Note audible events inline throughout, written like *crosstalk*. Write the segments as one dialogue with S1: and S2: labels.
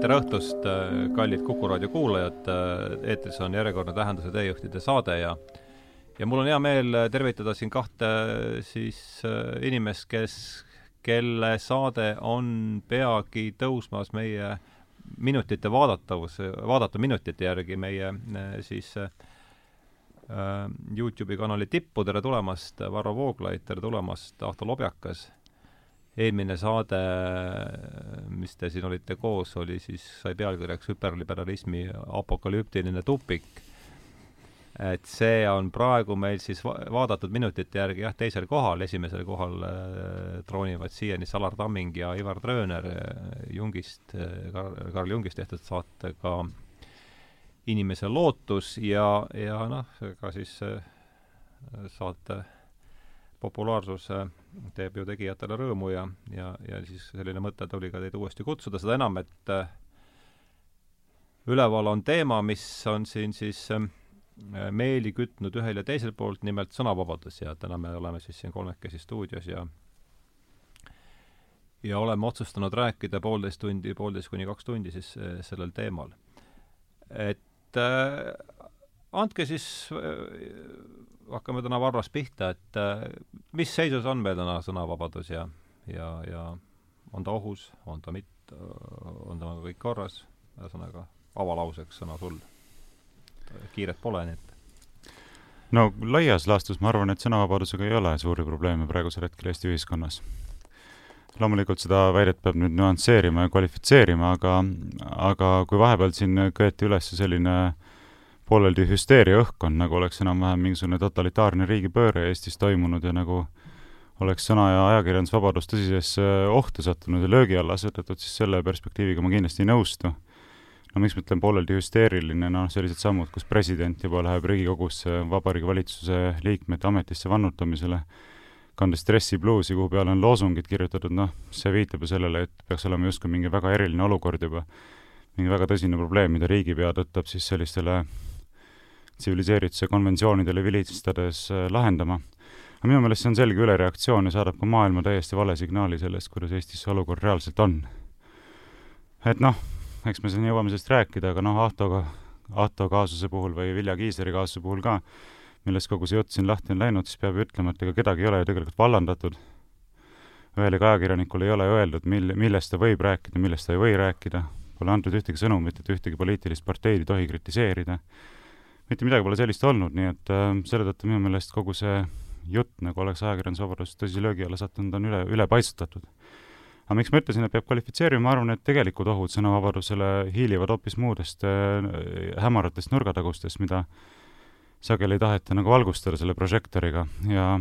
S1: tere õhtust, kallid Kuku raadio kuulajad, eetris on järjekordne Tähenduse teejuhtide saade ja ja mul on hea meel tervitada siin kahte siis inimest, kes, kelle saade on peagi tõusmas meie minutite vaadatavus, vaadata minutite järgi meie siis äh, Youtube'i kanali tippu, tere tulemast, Varro Vooglaid, tere tulemast, Ahto Lobjakas eelmine saade, mis te siin olite koos, oli siis, sai pealkirjaks hüperliberalismi apokalüptiline tupik. et see on praegu meil siis va vaadatud minutite järgi jah, teisel kohal, esimesel kohal äh, troonivad siiani Salar Tamming ja Ivar Trööner äh, Jungist äh,, Karl Jungist tehtud saatega Inimese lootus ja, ja noh, ega siis äh, saate populaarsus teeb ju tegijatele rõõmu ja, ja, ja siis selline mõte tuli ka teid uuesti kutsuda, seda enam, et äh, üleval on teema, mis on siin siis äh, meeli kütnud ühel ja teisel poolt, nimelt sõnavabadus ja täna me oleme siis siin kolmekesi stuudios ja ja oleme otsustanud rääkida poolteist tundi, poolteist kuni kaks tundi siis äh, sellel teemal. et äh, andke siis äh, hakkame täna Varrost pihta, et äh, mis seisus on meil täna sõnavabadus ja, ja, ja on ta ohus, on ta mitte, on ta kõik korras, ühesõnaga avalauseks sõna sul. kiiret pole, nii et
S2: no laias laastus ma arvan, et sõnavabadusega ei ole suuri probleeme praegusel hetkel Eesti ühiskonnas. loomulikult seda väidet peab nüüd nüansseerima ja kvalifitseerima, aga, aga kui vahepeal siin köeti üles selline äh, pooleldi hüsteeriaõhkkond, nagu oleks enam-vähem mingisugune totalitaarne riigipööre Eestis toimunud ja nagu oleks sõna- ja ajakirjandusvabadus tõsisesse ohtu sattunud ja löögi alla asetatud, siis selle perspektiiviga ma kindlasti ei nõustu. no miks ma ütlen pooleldi hüsteeriline, noh, sellised sammud, kus president juba läheb Riigikogusse Vabariigi Valitsuse liikmete ametisse vannutamisele, kandes dressipluusi, kuhu peale on loosungid kirjutatud, noh, see viitab ju sellele, et peaks olema justkui mingi väga eriline olukord juba, mingi väga tõsine probleem, mida riigipea tõttab siis sellistele tsiviliseerituse konventsioonidele vilistades äh, lahendama. aga minu meelest see on selge ülereaktsioon ja saadab ka maailma täiesti vale signaali sellest, kuidas Eestis see olukord reaalselt on. et noh, eks me siin jõuame sellest rääkida, aga noh, Ahtoga, Ahto kaasuse puhul või Vilja Kiisleri kaasuse puhul ka, millest kogu see jutt siin lahti on läinud, siis peab ju ütlema, et ega kedagi ei ole ju tegelikult vallandatud. ühelegi ajakirjanikule ei ole öeldud, mil-, millest ta võib rääkida, millest ta ei või rääkida, pole antud ühtegi sõnumit, et ühtegi poliitilist parteid ei tohi kritiseerida mitte midagi pole sellist olnud, nii et äh, selle tõttu minu meelest kogu see jutt, nagu oleks ajakirjandusvabadus tõsise löögi alla sattunud, on üle, ülepaisutatud. aga miks ma ütlesin, et peab kvalifitseerima, ma arvan, et tegelikud ohud sõnavabadusele hiilivad hoopis muudest äh, hämaratest nurgatagustest, mida sageli ei taheta nagu valgustada selle prožektoriga ja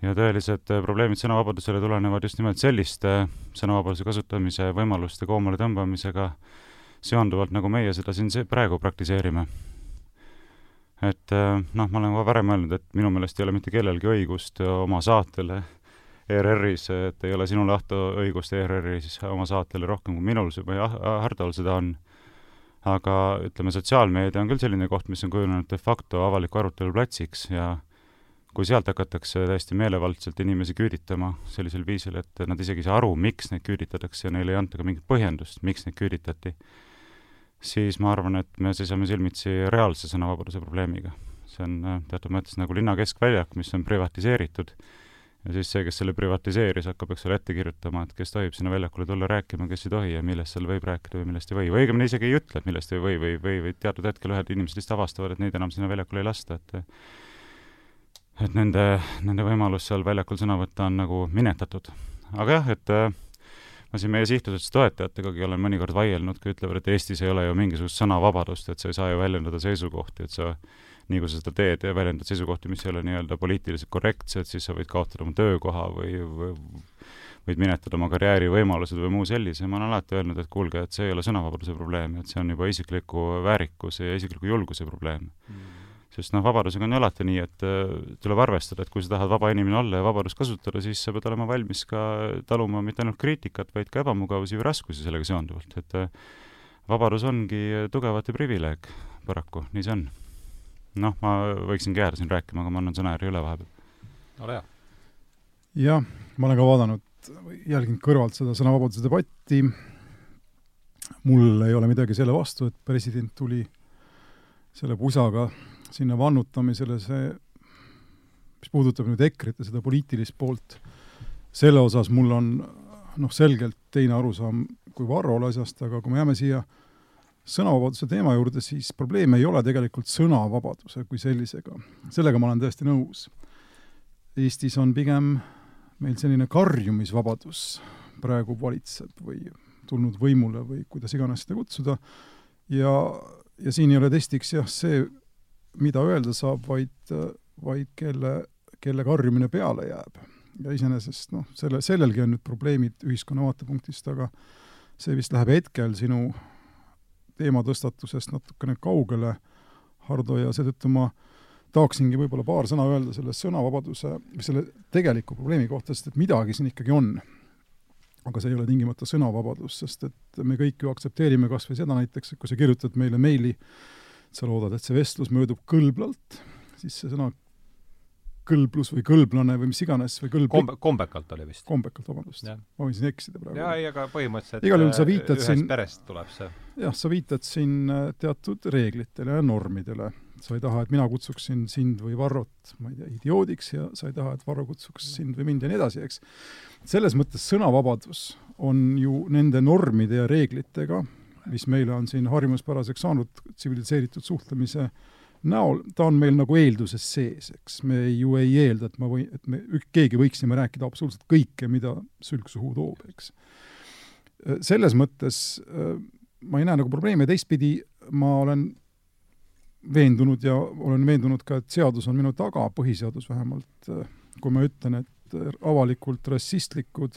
S2: ja tõelised äh, probleemid sõnavabadusele tulenevad just nimelt selliste sõnavabaduse kasutamise võimaluste koomale tõmbamisega äh, seonduvalt, nagu meie seda siin praegu praktiseerime. et äh, noh, ma olen ka varem öelnud, et minu meelest ei ole mitte kellelgi õigust oma saatele ERR-is, et ei ole sinul, Ahto, õigust ERR-is oma saatele rohkem kui minul või Hardol seda on. aga ütleme, sotsiaalmeedia on küll selline koht, mis on kujunenud de facto avaliku arutelu platsiks ja kui sealt hakatakse täiesti meelevaldselt inimesi küüditama sellisel viisil, et nad isegi ei saa aru, miks neid küüditatakse ja neile ei anta ka mingit põhjendust, miks neid küüditati, siis ma arvan, et me seisame silmitsi reaalse sõnavabaduse probleemiga. see on äh, teatud mõttes nagu linna keskväljak, mis on privatiseeritud, ja siis see, kes selle privatiseeris, hakkab, eks ole, ette kirjutama, et kes tohib sinna väljakule tulla rääkima, kes ei tohi ja millest seal võib rääkida või millest ei või, või õigemini isegi ei ütle, et millest ei või või, või, või teatud hetkel ühed inimesed lihtsalt avastavad, et neid enam sinna väljakule ei lasta, et et nende, nende võimalus seal väljakul sõna võtta on nagu minetatud. aga jah, et äh, ma siin meie sihtasutuse toetajatega olen mõnikord vaielnud, kui ütlevad, et Eestis ei ole ju mingisugust sõnavabadust, et sa ei saa ju väljendada seisukohti, et sa nii kui sa seda teed ja väljendad seisukohti, mis ei ole nii-öelda poliitiliselt korrektsed, siis sa võid kaotada oma töökoha või, või võid minetada oma karjäärivõimalused või muu sellise, ma olen alati öelnud, et kuulge, et see ei ole sõnavabaduse probleem, et see on juba isikliku väärikuse ja isikliku julguse probleem. Mm sest noh, vabadusega on ju alati nii, et äh, tuleb arvestada, et kui sa tahad vaba inimene olla ja vabadust kasutada, siis sa pead olema valmis ka taluma mitte ainult kriitikat, vaid ka ebamugavusi või raskusi sellega seonduvalt, et äh, vabadus ongi tugevate privileeg, paraku, nii see on. noh, ma võiksingi jääda siin rääkima, aga ma annan sõnajärje üle vahepeal.
S1: ole hea.
S3: jah, ma olen ka vaadanud, jälginud kõrvalt seda sõnavabaduse debatti mul ei ole midagi selle vastu, et president tuli selle pusaga sinna vannutamisele, see, mis puudutab nüüd EKRE-t ja seda poliitilist poolt, selle osas mul on noh, selgelt teine arusaam kui Varrol asjast, aga kui me jääme siia sõnavabaduse teema juurde, siis probleem ei ole tegelikult sõnavabaduse kui sellisega. sellega ma olen täiesti nõus. Eestis on pigem meil selline karjumisvabadus praegu valitseb või tulnud võimule või kuidas iganes seda kutsuda, ja, ja siin ei ole testiks jah, see, mida öelda saab, vaid, vaid kelle, kelle karjumine peale jääb. ja iseenesest noh, selle, sellelgi on nüüd probleemid ühiskonna vaatepunktist, aga see vist läheb hetkel sinu teematõstatusest natukene kaugele, Hardo, ja seetõttu ma tahaksingi võib-olla paar sõna öelda selle sõnavabaduse, selle tegeliku probleemi kohta, sest et midagi siin ikkagi on aga see ei ole tingimata sõnavabadus, sest et me kõik ju aktsepteerime kas või seda näiteks, et kui sa kirjutad meile meili, sa loodad, et see vestlus möödub kõlblalt, siis see sõna kõlblus või kõlblane või mis iganes või kõlb-...
S1: Kombe-, kombekalt oli vist.
S3: kombekalt, vabandust. ma võin siin eksida praegu.
S1: jaa, ei, aga põhimõtteliselt
S3: igal juhul sa viitad
S1: ühest
S3: siin
S1: perest tuleb see.
S3: jah, sa viitad siin äh, teatud reeglitele ja normidele sa ei taha, et mina kutsuksin sind või Varrot, ma ei tea, idioodiks ja sa ei taha, et Varro kutsuks sind või mind ja nii edasi, eks. selles mõttes sõnavabadus on ju nende normide ja reeglitega, mis meile on siin harjumuspäraseks saanud tsiviliseeritud suhtlemise näol, ta on meil nagu eelduses sees, eks. me ju ei eelda, et ma või, et me, keegi võiksime rääkida absoluutselt kõike, mida sülg suhu toob, eks. selles mõttes ma ei näe nagu probleemi ja teistpidi ma olen veendunud ja olen veendunud ka, et seadus on minu taga, põhiseadus vähemalt, kui ma ütlen, et avalikult rassistlikud,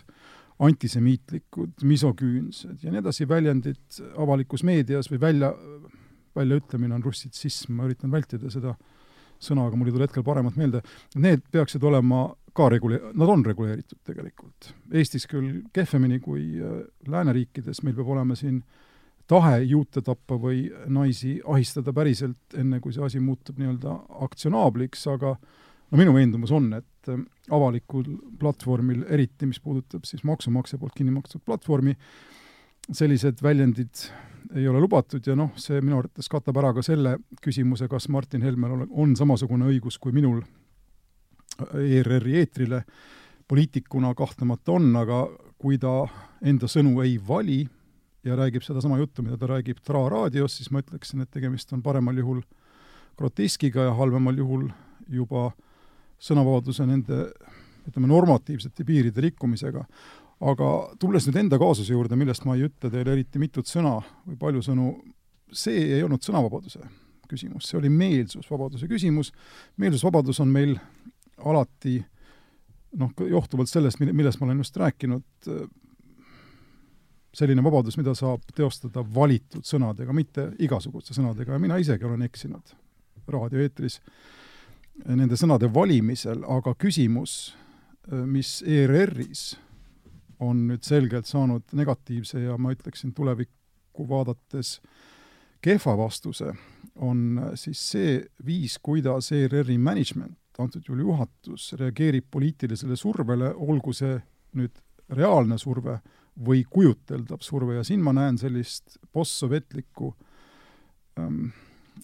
S3: antisemiitlikud, misoküünsed ja nii edasi väljendid avalikus meedias või välja, väljaütlemine on russitsism, ma üritan vältida seda sõna, aga mul ei tule hetkel paremat meelde, need peaksid olema ka regule-, nad on reguleeritud tegelikult. Eestis küll kehvemini kui äh, lääneriikides, meil peab olema siin äh, tahe juute tappa või naisi ahistada päriselt, enne kui see asi muutub nii-öelda aktsionaabliks, aga no minu veendumus on, et äh, avalikul platvormil, eriti mis puudutab siis maksumaksja poolt kinni makstud platvormi, sellised väljendid ei ole lubatud ja noh, see minu arvates katab ära ka selle küsimuse, kas Martin Helmel on, samasugune õigus kui minul ERR-i eetrile, poliitikuna kahtlemata on, aga kui ta enda sõnu ei vali, ja räägib sedasama juttu, mida ta räägib Tra raadios, siis ma ütleksin, et tegemist on paremal juhul groteskiga ja halvemal juhul juba sõnavabaduse nende ütleme, normatiivsete piiride rikkumisega. aga tulles nüüd enda kaasuse juurde, millest ma ei ütle teile eriti mitut sõna või palju sõnu, see ei olnud sõnavabaduse küsimus, see oli meelsusvabaduse küsimus, meelsusvabadus on meil alati noh, johtuvalt sellest, millest ma olen just rääkinud, selline vabadus, mida saab teostada valitud sõnadega, mitte igasuguste sõnadega. Ja mina isegi olen eksinud raadioeetris nende sõnade valimisel, aga küsimus, mis ERR-is on nüüd selgelt saanud negatiivse ja ma ütleksin tulevikku vaadates kehva vastuse, on siis see viis, kuidas ERR-i management, antud juhul juhatus, reageerib poliitilisele survele, olgu see nüüd reaalne surve või kujuteldav surve. Ja siin ma näen sellist postsovetlikku ähm,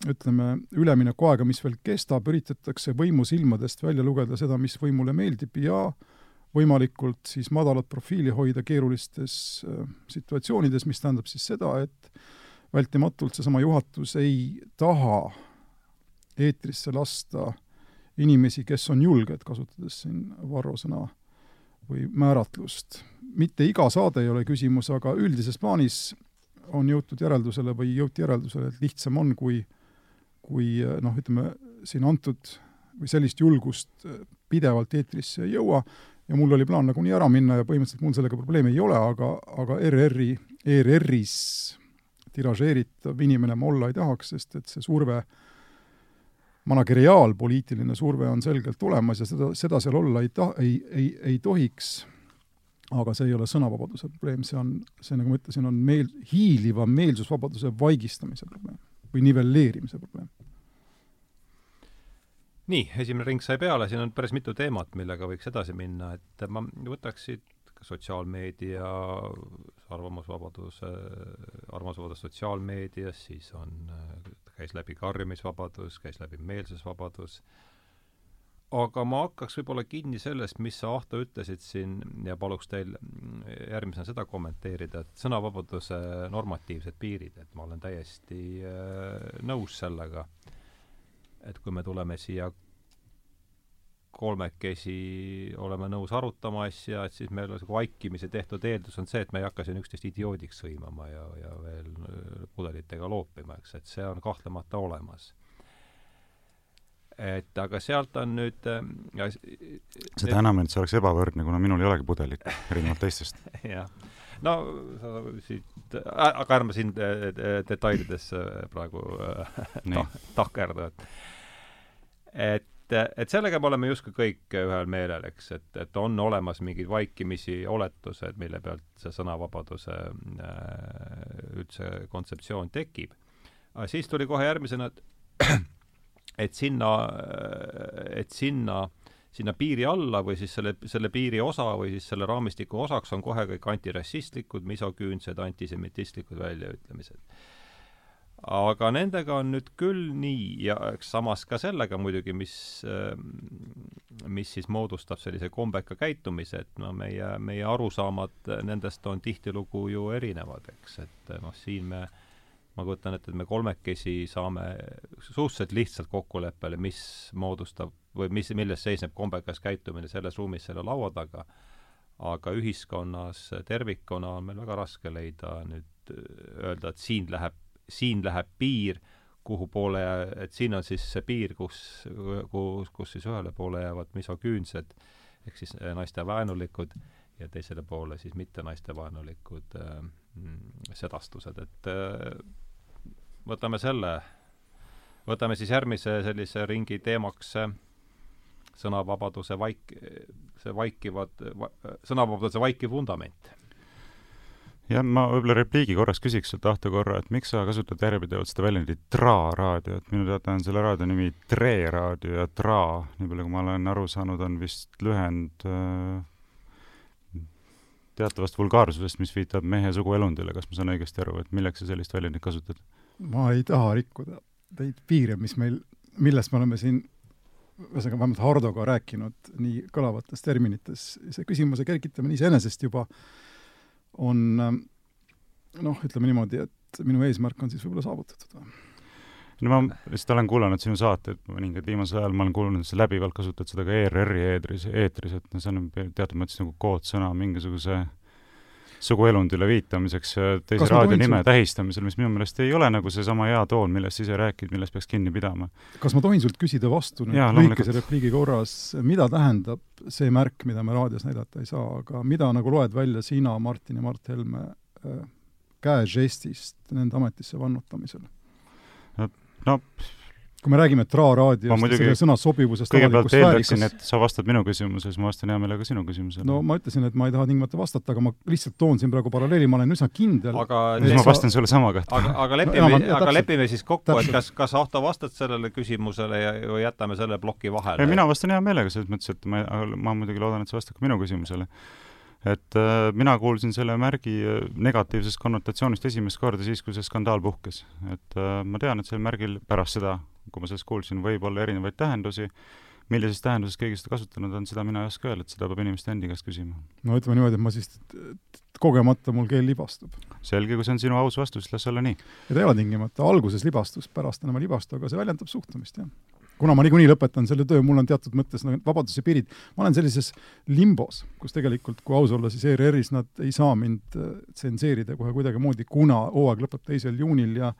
S3: ütleme, üleminekuaega, mis veel kestab, üritatakse võimusilmadest välja lugeda seda, mis võimule meeldib ja võimalikult siis madalat profiili hoida keerulistes äh, situatsioonides, mis tähendab siis seda, et vältimatult seesama juhatus ei taha eetrisse lasta inimesi, kes on julged, kasutades siin Varro sõna või määratlust. mitte iga saade ei ole küsimus, aga üldises plaanis on jõutud järeldusele või jõuti järeldusele, et lihtsam on, kui kui noh, ütleme siin antud või sellist julgust pidevalt eetrisse ei jõua ja mul oli plaan nagunii ära minna ja põhimõtteliselt mul sellega probleemi ei ole, aga, aga ERR-i, ERR-is tiražeeritav inimene ma olla ei tahaks, sest et see surve manageriaalpoliitiline surve on selgelt olemas ja seda, seda seal olla ei ta-, ei, ei, ei tohiks, aga see ei ole sõnavabaduse probleem, see on, see, nagu ma ütlesin, on meel-, hiiliva meelsusvabaduse vaigistamise probleem või nivelleerimise probleem.
S1: nii, esimene ring sai peale, siin on päris mitu teemat, millega võiks edasi minna, et ma võtaks siit sotsiaalmeedia, arvamusvabaduse, arvamusvabadus sotsiaalmeedias, siis on, käis läbi karjumisvabadus, käis läbi meelsusvabadus, aga ma hakkaks võib-olla kinni sellest, mis sa, Ahto, ütlesid siin ja paluks teil järgmisena seda kommenteerida, et sõnavabaduse normatiivsed piirid, et ma olen täiesti äh, nõus sellega, et kui me tuleme siia kolmekesi oleme nõus arutama asja, et siis meil on see vaikimise tehtud eeldus on see, et me ei hakka siin üksteist idioodiks sõimama ja, ja veel äh, pudelitega loopima, eks, et see on kahtlemata olemas. Et aga sealt on nüüd äh,
S2: seda enam, et see oleks ebavõrdne, kuna minul ei olegi pudelit, erinevalt teistest. *laughs*
S1: jah. no sa siit äh,, aga ärme siin detailidesse praegu äh, tahkerdu, et et et, et sellega me oleme justkui kõik ühel meelel, eks, et, et on olemas mingid vaikimisi oletused, mille pealt see sõnavabaduse äh, üldse kontseptsioon tekib. aga siis tuli kohe järgmisena, et et sinna, et sinna, sinna piiri alla või siis selle, selle piiri osa või siis selle raamistiku osaks on kohe kõik antirassistlikud, misoküünsed, antisemitistlikud väljaütlemised. Aga nendega on nüüd küll nii ja eks samas ka sellega muidugi, mis, mis siis moodustab sellise kombeka käitumise, et no meie, meie arusaamad nendest on tihtilugu ju erinevad, eks, et noh, siin me ma kujutan ette, et me kolmekesi saame suhteliselt lihtsalt kokkuleppele, mis moodustab või mis, milles seisneb kombekas käitumine selles ruumis selle laua taga, aga ühiskonnas tervikuna on meil väga raske leida nüüd öelda, et siin läheb siin läheb piir, kuhu poole, et siin on siis see piir, kus, kus, kus siis ühele poole jäävad misoküünsed ehk siis äh, naistevaenulikud ja teisele poole siis mitte naistevaenulikud äh, mm, sedastused, et äh, võtame selle, võtame siis järgmise sellise ringi teemaks äh, sõnavabaduse vaik-, see vaikivad va,, sõnavabaduse vaikiv vundament
S2: jah, ma võib-olla repliigi korras küsiks sult, Ahto, korra, et miks sa kasutad järjepidevalt seda väljendit Tra raadio, et minu teada on selle raadio nimi Tre raadio ja Tra, nii palju kui ma olen aru saanud, on vist lühend äh, teatavast vulgaarsusest, mis viitab mehe suguelundile, kas ma saan õigesti aru, et milleks sa sellist väljendit kasutad?
S3: Ma ei taha rikkuda neid piire, mis meil, millest me oleme siin ühesõnaga vähemalt Hardoga rääkinud nii kõlavates terminites, see küsimuse kergitamine iseenesest juba äh, on noh, ütleme niimoodi, et minu eesmärk on siis võib-olla saavutatud.
S2: No ma lihtsalt olen kuulanud sinu saateid mõningaid viimasel ajal, ma olen kuulnud, et sa läbivalt kasutad seda ka ERR-i eetris, eetris, et no see on teatud mõttes nagu koodsõna mingisuguse suguelundile viitamiseks teise raadio nime sul... tähistamisel, mis minu meelest ei ole nagu seesama hea toon, millest sa ise räägid, millest peaks kinni pidama.
S3: kas ma tohin sult küsida vastu nüüd lühikese repliigi korras, mida tähendab see märk, mida me raadios näidata ei saa, aga mida nagu loed välja sina, Martin ja Mart Helme äh, käežestist nende ametisse vannutamisel?
S2: no
S3: kui me räägime Tra raadiost ja selle sõna sobivusest
S2: kõigepealt eeldaksin, et sa vastad minu küsimusele, siis ma vastan hea meelega sinu küsimusele.
S3: no ma ütlesin, et ma ei taha tingimata vastata, aga ma lihtsalt toon siin praegu paralleeli, ma olen üsna kindel
S2: aga siis ma vastan sulle sama kohta.
S1: aga, aga lepime no,, aga lepime siis kokku, et kas, kas Ahto vastad sellele küsimusele ja, või jätame selle ploki vahele?
S2: mina vastan hea meelega, selles mõttes, et ma, ma muidugi loodan, et sa vastad ka minu küsimusele et äh, mina kuulsin selle märgi äh, negatiivsest konnotatsioonist esimest korda siis, kui see skandaal puhkes. et äh, ma tean, et sellel märgil pärast seda, kui ma sellest kuulsin, võib olla erinevaid tähendusi, millises tähenduses keegi seda kasutanud on, seda mina ei oska öelda, et seda peab inimeste endi käest küsima.
S3: no ütleme niimoodi, et ma siis kogemata mul keel libastub.
S2: selge, kui see on sinu aus vastus, las olla nii.
S3: ja ta ei ole tingimata, alguses libastus, pärast enam ei libastu, aga see väljendab suhtumist, jah kuna ma niikuinii lõpetan selle töö, mul on teatud mõttes nagu vabaduse piirid, ma olen sellises limbos, kus tegelikult, kui aus olla, siis ERR-is nad ei saa mind äh, tsenseerida kohe kuidagimoodi, kuna hooaeg lõpeb teisel juunil ja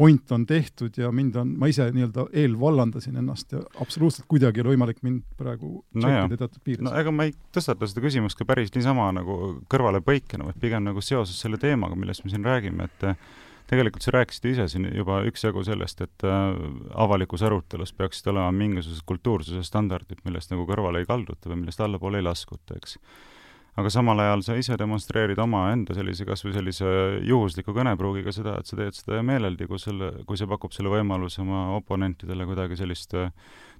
S3: point on tehtud ja mind on, ma ise nii-öelda eelvallandasin ennast ja absoluutselt kuidagi ei ole võimalik mind praegu
S2: no teatud piires. no ega ma ei tõstata seda küsimust ka päris niisama nagu kõrvalepõikena, vaid pigem nagu seoses selle teemaga, millest me siin räägime, et tegelikult sa rääkisid ise siin juba üksjagu sellest, et äh, avalikus arutelus peaksid olema mingisugused kultuursuse standardid, millest nagu kõrvale ei kalduta või millest allapoole ei laskuta, eks. Aga samal ajal sa ise demonstreerid omaenda sellise, kas või sellise juhusliku kõnepruugiga seda, et sa teed seda meeleldi, kui selle, kui see pakub selle võimaluse oma oponentidele kuidagi sellist äh,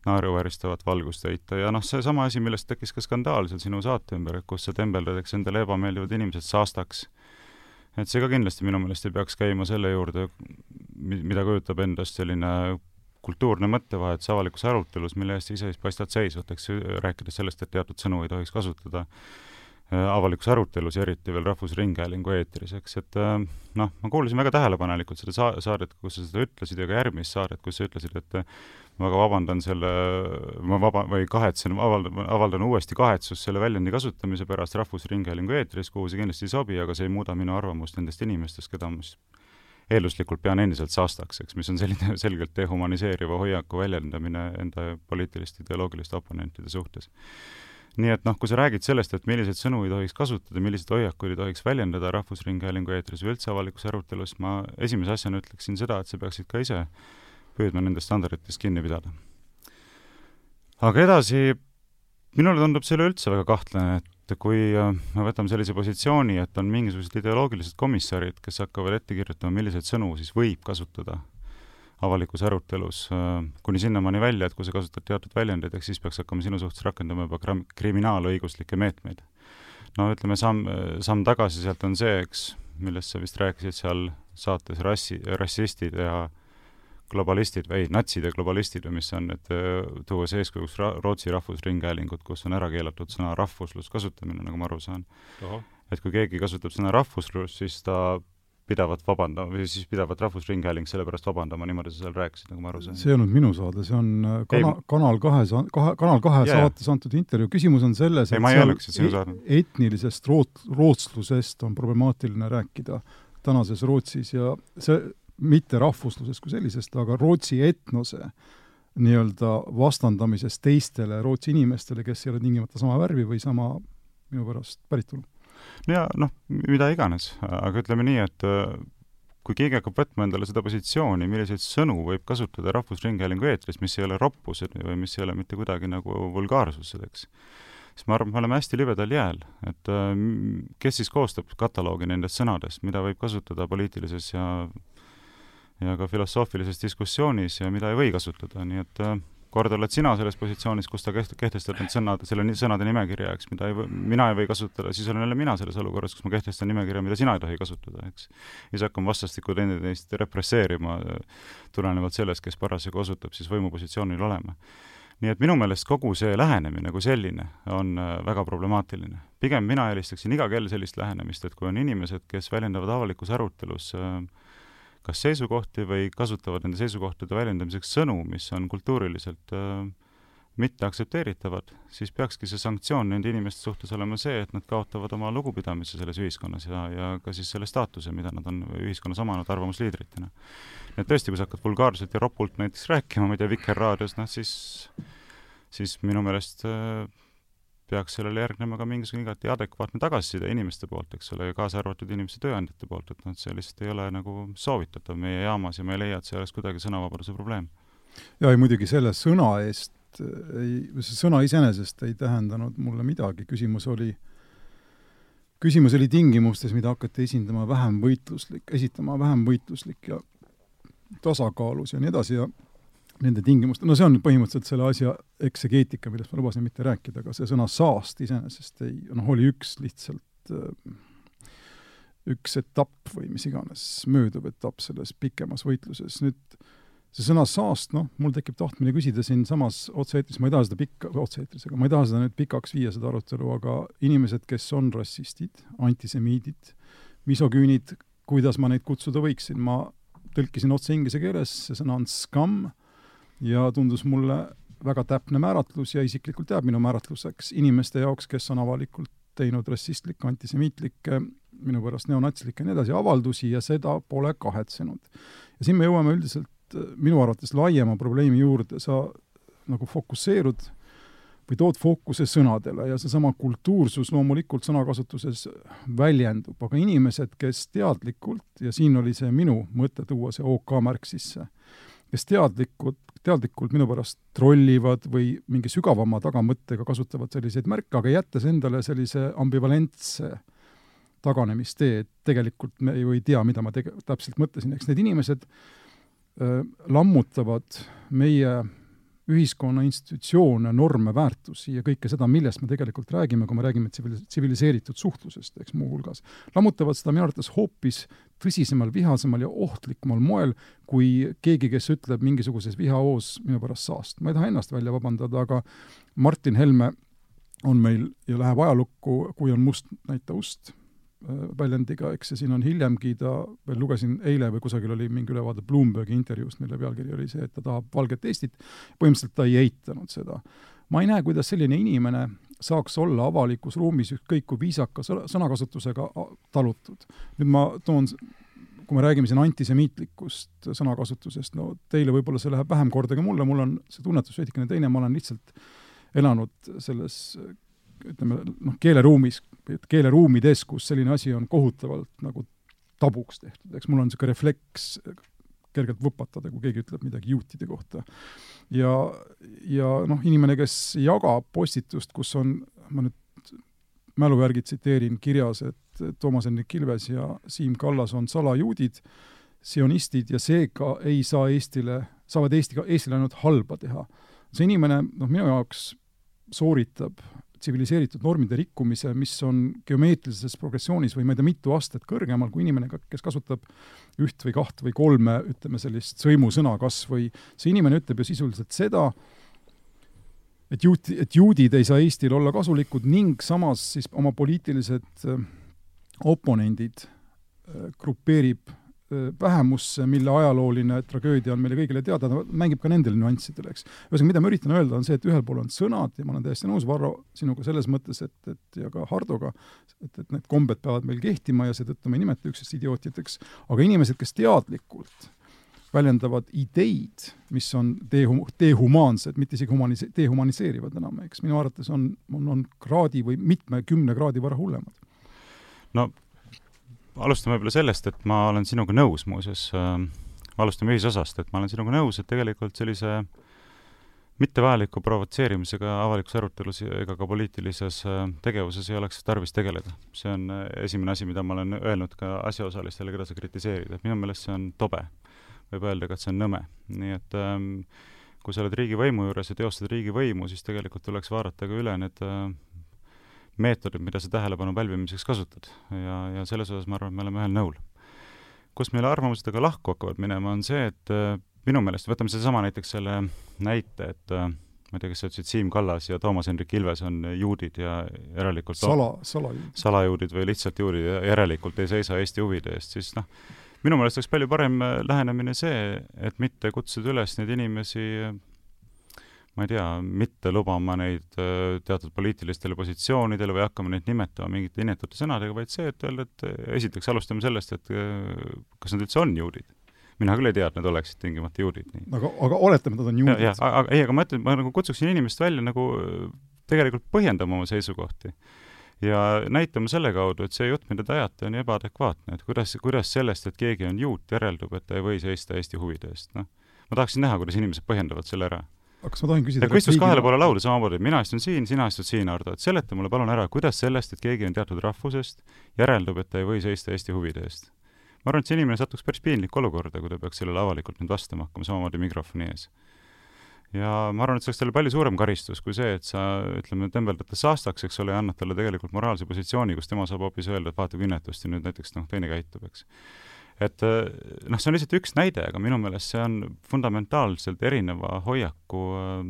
S2: naeruvääristavat valgust heita ja noh, seesama asi, millest tekkis ka skandaal seal sinu saate ümber, kus sa tembeldad, endale ebameeldivad inimesed saastaks. et see ka kindlasti minu meelest ei peaks käima selle juurde, mida kujutab endast selline kultuurne mõttevahetus avalikus arutelus, mille eest ise siis paistad seisvat, eks rääkides sellest, et teatud sõnu ei tohiks kasutada avalikus arutelus ja eriti veel Rahvusringhäälingu eetris, eks, et äh, noh, ma kuulasin väga tähelepanelikult seda sa-, saadet, kus sa seda ütlesid, ja ka järgmist saadet, kus sa ütlesid, et ma väga vabandan selle, ma vaba- või kahetsen, avaldan, avaldan uuesti kahetsust selle väljendi kasutamise pärast Rahvusringhäälingu eetris, kuhu see kindlasti ei sobi, aga see ei muuda minu arvamust nendest inimestest, keda ma siis eelduslikult pean endiselt saastaks, eks, mis on selline *laughs* selgelt dehumaniseeriva hoiaku väljendamine enda poliitiliste ideoloogiliste oponentide suhtes nii et noh, kui sa räägid sellest, et milliseid sõnu ei tohiks kasutada, milliseid hoiakuid ei tohiks väljendada Rahvusringhäälingu eetris või üldse avalikus arutelus, ma esimese asjana ütleksin seda, et sa peaksid ka ise püüdma nendest standarditest kinni pidada. aga edasi, minule tundub see üleüldse väga kahtlane, et kui äh, me võtame sellise positsiooni, et on mingisugused ideoloogilised komissarid, kes hakkavad ette kirjutama, milliseid sõnu siis võib kasutada avalikus arutelus äh, kuni sinnamaani välja, et kui sa kasutad teatud väljendeid, eks siis peaks hakkama sinu suhtes rakendama juba kriminaalõiguslikke meetmeid. no ütleme, samm, samm tagasi sealt on see, eks, millest sa vist rääkisid seal saates rassi, rassistid ja globalistid või ei, natsid ja globalistid või mis see on, et äh, tuues eeskujuks ra Rootsi Rahvusringhäälingut, kus on ära keelatud sõna rahvuslus kasutamine, nagu ma aru saan. et kui keegi kasutab sõna rahvuslus, siis ta pidavat vabandama või siis pidavat Rahvusringhääling selle pärast vabandama, niimoodi sa seal rääkisid, nagu ma aru sain?
S3: see ei olnud minu saade, see on äh, kana-, Kanal kahe sa-, kahe, Kanal kahe yeah. saates antud intervjuu, küsimus on selles,
S2: et seal e
S3: etnilisest root-, rootslusest on problemaatiline rääkida tänases Rootsis ja see, mitte rahvuslusest kui sellisest, aga Rootsi etnose nii-öelda vastandamisest teistele Rootsi inimestele, kes ei ole tingimata sama värvi või sama minu pärast päritolu
S2: no ja noh, mida iganes, aga ütleme nii, et äh, kui keegi hakkab võtma endale seda positsiooni, milliseid sõnu võib kasutada Rahvusringhäälingu eetris, mis ei ole roppused või mis ei ole mitte kuidagi nagu vulgaarsused, eks, siis ma arvan, et me oleme hästi libedal jääl, et äh, kes siis koostab kataloogi nendest sõnadest, mida võib kasutada poliitilises ja ja ka filosoofilises diskussioonis ja mida ei või kasutada, nii et äh, kord oled sina selles positsioonis, kus ta kehtestab need sõnad, selle sõnade nimekirja, eks, mida ei või, mina ei või kasutada, siis olen jälle mina selles olukorras, kus ma kehtestan nimekirja, mida sina ei tohi kasutada, eks. ja siis hakkame vastastikku teineteist represseerima tulenevalt sellest, kes parasjagu osutab siis võimupositsioonil olema. nii et minu meelest kogu see lähenemine kui selline on äh, väga problemaatiline. pigem mina eelistaksin iga kell sellist lähenemist, et kui on inimesed, kes väljendavad avalikus arutelus äh, kas seisukohti või kasutavad nende seisukohtade väljendamiseks sõnu, mis on kultuuriliselt äh, mitte aktsepteeritavad, siis peakski see sanktsioon nende inimeste suhtes olema see, et nad kaotavad oma lugupidamise selles ühiskonnas ja, ja ka siis selle staatuse, mida nad on ühiskonnas omanud arvamusliidritena. et tõesti, kui sa hakkad vulgaarselt ja ropult näiteks rääkima, ma ei tea, Vikerraadios, noh siis, siis minu meelest äh, peaks sellele järgnema ka mingisugune igati adekvaatne tagasiside inimeste poolt, eks ole, ja kaasa arvatud inimeste tööandjate poolt, et noh, et see lihtsalt ei ole nagu soovitatav meie jaamas ja ma ei leia, et see oleks kuidagi sõnavabaduse probleem.
S3: jaa, ei muidugi selle sõna eest ei, see sõna iseenesest ei tähendanud mulle midagi, küsimus oli, küsimus oli tingimustes, mida hakati esindama vähem võitluslik, esitama vähem võitluslik ja tasakaalus ja nii edasi ja nende tingimuste, no see on põhimõtteliselt selle asja eksegeetika, millest ma lubasin mitte rääkida, aga see sõna saast iseenesest ei, noh, oli üks lihtsalt äh, üks etapp või mis iganes, mööduv etapp selles pikemas võitluses. nüüd see sõna saast, noh, mul tekib tahtmine küsida siinsamas otse-eetris, ma ei taha seda pikka, otse-eetris, aga ma ei taha seda nüüd pikaks viia, seda arutelu, aga inimesed, kes on rassistid, antisemiidid, misoküünid, kuidas ma neid kutsuda võiksin, ma tõlkisin otse inglise keeles, see sõna on scum ja tundus mulle väga täpne määratlus ja isiklikult jääb minu määratluseks inimeste jaoks, kes on avalikult teinud rassistlikke, antisemitlikke, minu pärast neonatslikke ja nii edasi avaldusi ja seda pole kahetsenud. ja siin me jõuame üldiselt minu arvates laiema probleemi juurde, sa nagu fokusseerud või tood fookuse sõnadele ja seesama kultuursus loomulikult sõnakasutuses väljendub, aga inimesed, kes teadlikult, ja siin oli see minu mõte tuua see OK märk sisse, kes teadlikult teadlikult minu pärast trollivad või mingi sügavama tagamõttega kasutavad selliseid märke, aga jättes endale sellise ambivalentse taganemistee, et tegelikult me ju ei tea, mida ma tege-, täpselt mõtlesin, eks need inimesed äh, lammutavad meie ühiskonna institutsioone, norme, väärtusi ja kõike seda, millest me tegelikult räägime, kui me räägime tsivilis-, tsiviliseeritud suhtlusest, eks muuhulgas. lammutavad seda minu arvates hoopis tõsisemal, vihasemal ja ohtlikumal moel, kui keegi, kes ütleb mingisuguses vihahoos minu pärast saast. ma ei taha ennast välja vabandada, aga Martin Helme on meil ja läheb ajalukku, kui on must, näita ust Äh, väljendiga, eks, ja siin on hiljemgi ta, veel lugesin eile või kusagil oli mingi ülevaade Bloombergi intervjuust, mille pealkiri oli see, et ta tahab valget Eestit, põhimõtteliselt ta ei eitanud seda. ma ei näe, kuidas selline inimene saaks olla avalikus ruumis ükskõik kui viisaka sõnakasutusega talutud. nüüd ma toon kui me räägime siin antisemiitlikust sõnakasutusest, no teile võib-olla see läheb vähem korda kui mulle, mul on see tunnetus veidikene teine, ma olen lihtsalt elanud selles ütleme noh, keeleruumis, keeleruumides, kus selline asi on kohutavalt nagu tabuks tehtud, eks mul on niisugune refleks kergelt võpatada, kui keegi ütleb midagi juutide kohta. ja, ja noh, inimene, kes jagab postitust, kus on, ma nüüd mälu järgi tsiteerin, kirjas, et Toomas Hendrik Ilves ja Siim Kallas on salajuudid, sionistid ja seega ei saa Eestile, saavad Eesti, Eestile ainult halba teha. see inimene, noh, minu jaoks sooritab tsiviliseeritud normide rikkumise, mis on geomeetrilises progressioonis või ma ei tea, mitu astet kõrgemal kui inimene, kes kasutab üht või kahte või kolme, ütleme sellist sõimusõna kas või see inimene ütleb ju sisuliselt seda, et juut-, et juudid ei saa Eestil olla kasulikud ning samas siis oma poliitilised äh, oponendid äh, grupeerib vähemusse, mille ajalooline tragöödia on meile kõigile teada, ta mängib ka nendel nüanssidel, eks. ühesõnaga, mida ma üritan öelda, on see, et ühel pool on sõnad ja ma olen täiesti nõus, Varro, sinuga selles mõttes, et, et ja ka Hardoga, et, et need kombed peavad meil kehtima ja seetõttu ma ei nimeta üksteist idiootideks, aga inimesed, kes teadlikult väljendavad ideid, mis on dehu-, dehumaansed, mitte isegi humanis-, dehumaniseerivad enam, eks, minu arvates on, on, on kraadi või mitmekümne kraadi võrra hullemad.
S2: no alustame võib-olla sellest, et ma olen sinuga nõus muuseas äh,, alustame ühisosast, et ma olen sinuga nõus, et tegelikult sellise mittevajaliku provotseerimisega avalikus arutelus ega ka poliitilises äh, tegevuses ei oleks tarvis tegeleda. see on äh, esimene asi, mida ma olen öelnud ka asjaosalistele, keda sa kritiseerid, et minu meelest see on tobe. võib öelda ka, et see on nõme. nii et ähm, kui sa oled riigivõimu juures ja teostad riigivõimu, siis tegelikult tuleks vaadata ka üle need äh, meetodid, mida sa tähelepanu pälvimiseks kasutad ja, ja selles osas ma arvan, et me oleme ühel nõul. kus meil arvamused aga lahku hakkavad minema, on see, et äh, minu meelest, võtame sedasama näiteks selle näite, et äh, ma ei tea, kas sa ütlesid, Siim Kallas ja Toomas Hendrik Ilves on juudid ja järelikult
S3: sala, salajuudid.
S2: salajuudid või lihtsalt juudid ja järelikult ei seisa Eesti huvide eest, siis noh, minu meelest oleks palju parem äh, lähenemine see, et mitte kutsuda üles neid inimesi ma ei tea, mitte lubama neid äh, teatud poliitilistele positsioonidele või hakkama neid nimetama mingite inetute sõnadega, vaid see, et öelda, et äh, esiteks alustame sellest, et äh, kas nad üldse on juudid. mina küll ei tea, et nad oleksid tingimata juudid.
S3: aga, aga oletame, et nad on juudid.
S2: aga ei, aga ma ütlen, ma nagu kutsuksin inimest välja nagu tegelikult põhjendama oma seisukohti ja näitama selle kaudu, et see jutt, mida te ajate, on ebaadekvaatne, et kuidas, kuidas sellest, et keegi on juut, järeldub, et ta ei või seista Eesti huvide eest, noh. ma tahaksin näha, kuidas inimesed põhjendavad selle ära
S3: aga kas ma tohin küsida
S2: kui istus kahele poole lauda samamoodi, et mina istun siin, sina istud siin, Ardo, et seleta mulle palun ära, kuidas sellest, et keegi on teatud rahvusest, järeldub, et ta ei või seista Eesti huvide eest? ma arvan, et see inimene satuks päris piinlikku olukorda, kui ta peaks sellele avalikult nüüd vastama hakkama, samamoodi mikrofoni ees. ja ma arvan, et see oleks talle palju suurem karistus kui see, et sa, ütleme, tembeldad ta saastaks, eks ole, ja annad talle tegelikult moraalse positsiooni, kus tema saab hoopis öelda, et vaata kui inetust ja nüüd näiteks noh, teine käitub, eks et äh, noh, see on lihtsalt üks näide, aga minu meelest see on fundamentaalselt erineva hoiaku äh,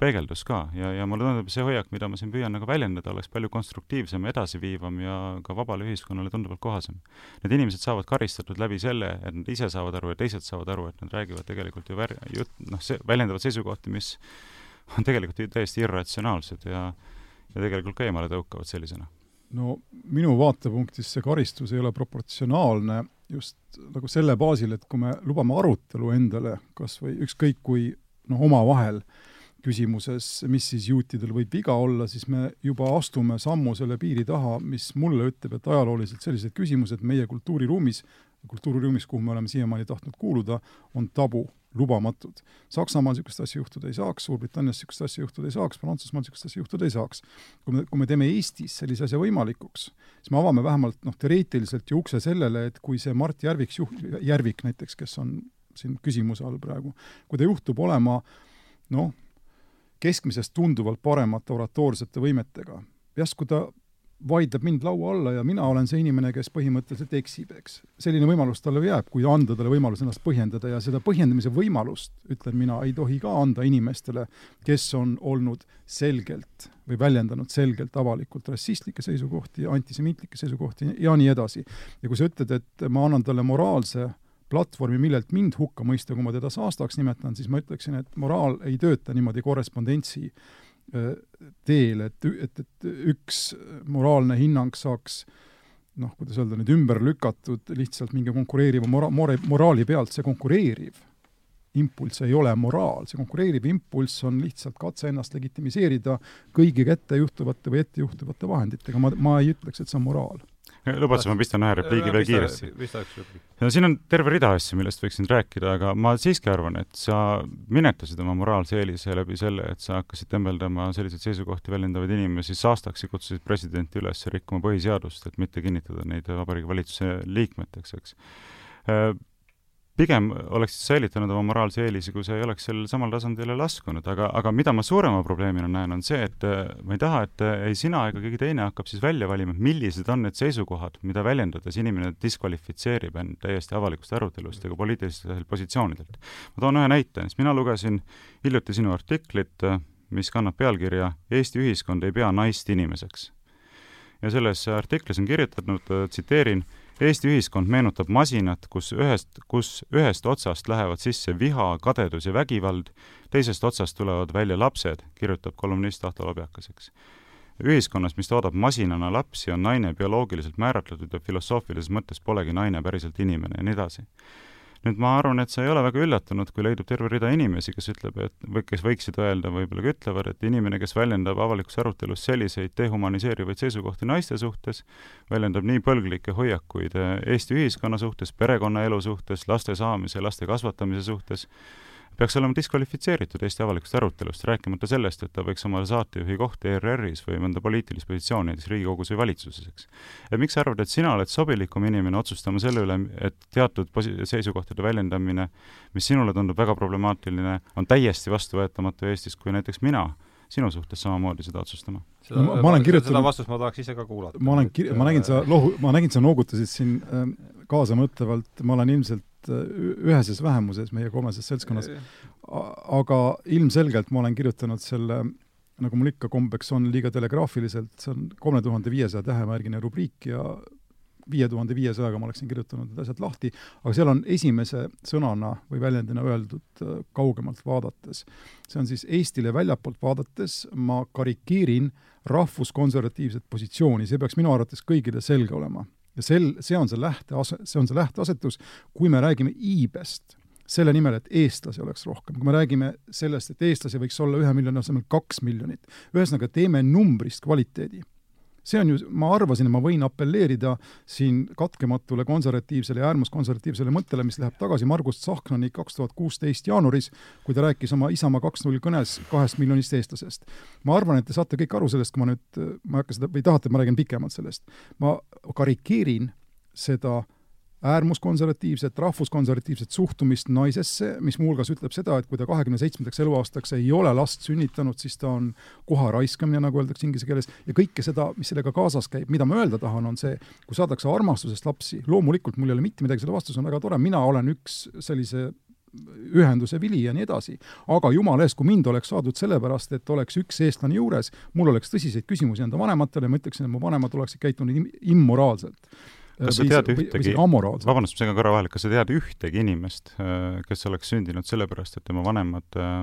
S2: peegeldus ka ja, ja mulle tundub, see hoiak, mida ma siin püüan nagu väljendada, oleks palju konstruktiivsem, edasiviivam ja ka vabale ühiskonnale tunduvalt kohasem. Need inimesed saavad karistatud läbi selle, et nad ise saavad aru ja teised saavad aru, et nad räägivad tegelikult ju vär-, jut-, noh, see, väljendavad seisukohti, mis on tegelikult täiesti irratsionaalsed ja ja tegelikult ka eemale tõukavad sellisena
S3: no minu vaatepunktist see karistus ei ole proportsionaalne just nagu selle baasil, et kui me lubame arutelu endale kas või ükskõik kui noh, omavahel küsimuses, mis siis juutidel võib viga olla, siis me juba astume sammu selle piiri taha, mis mulle ütleb, et ajalooliselt sellised küsimused meie kultuuriruumis, kultuuriruumis, kuhu me oleme siiamaani tahtnud kuuluda, on tabu. Lubamatud. Saksamaal niisugust asja juhtuda ei saaks, Suurbritannias niisugust asja juhtuda ei saaks, Prantsusmaal niisugust asja juhtuda ei saaks. kui me, kui me teeme Eestis sellise asja võimalikuks, siis me avame vähemalt noh, teoreetiliselt ju ukse sellele, et kui see Mart Järviks juh-, Järvik näiteks, kes on siin küsimuse all praegu, kui ta juhtub olema noh, keskmisest tunduvalt paremate oratoorsete võimetega, järsku ta vaidleb mind laua alla ja mina olen see inimene, kes põhimõtteliselt eksib, eks. selline võimalus talle jääb, kui anda talle võimalus ennast põhjendada ja seda põhjendamise võimalust, ütlen mina, ei tohi ka anda inimestele, kes on olnud selgelt või väljendanud selgelt avalikult rassistlikke seisukohti, antisemiitlikke seisukohti ja nii edasi. ja kui sa ütled, et ma annan talle moraalse platvormi, millelt mind hukka mõista, kui ma teda saastaks nimetan, siis ma ütleksin, et moraal ei tööta niimoodi korrespondentsi äh, teel, et, et, et üks moraalne hinnang saaks noh, kuidas öelda nüüd, ümber lükatud lihtsalt mingi konkureeriva mora-, more-, moraali pealt, see konkureeriv impulss ei ole moraal, see konkureeriv impulss on lihtsalt katse ennast legitimiseerida kõigi kätte juhtuvate või ette juhtuvate vahenditega, ma, ma ei ütleks, et see on moraal
S2: lubad sa, ma pistan ühe repliigi veel kiiresti? no siin on terve rida asju, millest võiksin rääkida, aga ma siiski arvan, et sa minetasid oma moraalse eelise läbi selle, et sa hakkasid tembeldama selliseid seisukohti väljendavaid inimesi saastaks ja kutsusid presidenti üles rikkuma põhiseadust, et mitte kinnitada neid Vabariigi Valitsuse liikmeteks, eks pigem oleksid säilitanud oma moraalse eelise, kui sa ei oleks sellele samale tasandile laskunud, aga, aga mida ma suurema probleemina näen, on see, et äh, ma ei taha, et äh, ei sina ega keegi teine hakkab siis välja valima, millised on need seisukohad, mida väljendades inimene diskvalifitseerib end täiesti avalikust arutelust ka poliitilistelt positsioonidelt. ma toon ühe näite, siis mina lugesin hiljuti sinu artiklit, äh, mis kannab pealkirja Eesti ühiskond ei pea naist inimeseks. ja selles artiklis on kirjutatud, tsiteerin, Eesti ühiskond meenutab masinat, kus ühest, kus ühest otsast lähevad sisse viha, kadedus ja vägivald, teisest otsast tulevad välja lapsed, kirjutab kolumnist Ahto Lobjakas, eks. ühiskonnas, mis toodab masinana lapsi, on naine bioloogiliselt määratletud ja filosoofilises mõttes polegi naine päriselt inimene ja nii edasi nüüd ma arvan, et sa ei ole väga üllatunud, kui leidub terve rida inimesi, kes ütleb, et või kes võiksid öelda, võib-olla ka ütlevad, et inimene, kes väljendab avalikus arutelus selliseid dehumaniseerivaid seisukohti naiste suhtes, väljendab nii põlglikke hoiakuid eh, Eesti ühiskonna suhtes, perekonnaelu suhtes, laste saamise, laste kasvatamise suhtes, peaks olema diskvalifitseeritud Eesti avalikust arutelust, rääkimata sellest, et ta võiks omale saatejuhi kohta ERR-is või mõnda poliitilist positsiooni näiteks Riigikogus või valitsuses, eks. et miks sa arvad, et sina oled sobilikum inimene otsustama selle üle, et teatud posi-, seisukohtade väljendamine, mis sinule tundub väga problemaatiline, on täiesti vastuvõetamatu Eestis, kui näiteks mina sinu suhtes samamoodi seda otsustama?
S1: seda, ma, ma olen kirjutanud seda vastust ma tahaks ise ka kuulata.
S3: ma olen kir-, ma nägin, sa lohu-, ma nägin, sa noogutasid siin äh, kaasamõtlevalt, ma olen ilmselt üheses vähemuses meie kolmeses seltskonnas, aga ilmselgelt ma olen kirjutanud selle nagu mul ikka kombeks on, liiga telegraafiliselt, see on kolme tuhande viiesaja tähemärgine rubriik ja viie tuhande viiesajaga ma oleksin kirjutanud need asjad lahti, aga seal on esimese sõnana või väljendina öeldud äh, kaugemalt vaadates. see on siis Eestile väljapoolt vaadates, ma karikeerin rahvuskonservatiivset positsiooni, see peaks minu arvates kõigile selge olema ja sel, see on see lähtease-, see on see lähteasetus, kui me räägime iibest, selle nimel, et eestlasi oleks rohkem, kui me räägime sellest, et eestlasi võiks olla ühe miljoni asemel kaks miljonit, ühesõnaga teeme numbrist kvaliteedi see on ju, ma arvasin, et ma võin apelleerida siin katkematule konservatiivsele ja äärmuskonservatiivsele mõttele, mis läheb tagasi Margus Tsahknani kaks tuhat kuusteist jaanuaris, kui ta rääkis oma Isamaa kaks null kõnes kahest miljonist eestlasest. ma arvan, et te saate kõik aru sellest, kui ma nüüd, ma ei hakka seda, või tahate, et ma räägin pikemalt sellest. ma karikeerin seda äärmuskonservatiivset, rahvuskonservatiivset suhtumist naisesse, mis muuhulgas ütleb seda, et kui ta kahekümne seitsmendaks eluaastaks ei ole last sünnitanud, siis ta on koha raiskamine, nagu öeldakse inglise keeles, ja kõike seda, mis sellega kaasas käib, mida ma öelda tahan, on see, kui saadakse armastusest lapsi, loomulikult mul ei ole mitte midagi selle vastu, see on väga tore, mina olen üks sellise ühenduse vili ja nii edasi. aga jumala eest, kui mind oleks saadud sellepärast, et oleks üks eestlane juures, mul oleks tõsiseid küsimusi enda vanematele, ma ütleksin, et mu vanemad oleksid käitunud immoraalselt
S2: kas sa tead ühtegi, vabandust, ma segan korra vahele, kas sa tead ühtegi inimest, äh, kes oleks sündinud sellepärast, et tema vanemad äh,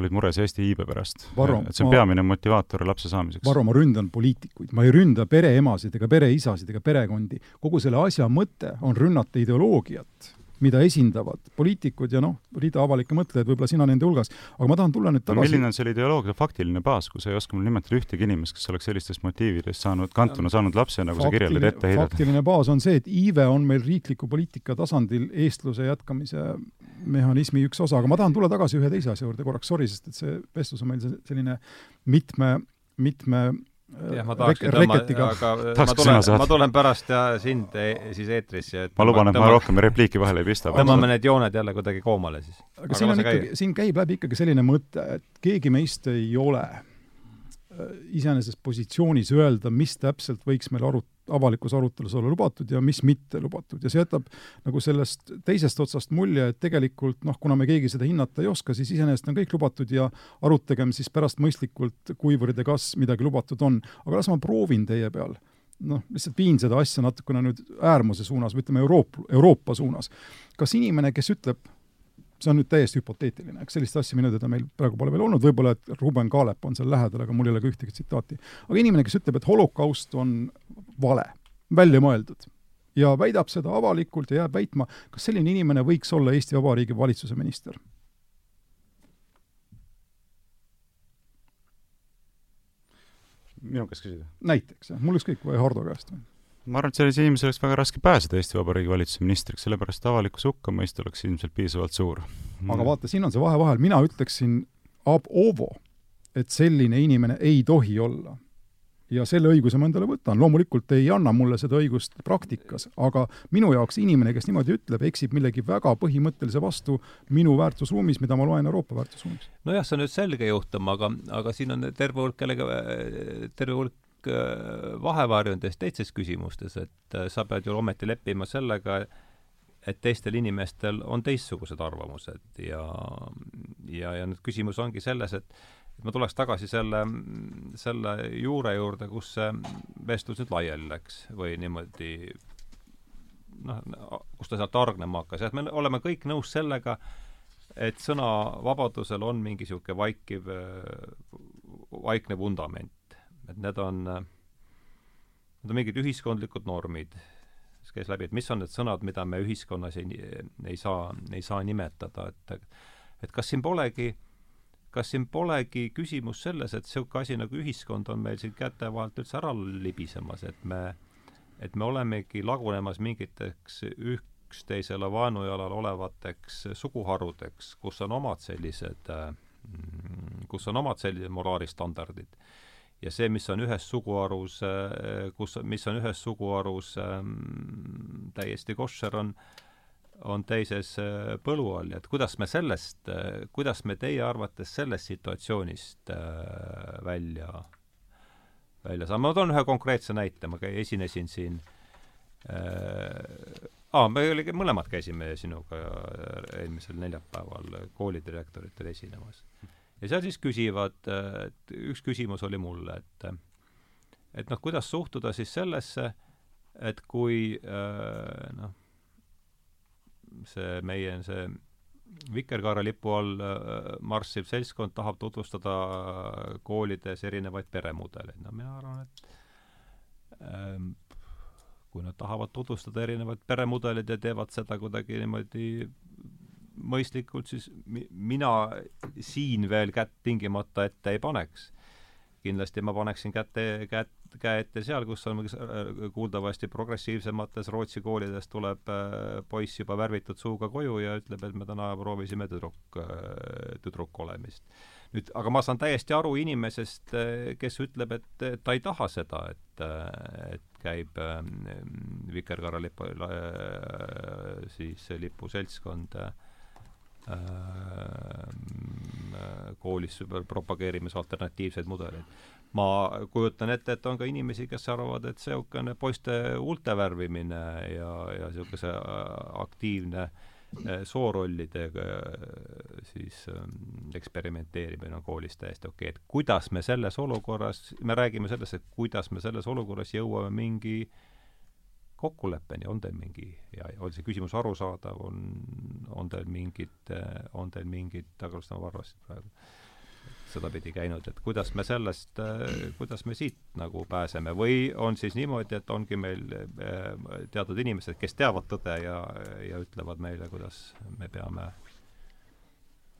S2: olid mures Eesti iibe pärast? et see on ma, peamine motivaator lapse saamiseks?
S3: Varro, ma ründan poliitikuid, ma ei ründa pereemasid ega pereisasid ega perekondi. kogu selle asja mõte on rünnata ideoloogiat mida esindavad poliitikud ja noh, rida avalikke mõtlejaid, võib-olla sina nende hulgas. aga ma tahan tulla nüüd tagasi
S2: no, milline on selle ideoloogia faktiline baas, kui sa ei oska mul nimetada ühtegi inimest, kes oleks sellistest motiividest saanud, kantuna saanud lapse, nagu faktiline, sa kirjeldad, ette heidad?
S3: faktiline baas on see, et iive on meil riikliku poliitika tasandil eestluse jätkamise mehhanismi üks osa, aga ma tahan tulla tagasi ühe teise asja juurde korraks, sorry, sest et see vestlus on meil selline mitme, mitme
S1: jah, ma tahaksin tõmba, aga ma tulen, ma tulen pärast ja sind e siis eetrisse.
S2: ma luban, et ma rohkem repliiki vahele ei pista.
S1: tõmbame need jooned jälle kuidagi koomale siis.
S3: aga, aga siin on ikkagi, siin käib läbi ikkagi selline mõte, et keegi meist ei ole äh, iseenesest positsioonis öelda, mis täpselt võiks meil arut-, avalikus arutelus olla lubatud ja mis mitte lubatud ja see jätab nagu sellest teisest otsast mulje, et tegelikult noh, kuna me keegi seda hinnata ei oska, siis iseenesest on kõik lubatud ja arutagem siis pärast mõistlikult, kuivõrd ja kas midagi lubatud on. aga las ma proovin teie peal noh, lihtsalt viin seda asja natukene nüüd äärmuse suunas või ütleme, Euroopa, Euroopa suunas. kas inimene, kes ütleb, see on nüüd täiesti hüpoteetiline, eks sellist asja minu teada meil praegu pole veel olnud, võib-olla et Ruben Kaalep on seal lähedal, aga mul ei ole ka ühtegi tsitaati. aga inimene, kes ütleb, et holokaust on vale, välja mõeldud, ja väidab seda avalikult ja jääb väitma, kas selline inimene võiks olla Eesti Vabariigi valitsuse minister?
S2: minu käest küsida?
S3: näiteks, jah, mul ükskõik, või Hardo käest või?
S2: Ma arvan, et sellisel inimesel oleks väga raske pääseda Eesti Vabariigi valitsuse ministriks, sellepärast avalikkuse hukkamõist oleks ilmselt piisavalt suur.
S3: aga vaata, siin on see vahe vahel, mina ütleksin ab ovo, et selline inimene ei tohi olla. ja selle õiguse ma endale võtan, loomulikult ei anna mulle seda õigust praktikas, aga minu jaoks inimene, kes niimoodi ütleb, eksib millegi väga põhimõttelise vastu minu väärtusruumis, mida ma loen Euroopa väärtusruumis.
S1: nojah, see on nüüd selge juhtum, aga, aga siin on terve hulk jällegi, terve hulk Äh, vahevarjundes teistes küsimustes, et äh, sa pead ju ometi leppima sellega, et teistel inimestel on teistsugused arvamused ja, ja, ja nüüd küsimus ongi selles, et ma tuleks tagasi selle, selle juure juurde, kus see vestlus nüüd laiali läks või niimoodi noh, kus ta sealt hargnema hakkas, et me oleme kõik nõus sellega, et sõnavabadusel on mingi niisugune vaikiv, vaikne vundament et need on, need on mingid ühiskondlikud normid, mis käis läbi, et mis on need sõnad, mida me ühiskonnas ei, ei saa, ei saa nimetada, et et kas siin polegi, kas siin polegi küsimus selles, et niisugune asi nagu ühiskond on meil siin käte vahelt üldse ära libisemas, et me, et me olemegi lagunemas mingiteks üksteisele vaenujalal olevateks suguharudeks, kus on omad sellised, kus on omad sellised moraalistandardid ja see, mis on ühes suguharus, äh, kus, mis on ühes suguharus ähm, täiesti koššer, on on teises äh, põlu all. Ja et kuidas me sellest, äh, kuidas me teie arvates sellest situatsioonist välja, välja saame, ma toon ühe konkreetse näite, ma esinesin siin äh, aa, me oli, mõlemad käisime sinuga eelmisel neljapäeval koolidirektoritel esinemas ja seal siis küsivad, et üks küsimus oli mulle, et et noh, kuidas suhtuda siis sellesse, et kui äh, noh, see meie, see Vikerkaare lipu all äh, marssiv seltskond tahab tutvustada koolides erinevaid peremudeleid, no mina arvan, et ähm, kui nad tahavad tutvustada erinevaid peremudeleid ja teevad seda kuidagi niimoodi mõistlikult, siis mi-, mina siin veel kätt tingimata ette ei paneks. kindlasti ma paneksin kätte, kätt, käe ette seal, kus on kuuldavasti progressiivsemates Rootsi koolides tuleb äh, poiss juba värvitud suuga koju ja ütleb, et me täna proovisime tüdruk, äh, tüdruk olemist. nüüd, aga ma saan täiesti aru inimesest, äh, kes ütleb, et ta ei taha seda, et, et käib Vikerkaare lipu, siis lipuseltskond äh, Äh, koolis propageerimas alternatiivseid mudeleid. ma kujutan ette, et on ka inimesi, kes arvavad, et niisugune poiste huulte värvimine ja, ja niisuguse äh, aktiivne äh, soorollidega siis eksperimenteerimine on koolis täiesti okei okay., et kuidas me selles olukorras, me räägime sellest, et kuidas me selles olukorras jõuame mingi äh, kokkuleppeni, on teil mingi ja on see küsimus arusaadav, on, on teil mingid, on teil mingid, aga just nagu arvasid praegu, sedapidi käinud, et kuidas me sellest, kuidas me siit nagu pääseme? Või on siis niimoodi, et ongi meil eh, teatud inimesed, kes teavad tõde ja, ja ütlevad meile, kuidas me peame,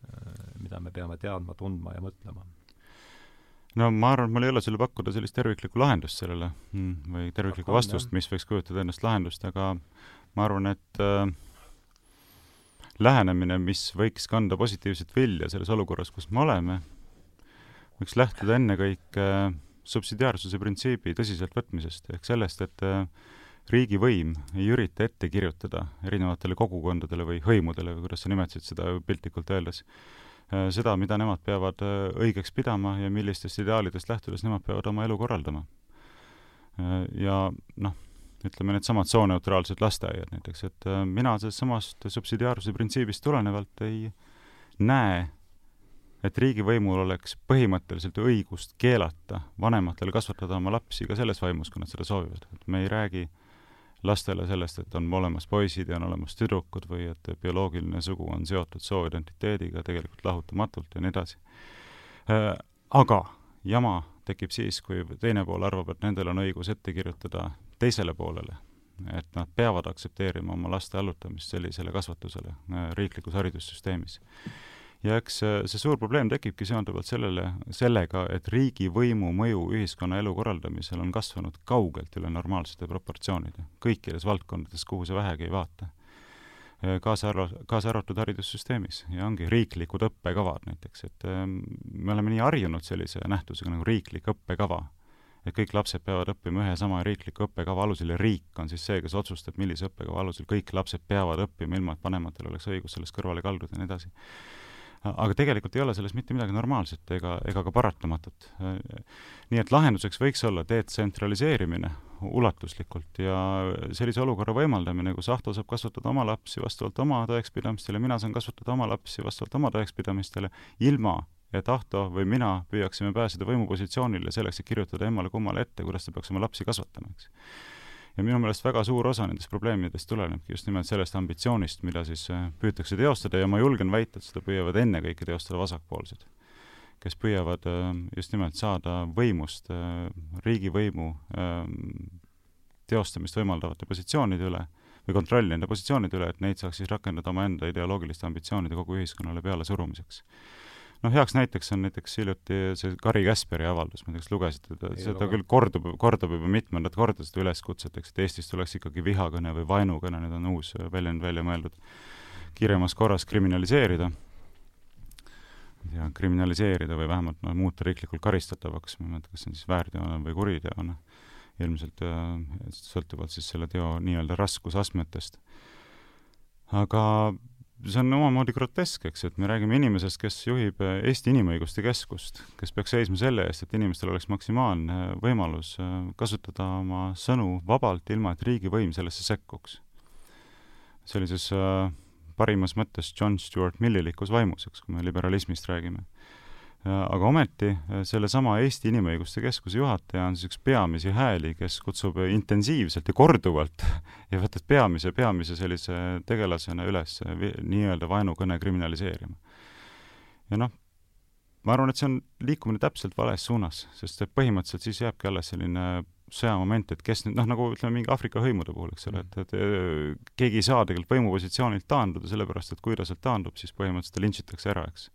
S1: eh, mida me peame teadma, tundma ja mõtlema
S2: no ma arvan, et mul ei ole sulle pakkuda sellist terviklikku lahendust sellele mm, või terviklikku vastust, mis võiks kujutada endast lahendust, aga ma arvan, et äh, lähenemine, mis võiks kanda positiivset vilja selles olukorras, kus me oleme, võiks lähtuda ennekõike subsidiaarsuse printsiibi tõsiseltvõtmisest, ehk sellest, et äh, riigivõim ei ürita ette kirjutada erinevatele kogukondadele või hõimudele või kuidas sa nimetasid seda piltlikult öeldes, äh, seda, mida nemad peavad äh, õigeks pidama ja millistest ideaalidest lähtudes nemad peavad oma elu korraldama. ja noh, ütleme needsamad sooneutraalsed lasteaiad näiteks, et mina sellest samast subsidiaarsuse printsiibist tulenevalt ei näe et riigivõimul oleks põhimõtteliselt õigust keelata vanematel kasvatada oma lapsi ka selles vaimus, kui nad seda soovivad. et me ei räägi lastele sellest, et on olemas poisid ja on olemas tüdrukud või et bioloogiline sugu on seotud sooidentiteediga tegelikult lahutamatult ja nii edasi. Äh, aga jama tekib siis, kui teine pool arvab, et nendel on õigus ette kirjutada teisele poolele, et nad peavad aktsepteerima oma laste allutamist sellisele kasvatusele äh, riiklikus haridussüsteemis ja eks see suur probleem tekibki seonduvalt sellele, sellega, et riigivõimu mõju ühiskonnaelu korraldamisel on kasvanud kaugelt üle normaalsete proportsioonide, kõikides valdkondades, kuhu sa vähegi ei vaata. kaasa arva-, kaasa arvatud haridussüsteemis ja ongi riiklikud õppekavad näiteks, et ähm, me oleme nii harjunud sellise nähtusega nagu riiklik õppekava, et kõik lapsed peavad õppima ühe sama riikliku õppekava alusel ja riik on siis see, kes otsustab, millise õppekava alusel kõik lapsed peavad õppima, ilma et vanematel oleks õigus sellest kõrvale kalduda ja nii edasi aga tegelikult ei ole selles mitte midagi normaalset ega, ega ka paratamatut. nii et lahenduseks võiks olla detsentraliseerimine ulatuslikult ja sellise olukorra võimaldamine, kus Ahto saab kasvatada oma lapsi vastavalt oma tõekspidamistele, mina saan kasvatada oma lapsi vastavalt oma tõekspidamistele, ilma et Ahto või mina püüaksime pääseda võimupositsioonile selleks, et kirjutada emmale-kummale ette, kuidas ta peaks oma lapsi kasvatama, eks ja minu meelest väga suur osa nendest probleemidest tulenebki just nimelt sellest ambitsioonist, mida siis äh, püütakse teostada ja ma julgen väita, et seda püüavad ennekõike teostada vasakpoolsed, kes püüavad äh, just nimelt saada võimust, äh, riigivõimu teostamist võimaldavate positsioonide üle või kontrolli nende positsioonide üle, et neid saaks siis rakendada omaenda ideoloogiliste ambitsioonide kogu ühiskonnale peale surumiseks noh, heaks näiteks on näiteks hiljuti see Kari Käsperi avaldus, ma ei tea, kas lugesite teda, seda küll kordub, kordab juba mitmendat korda seda üleskutset, eks, et Eestis tuleks ikkagi vihakõne või vaenukõne, nüüd on uus väljend välja mõeldud, kiiremas korras kriminaliseerida. Ja kriminaliseerida või vähemalt noh, muuta riiklikult karistatavaks, ma ei mäleta, kas see on siis väärteona või kuriteona, ilmselt äh, sõltuvalt siis selle teo nii-öelda raskusastmetest. aga see on omamoodi grotesk, eks, et me räägime inimesest, kes juhib äh, Eesti Inimõiguste Keskust, kes peaks seisma selle eest, et inimestel oleks maksimaalne võimalus äh, kasutada oma sõnu vabalt, ilma et riigivõim sellesse sekkuks. sellises äh, parimas mõttes John Stuart Millilikus vaimus, eks, kui me liberalismist räägime aga ometi äh, sellesama Eesti Inimõiguste Keskuse juhataja on siis üks peamisi hääli, kes kutsub intensiivselt ja korduvalt *laughs* ja võtab peamise, peamise sellise tegelasena üles nii-öelda vaenukõne kriminaliseerima. ja noh, ma arvan, et see on liikumine täpselt vales suunas, sest et põhimõtteliselt siis jääbki alles selline sõjamoment, et kes nüüd noh, nagu ütleme mingi Aafrika hõimude puhul, eks ole, et, et äh, keegi ei saa tegelikult võimupositsioonilt taanduda, sellepärast et kui ta sealt taandub, siis põhimõtteliselt ta lintšitakse ära, eks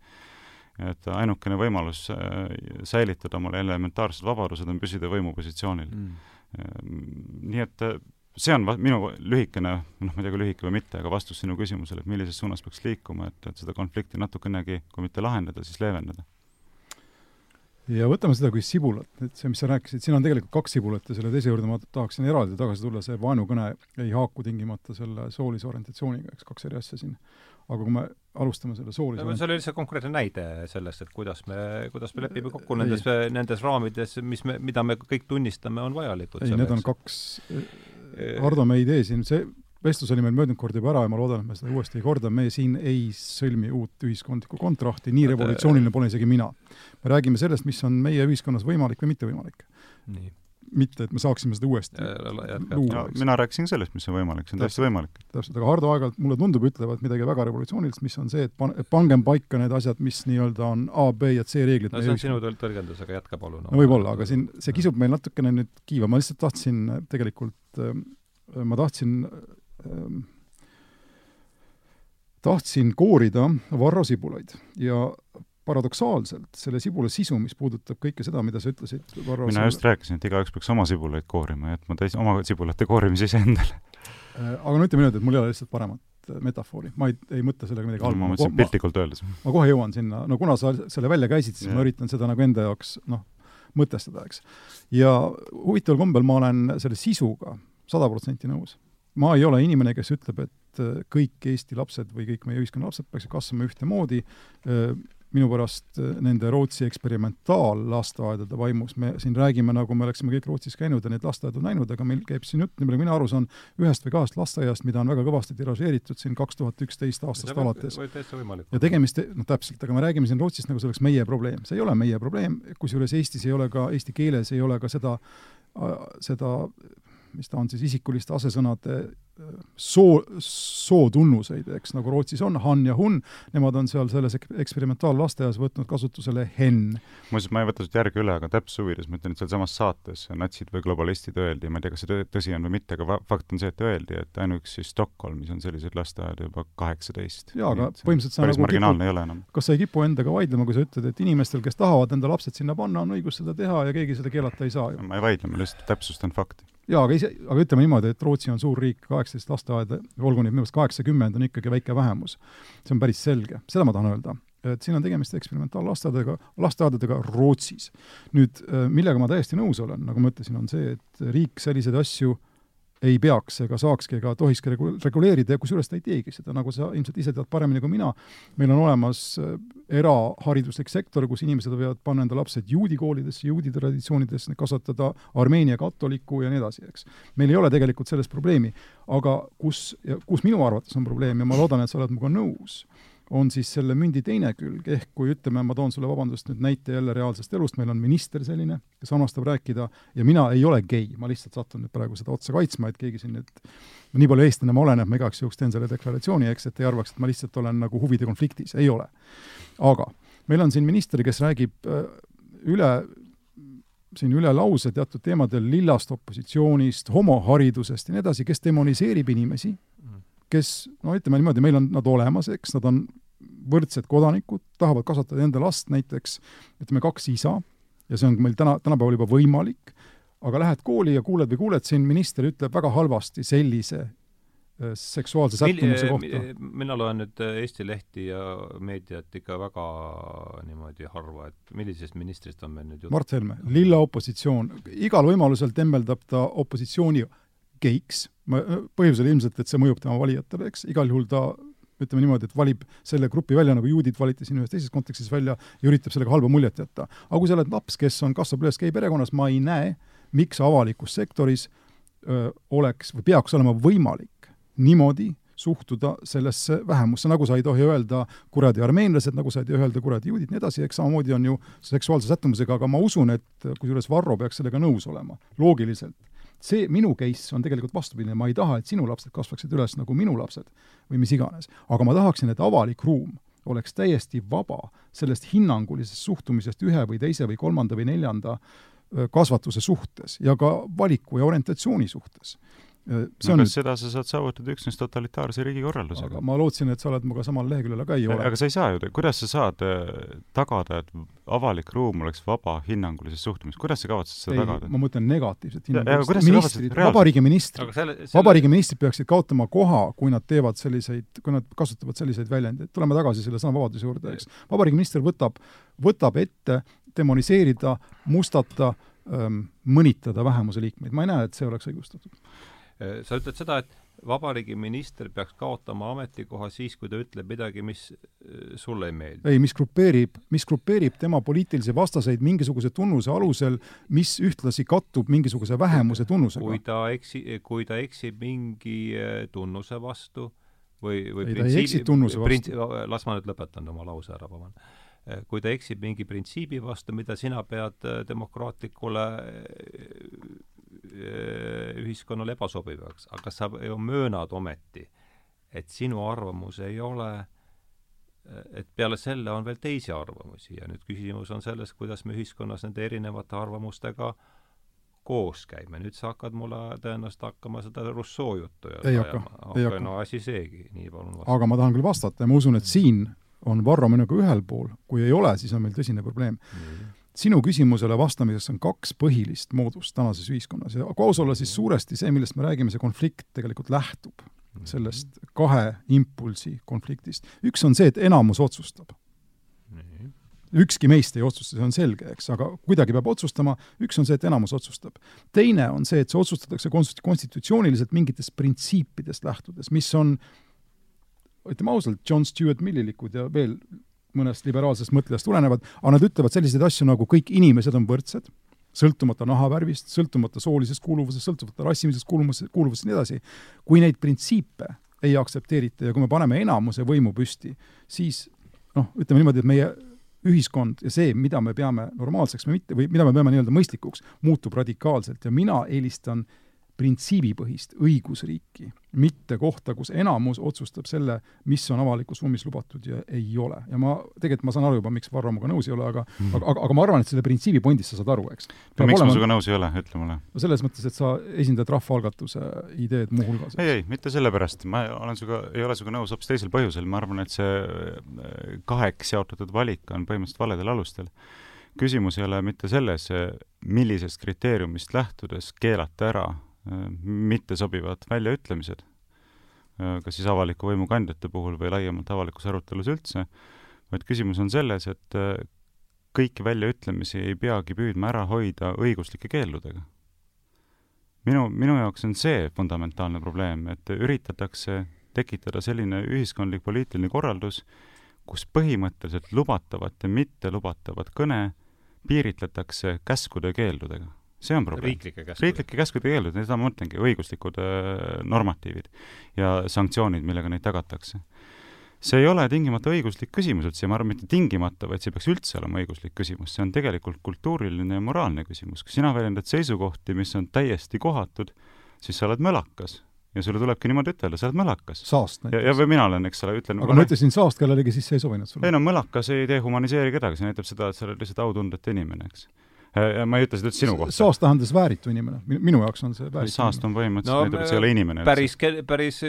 S2: et ainukene võimalus äh, säilitada omale elementaarsed vabadused on püsida võimupositsioonil. Mm.. Ehm, nii et äh, see on minu lühikene, noh, ma ei tea, kui lühike või mitte, aga vastus sinu küsimusele, et millises suunas peaks liikuma, et, et seda konflikti natukenegi, kui mitte lahendada, siis leevendada.
S3: ja võtame seda kui sibulat, et see, mis sa rääkisid, siin on tegelikult kaks sibulat ja selle teise juurde ma tahaksin eraldi tagasi tulla, see vaenukõne ei haaku tingimata selle soolise orientatsiooniga, eks kaks eri asja siin aga kui me alustame selle soolise
S1: no, see oli lihtsalt konkreetne näide sellest, et kuidas me, kuidas me lepime kokku ei. nendes, nendes raamides, mis me, mida me kõik tunnistame, on vajalikud.
S3: ei, need on kaks, Hardo, me ei tee siin, see vestlus oli meil möödunud kord juba ära ja ma loodan, et me seda uuesti ei korda, me siin ei sõlmi uut ühiskondlikku kontrakti, nii revolutsiooniline pole isegi mina. me räägime sellest, mis on meie ühiskonnas võimalik või mitte võimalik. nii mitte, et me saaksime seda uuesti
S2: luua. mina rääkisin sellest, mis on võimalik, see on täiesti võimalik.
S3: täpselt, aga Hardo aeg-ajalt mulle tundub, ütlevad midagi väga revolutsioonilist, mis on see, et pan-, pangem paika need asjad, mis nii-öelda on A, B ja C reeglid.
S1: no see on sinu tõlgendus, aga jätka palun
S3: no,. no võib-olla, aga siin see kisub meil natukene nüüd kiiva, ma lihtsalt tahtsin tegelikult, ähm, ma tahtsin ähm, tahtsin koorida Varro Sibulaid ja paradoksaalselt selle sibula sisu, mis puudutab kõike seda, mida sa ütlesid,
S2: Varro mina just rääkisin, et igaüks peaks oma sibulaid koorima, jätma täis oma sibulate koorimise iseendale.
S3: Äh, aga no ütleme niimoodi, et mul ei ole lihtsalt paremat äh, metafoori, ma ei, ei mõtle sellega midagi halba.
S2: ma mõtlesin piltlikult öeldes.
S3: ma kohe jõuan sinna, no kuna sa selle välja käisid, siis yeah. ma üritan seda nagu enda jaoks noh, mõtestada, eks. ja huvitaval kombel ma olen selle sisuga sada protsenti nõus. ma ei ole inimene, kes ütleb, et äh, kõik Eesti lapsed või kõik meie ühiskonna lapsed peaksid kasvama ühtemoodi, minu pärast äh, nende Rootsi eksperimentaalla-lasteaedade vaimus, me siin räägime, nagu me oleksime kõik Rootsis käinud ja neid lasteaedu näinud, aga meil käib siin jutt, nii palju mina aru saan, ühest või kahest lasteaiast, mida on väga kõvasti tiražeeritud siin kaks tuhat üksteist aastast
S1: võib,
S3: alates.
S1: võib täitsa võimalik
S3: ja tegemist, noh täpselt, aga me räägime siin Rootsist nagu see oleks meie probleem. see ei ole meie probleem, kusjuures Eestis ei ole ka, eesti keeles ei ole ka seda, seda mis ta on siis isikuliste asesõnade soo, sootunnuseid, eks, nagu Rootsis on, han ja hun, nemad on seal selles eksperimentaal-lasteaias võtnud kasutusele hen.
S2: muuseas, ma ei võta siit järge üle, aga täpsuse huvides ma ütlen, et sealsamas saates natsid või globalistid öeldi, ma ei tea, kas see tõsi on või mitte, aga fakt on see, et öeldi, et ainuüksi Stockholmis on selliseid lasteaedu juba kaheksateist.
S3: jaa, aga põhimõtteliselt
S2: sa nagu marginaalne kipu, ei ole enam.
S3: kas sa ei kipu endaga vaidlema, kui sa ütled, et inimestel, kes tahavad enda lapsed sinna panna, on õigus seda teha ja keegi seda keelata ei saa ju?
S2: ma ei vaidle, ma lihtsalt täpsustan fakti
S3: jaa, aga ise, aga ütleme niimoodi, et Rootsi on suur riik, kaheksateist lasteaeda, olgu neid minu meelest kaheksakümmend, on ikkagi väike vähemus. see on päris selge, seda ma tahan öelda. et siin on tegemist eksperimentaallasteaedadega, lasteaedadega Rootsis. nüüd, millega ma täiesti nõus olen, nagu ma ütlesin, on see, et riik selliseid asju ei peaks ega saakski ega tohikski regu-, reguleerida ja kusjuures ta ei teegi seda, nagu sa ilmselt ise tead paremini kui mina, meil on olemas äh, erahariduslik sektor, kus inimesed võivad panna enda lapsed juudi koolidesse, juudi traditsioonidesse, kasvatada Armeenia katoliku ja nii edasi, eks. meil ei ole tegelikult selles probleemi, aga kus, kus minu arvates on probleem ja ma loodan, et sa oled minuga nõus, on siis selle mündi teine külg, ehk kui ütleme, ma toon sulle, vabandust, nüüd näite jälle reaalsest elust, meil on minister selline, kes armastab rääkida ja mina ei ole gei, ma lihtsalt satun nüüd praegu seda otsa kaitsma, et keegi siin nüüd nii palju eestlane ma olen, et ma igaks juhuks teen selle deklaratsiooni, eks, et ei arvaks, et ma lihtsalt olen nagu huvide konfliktis, ei ole. aga meil on siin minister, kes räägib äh, üle siin üle lause teatud teemadel lillast opositsioonist, homoharidusest ja nii edasi, kes demoniseerib inimesi kes no ütleme niimoodi, meil on nad olemas, eks, nad on võrdsed kodanikud, tahavad kasvatada enda last näiteks, ütleme kaks isa, ja see on meil täna, tänapäeval juba võimalik, aga lähed kooli ja kuuled või kuuled siin, minister ütleb väga halvasti sellise äh, seksuaalse sättumuse kohta.
S1: mina loen nüüd äh, Eesti lehti ja meediat ikka väga niimoodi harva, et millisest ministrist on meil nüüd
S3: jutt? Mart Helme, lilla opositsioon, igal võimalusel tembeldab ta opositsiooni geiks, põhjusel ilmselt, et see mõjub tema valijatele, eks, igal juhul ta ütleme niimoodi, et valib selle grupi välja, nagu juudid valiti siin ühes teises kontekstis välja ja üritab sellega halba muljet jätta. aga kui sa oled laps, kes on, kasvab üles gei perekonnas, ma ei näe, miks avalikus sektoris öö, oleks või peaks olema võimalik niimoodi suhtuda sellesse vähemusse, nagu sa ei tohi öelda kuradi armeenlased, nagu sa ei tohi öelda kuradi juudid, nii edasi, eks samamoodi on ju seksuaalse sättumusega, aga ma usun, et kusjuures Varro peaks sellega nõus olema, loogiliselt see minu case on tegelikult vastupidine, ma ei taha, et sinu lapsed kasvaksid üles nagu minu lapsed või mis iganes. aga ma tahaksin, et avalik ruum oleks täiesti vaba sellest hinnangulisest suhtumisest ühe või teise või kolmanda või neljanda kasvatuse suhtes ja ka valiku ja orientatsiooni suhtes
S2: see on no, kas seda sa saad saavutada üksnes totalitaarse riigikorraldusega?
S3: ma lootsin, et sa oled minuga samal leheküljel, aga ei ole.
S2: aga sa ei saa ju, kuidas sa saad äh, tagada, et avalik ruum oleks vaba hinnangulises suhtumises, kuidas sa kavatsed seda ei, tagada?
S3: ma mõtlen negatiivset hinnangulist. ministrid, vabariigi ministrid, selle... vabariigi ministrid peaksid kaotama koha, kui nad teevad selliseid, kui nad kasutavad selliseid väljendeid. tuleme tagasi sellesama vabaduse juurde, eks. vabariigi minister võtab, võtab ette demoniseerida, mustata, ähm, mõnitada vähemuse liikmeid. ma ei näe, et see oleks õigustatud
S1: Äh, sa ütled seda, et vabariigi minister peaks kaotama ametikoha siis, kui ta ütleb midagi, mis äh, sulle ei meeldi?
S3: ei, mis grupeerib, mis grupeerib tema poliitilisi vastaseid mingisuguse tunnuse alusel, mis ühtlasi kattub mingisuguse vähemuse tunnusega.
S1: kui ta eksi-, kui ta eksib mingi äh, tunnuse vastu või, või
S3: ei, ta ei eksi tunnuse vastu.
S1: las ma nüüd lõpetan oma lause ära, vabandan kui ta eksib mingi printsiibi vastu, mida sina pead demokraatlikule Äh, ühiskonnale ebasobivaks, aga sa ju möönad ometi, et sinu arvamus ei ole, et peale selle on veel teisi arvamusi ja nüüd küsimus on selles, kuidas me ühiskonnas nende erinevate arvamustega koos käime, nüüd sa hakkad mulle tõenäoliselt hakkama seda Rousseau juttu
S3: ei hakka, ei hakka.
S1: no asi seegi, nii palun
S3: vasta. aga ma tahan küll vastata ja ma usun, et siin on Varro minuga ühel pool, kui ei ole, siis on meil tõsine probleem. Mm sinu küsimusele vastamiseks on kaks põhilist moodust tänases ühiskonnas ja kui aus olla, siis suuresti see, millest me räägime, see konflikt tegelikult lähtub sellest kahe impulsi konfliktist. üks on see, et enamus otsustab. ükski meist ei otsusta, see on selge, eks, aga kuidagi peab otsustama, üks on see, et enamus otsustab. teine on see, et see otsustatakse konstitutsiooniliselt mingitest printsiipidest lähtudes, mis on ütleme ausalt, John Stewart Millilikud ja veel mõnest liberaalsest mõttest tulenevad, aga nad ütlevad selliseid asju nagu kõik inimesed on võrdsed, sõltumata nahavärvist, sõltumata soolisest kuuluvusest, sõltumata rassilisest kuuluvusest, kuuluvusest ja nii edasi. kui neid printsiipe ei aktsepteerita ja kui me paneme enamuse võimu püsti, siis noh, ütleme niimoodi, et meie ühiskond ja see, mida me peame normaalseks või mitte, või mida me peame nii-öelda mõistlikuks, muutub radikaalselt ja mina eelistan printsiibipõhist õigusriiki, mitte kohta, kus enamus otsustab selle, mis on avalikus ruumis lubatud ja ei ole. ja ma, tegelikult ma saan aru juba, miks Varro minuga nõus ei ole, aga mm. aga, aga, aga ma arvan, et selle printsiibi pondist sa saad aru, eks.
S2: no miks olema... ma sinuga nõus ei ole, ütle mulle.
S3: no selles mõttes, et sa esindad rahvaalgatuse ideed muuhulgas.
S2: ei, ei, mitte sellepärast, ma olen sinuga, ei ole sinuga nõus hoopis teisel põhjusel, ma arvan, et see äh, kaheks jaotatud valik on põhimõtteliselt valedel alustel küsimus ei ole mitte selles, millisest kriteeriumist lähtudes keelata ära mittesobivad väljaütlemised, kas siis avaliku võimu kandjate puhul või laiemalt avalikus arutelus üldse, vaid küsimus on selles, et äh, kõiki väljaütlemisi ei peagi püüdma ära hoida õiguslike keeldudega. minu, minu jaoks on see fundamentaalne probleem, et üritatakse tekitada selline ühiskondlik poliitiline korraldus, kus põhimõtteliselt lubatavat ja mittelubatavat kõne piiritletakse käskude ja keeldudega see on probleem.
S1: riiklike käskude.
S2: riiklike käskude keelud, seda ma mõtlengi, õiguslikud äh, normatiivid ja sanktsioonid, millega neid tagatakse. see ei ole tingimata õiguslik küsimus üldse ja ma arvan, mitte tingimata, vaid see peaks üldse olema õiguslik küsimus, see on tegelikult kultuuriline ja moraalne küsimus. kui sina väljendad seisukohti, mis on täiesti kohatud, siis sa oled mölakas ja sulle tulebki niimoodi ütelda, sa oled mõlakas.
S3: saast
S2: näiteks. ja, ja või mina olen, eks ole, ütlen
S3: aga ma ütlesin saast kellelegi, siis see ei sobinud sulle?
S2: ei no mõlakas ei dehumaniseeri kedagi, see näitab seda, et sa oled lihtsalt autundetu inimene, eks ma ei ütle seda üldse sinu kohta.
S3: saast tähendas vääritu inimene, minu jaoks on see vääritu
S2: saast on põhimõtteliselt no,, näitab, et see ei ole inimene.
S1: päris, päris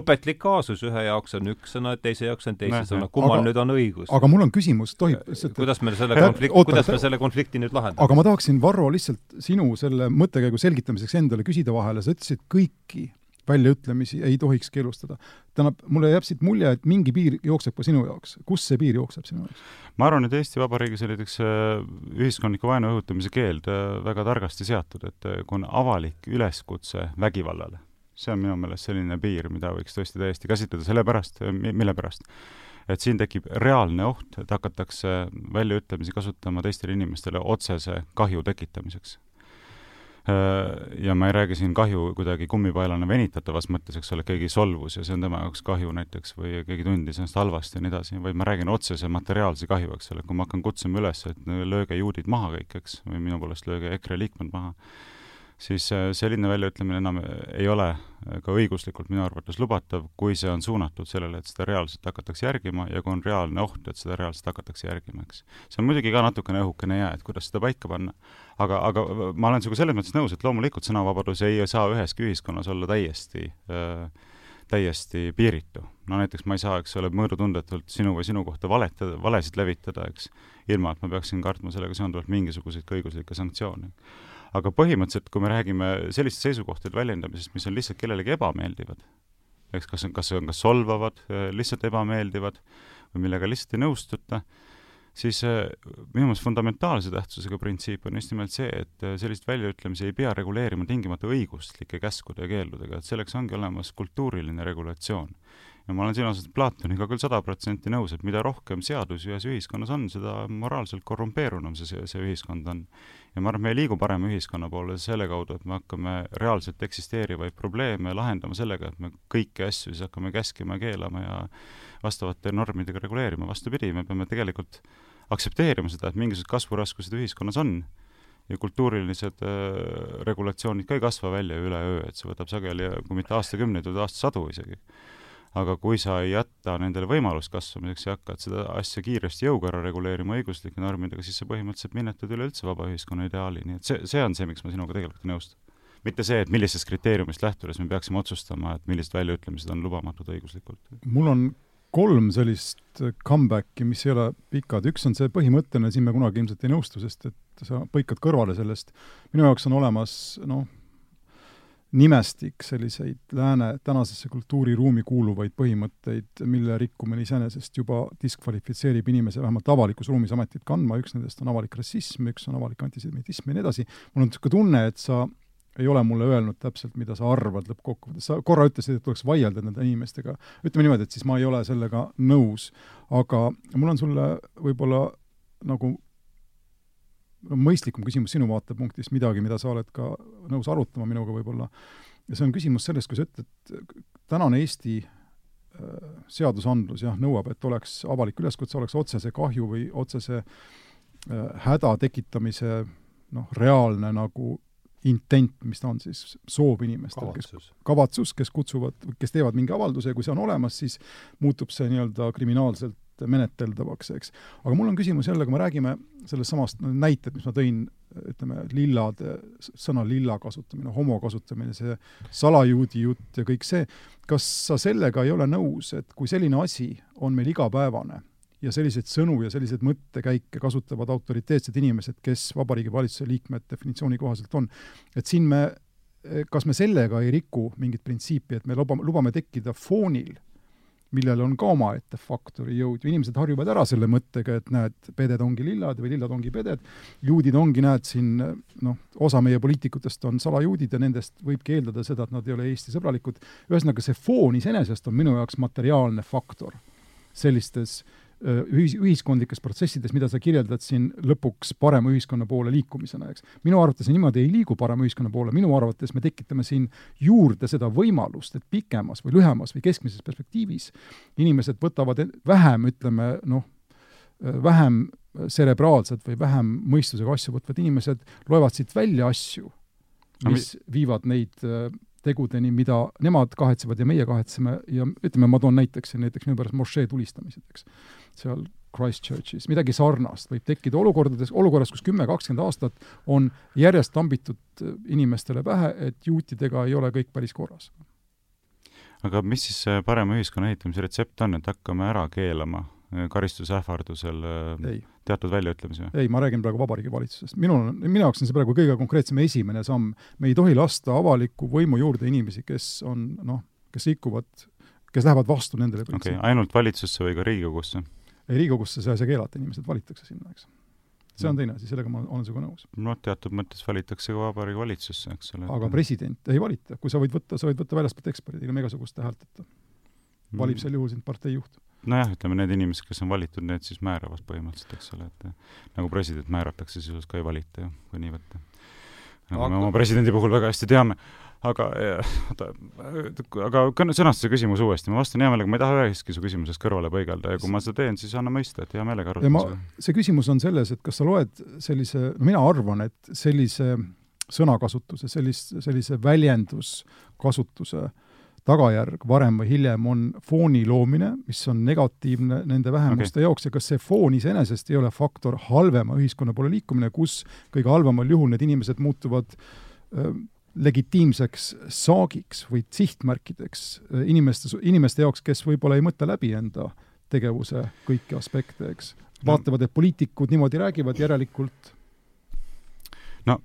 S1: õpetlik kaasus, ühe jaoks on üks sõna, teise jaoks on teise sõna, kummal nüüd on õigus?
S3: aga mul on küsimus, tohib
S1: lihtsalt kuidas me selle konflikti, kuidas me selle konflikti nüüd lahendame?
S3: aga ma tahaksin, Varro, lihtsalt sinu selle mõttekäigu selgitamiseks endale küsida vahele, sa ütlesid kõiki väljaütlemisi ei tohiks keelustada. tähendab, mulle jääb siit mulje, et mingi piir jookseb ka sinu jaoks. kus see piir jookseb sinu jaoks?
S2: ma arvan, et Eesti Vabariigis oli näiteks äh, ühiskondliku vaenu õhutamise keeld äh, väga targasti seatud, et äh, kui on avalik üleskutse vägivallale, see on minu meelest selline piir, mida võiks tõesti täiesti käsitleda, sellepärast, mille pärast? et siin tekib reaalne oht, et hakatakse väljaütlemisi kasutama teistele inimestele otsese kahju tekitamiseks ja ma ei räägi siin kahju kuidagi kummipaelana venitatavas mõttes, eks ole, keegi solvus ja see on tema jaoks kahju näiteks või keegi tundis ennast halvasti ja nii edasi, vaid ma räägin otsese materiaalse kahju, eks ole, kui ma hakkan kutsuma üles, et lööge juudid maha kõik, eks, või minu poolest lööge EKRE liikmed maha siis äh, selline väljaütlemine enam ei ole äh, ka õiguslikult minu arvates lubatav, kui see on suunatud sellele, et seda reaalselt hakatakse järgima ja kui on reaalne oht, et seda reaalselt hakatakse järgima, eks. see on muidugi ka natukene õhukene jää, et kuidas seda paika panna. aga, aga ma olen sinuga selles mõttes nõus, et loomulikult sõnavabadus ei saa üheski ühiskonnas olla täiesti äh, täiesti piiritu. no näiteks ma ei saa, eks ole, mõõdutundetult sinu või sinu kohta valetada, valesid levitada, eks, ilma et ma peaksin kartma sellega seonduvalt mingisuguseid ka õiguslikke sanktsioone aga põhimõtteliselt, kui me räägime selliste seisukohtade väljendamisest, mis on lihtsalt kellelegi ebameeldivad, eks kas on, kas on kas solvavad, äh, lihtsalt ebameeldivad või millega lihtsalt ei nõustuta, siis äh, minu meelest fundamentaalse tähtsusega printsiip on just nimelt see, et äh, selliseid väljaütlemisi ei pea reguleerima tingimata õiguslike käskude ja keeldudega, et selleks ongi olemas kultuuriline regulatsioon ja ma olen siin osas Platoniga küll sada protsenti nõus, et mida rohkem seadusi ühes ühiskonnas on, seda moraalselt korrumpeerunum see, see ühiskond on. ja ma arvan, et me ei liigu parema ühiskonna poole selle kaudu, et me hakkame reaalselt eksisteerivaid probleeme lahendama sellega, et me kõiki asju siis hakkame käskima ja keelama ja vastavate normidega reguleerima, vastupidi, me peame tegelikult aktsepteerima seda, et mingisugused kasvuraskused ühiskonnas on ja kultuurilised äh, regulatsioonid ka ei kasva välja üleöö, et see võtab sageli, kui mitte aastakümneid, vaid aastasadu isegi aga kui sa ei jäta nendele võimalust kasvamiseks ja hakkad seda asja kiiresti jõuga ära reguleerima õiguslike normidega, siis sa põhimõtteliselt minetad üleüldse vaba ühiskonna ideaali, nii et see, see on see, miks ma sinuga tegelikult ei nõustu. mitte see, et millisest kriteeriumist lähtudes me peaksime otsustama, et millised väljaütlemised on lubamatud õiguslikult.
S3: mul on kolm sellist comeback'i, mis ei ole pikad, üks on see põhimõtteline, siin me kunagi ilmselt ei nõustu, sest et sa põikad kõrvale sellest. minu jaoks on olemas noh, nimestik selliseid lääne tänasesse kultuuriruumi kuuluvaid põhimõtteid, mille rikkumine iseenesest juba diskvalifitseerib inimese vähemalt avalikus ruumis ametit kandma, üks nendest on avalik rassism, üks on avalik antisemitism ja nii edasi. mul on niisugune tunne, et sa ei ole mulle öelnud täpselt, mida sa arvad lõppkokkuvõttes, sa korra ütlesid, et tuleks vaielda nende inimestega, ütleme niimoodi, et siis ma ei ole sellega nõus, aga mul on sulle võib-olla nagu mõistlikum küsimus sinu vaatepunktist, midagi, mida sa oled ka nõus arutama minuga võib-olla, ja see on küsimus sellest, kui sa ütled, tänane Eesti äh, seadusandlus jah, nõuab, et oleks avalik üleskutse, oleks otsese kahju või otsese äh, häda tekitamise noh, reaalne nagu intent, mis ta on siis, soov inimestel, kes, kavatsus, kes kutsuvad, kes teevad mingi avalduse ja kui see on olemas, siis muutub see nii-öelda kriminaalselt menetleldavaks, eks. aga mul on küsimus jälle, kui me räägime sellest samast no, näited, mis ma tõin, ütleme, lillade, sõna lilla kasutamine, homo kasutamine, see salajuudi jutt ja kõik see, kas sa sellega ei ole nõus, et kui selline asi on meil igapäevane ja selliseid sõnu ja selliseid mõttekäike kasutavad autoriteetsed inimesed, kes Vabariigi Valitsuse liikmed definitsiooni kohaselt on, et siin me, kas me sellega ei riku mingit printsiipi, et me lubame, lubame tekkida foonil millel on ka omaette faktori jõud ju inimesed harjuvad ära selle mõttega, et näed, peded ongi lillad või lillad ongi peded, juudid ongi, näed siin noh, osa meie poliitikutest on salajuudid ja nendest võibki eeldada seda, et nad ei ole Eesti sõbralikud. ühesõnaga, see foon iseenesest on minu jaoks materiaalne faktor sellistes äh, ühis, ühiskondlikes protsessides, mida sa kirjeldad siin lõpuks parema ühiskonna poole liikumisena, eks. minu arvates niimoodi ei liigu parema ühiskonna poole, minu arvates me tekitame siin juurde seda võimalust, et pikemas või lühemas või keskmises perspektiivis inimesed võtavad vähem, ütleme noh, vähem cerebraalselt või vähem mõistusega asju võtvad inimesed loevad siit välja asju, mis viivad neid tegudeni, mida nemad kahetsevad ja meie kahetseme ja ütleme, ma toon näiteks, näiteks minu pärast mošee tulistamised, eks. seal Christchurchis, midagi sarnast võib tekkida olukordades, olukorras, kus kümme, kakskümmend aastat on järjest tambitud inimestele pähe, et juutidega ei ole kõik päris korras.
S2: aga mis siis see parema ühiskonna ehitamise retsept on, et hakkame ära keelama karistuse ähvardusel ei. teatud väljaütlemisi?
S3: ei, ma räägin praegu Vabariigi Valitsusest. minul on, minu jaoks on see praegu kõige konkreetsem esimene samm. me ei tohi lasta avaliku võimu juurde inimesi, kes on noh, kes rikuvad, kes lähevad vastu nendele
S2: okei okay,, ainult valitsusse või ka Riigikogusse?
S3: ei, Riigikogusse ei saa keelata, inimesed valitakse sinna, eks. see on teine asi, sellega ma olen sinuga nõus.
S2: noh, teatud mõttes valitakse ka Vabariigi Valitsusse, eks ole.
S3: aga president ei valita, kui sa võid võtta, sa võid võtta väljaspoolt eksperdid ilma igasuguste häälteta. valib mm. sel juhul sind partei juht
S2: nojah, ütleme need inimesed, kes on valitud, need siis määravad põhimõtteliselt, eks ole, et nagu president määratakse, sisuliselt ka ei valita ju, kui nii võtta. nagu aga... me oma presidendi puhul väga hästi teame, aga oota, aga sõnasta see küsimus uuesti, ma vastan hea meelega, ma ei taha ühestki su küsimusest kõrvale põigelda ja kui ma seda teen, siis anna mõista, et hea meelega arutan
S3: seda. see küsimus on selles, et kas sa loed sellise, no mina arvan, et sellise sõnakasutuse, sellist, sellise väljenduskasutuse äh, tagajärg varem või hiljem on fooni loomine, mis on negatiivne nende vähemuste okay. jaoks ja kas see foon iseenesest ei ole faktor halvema ühiskonna poole liikumine, kus kõige halvemal juhul need inimesed muutuvad äh, legitiimseks saagiks või sihtmärkideks inimeste, inimeste jaoks, kes võib-olla ei mõtle läbi enda tegevuse kõiki aspekte, eks. vaatavad, et poliitikud niimoodi räägivad, järelikult
S2: no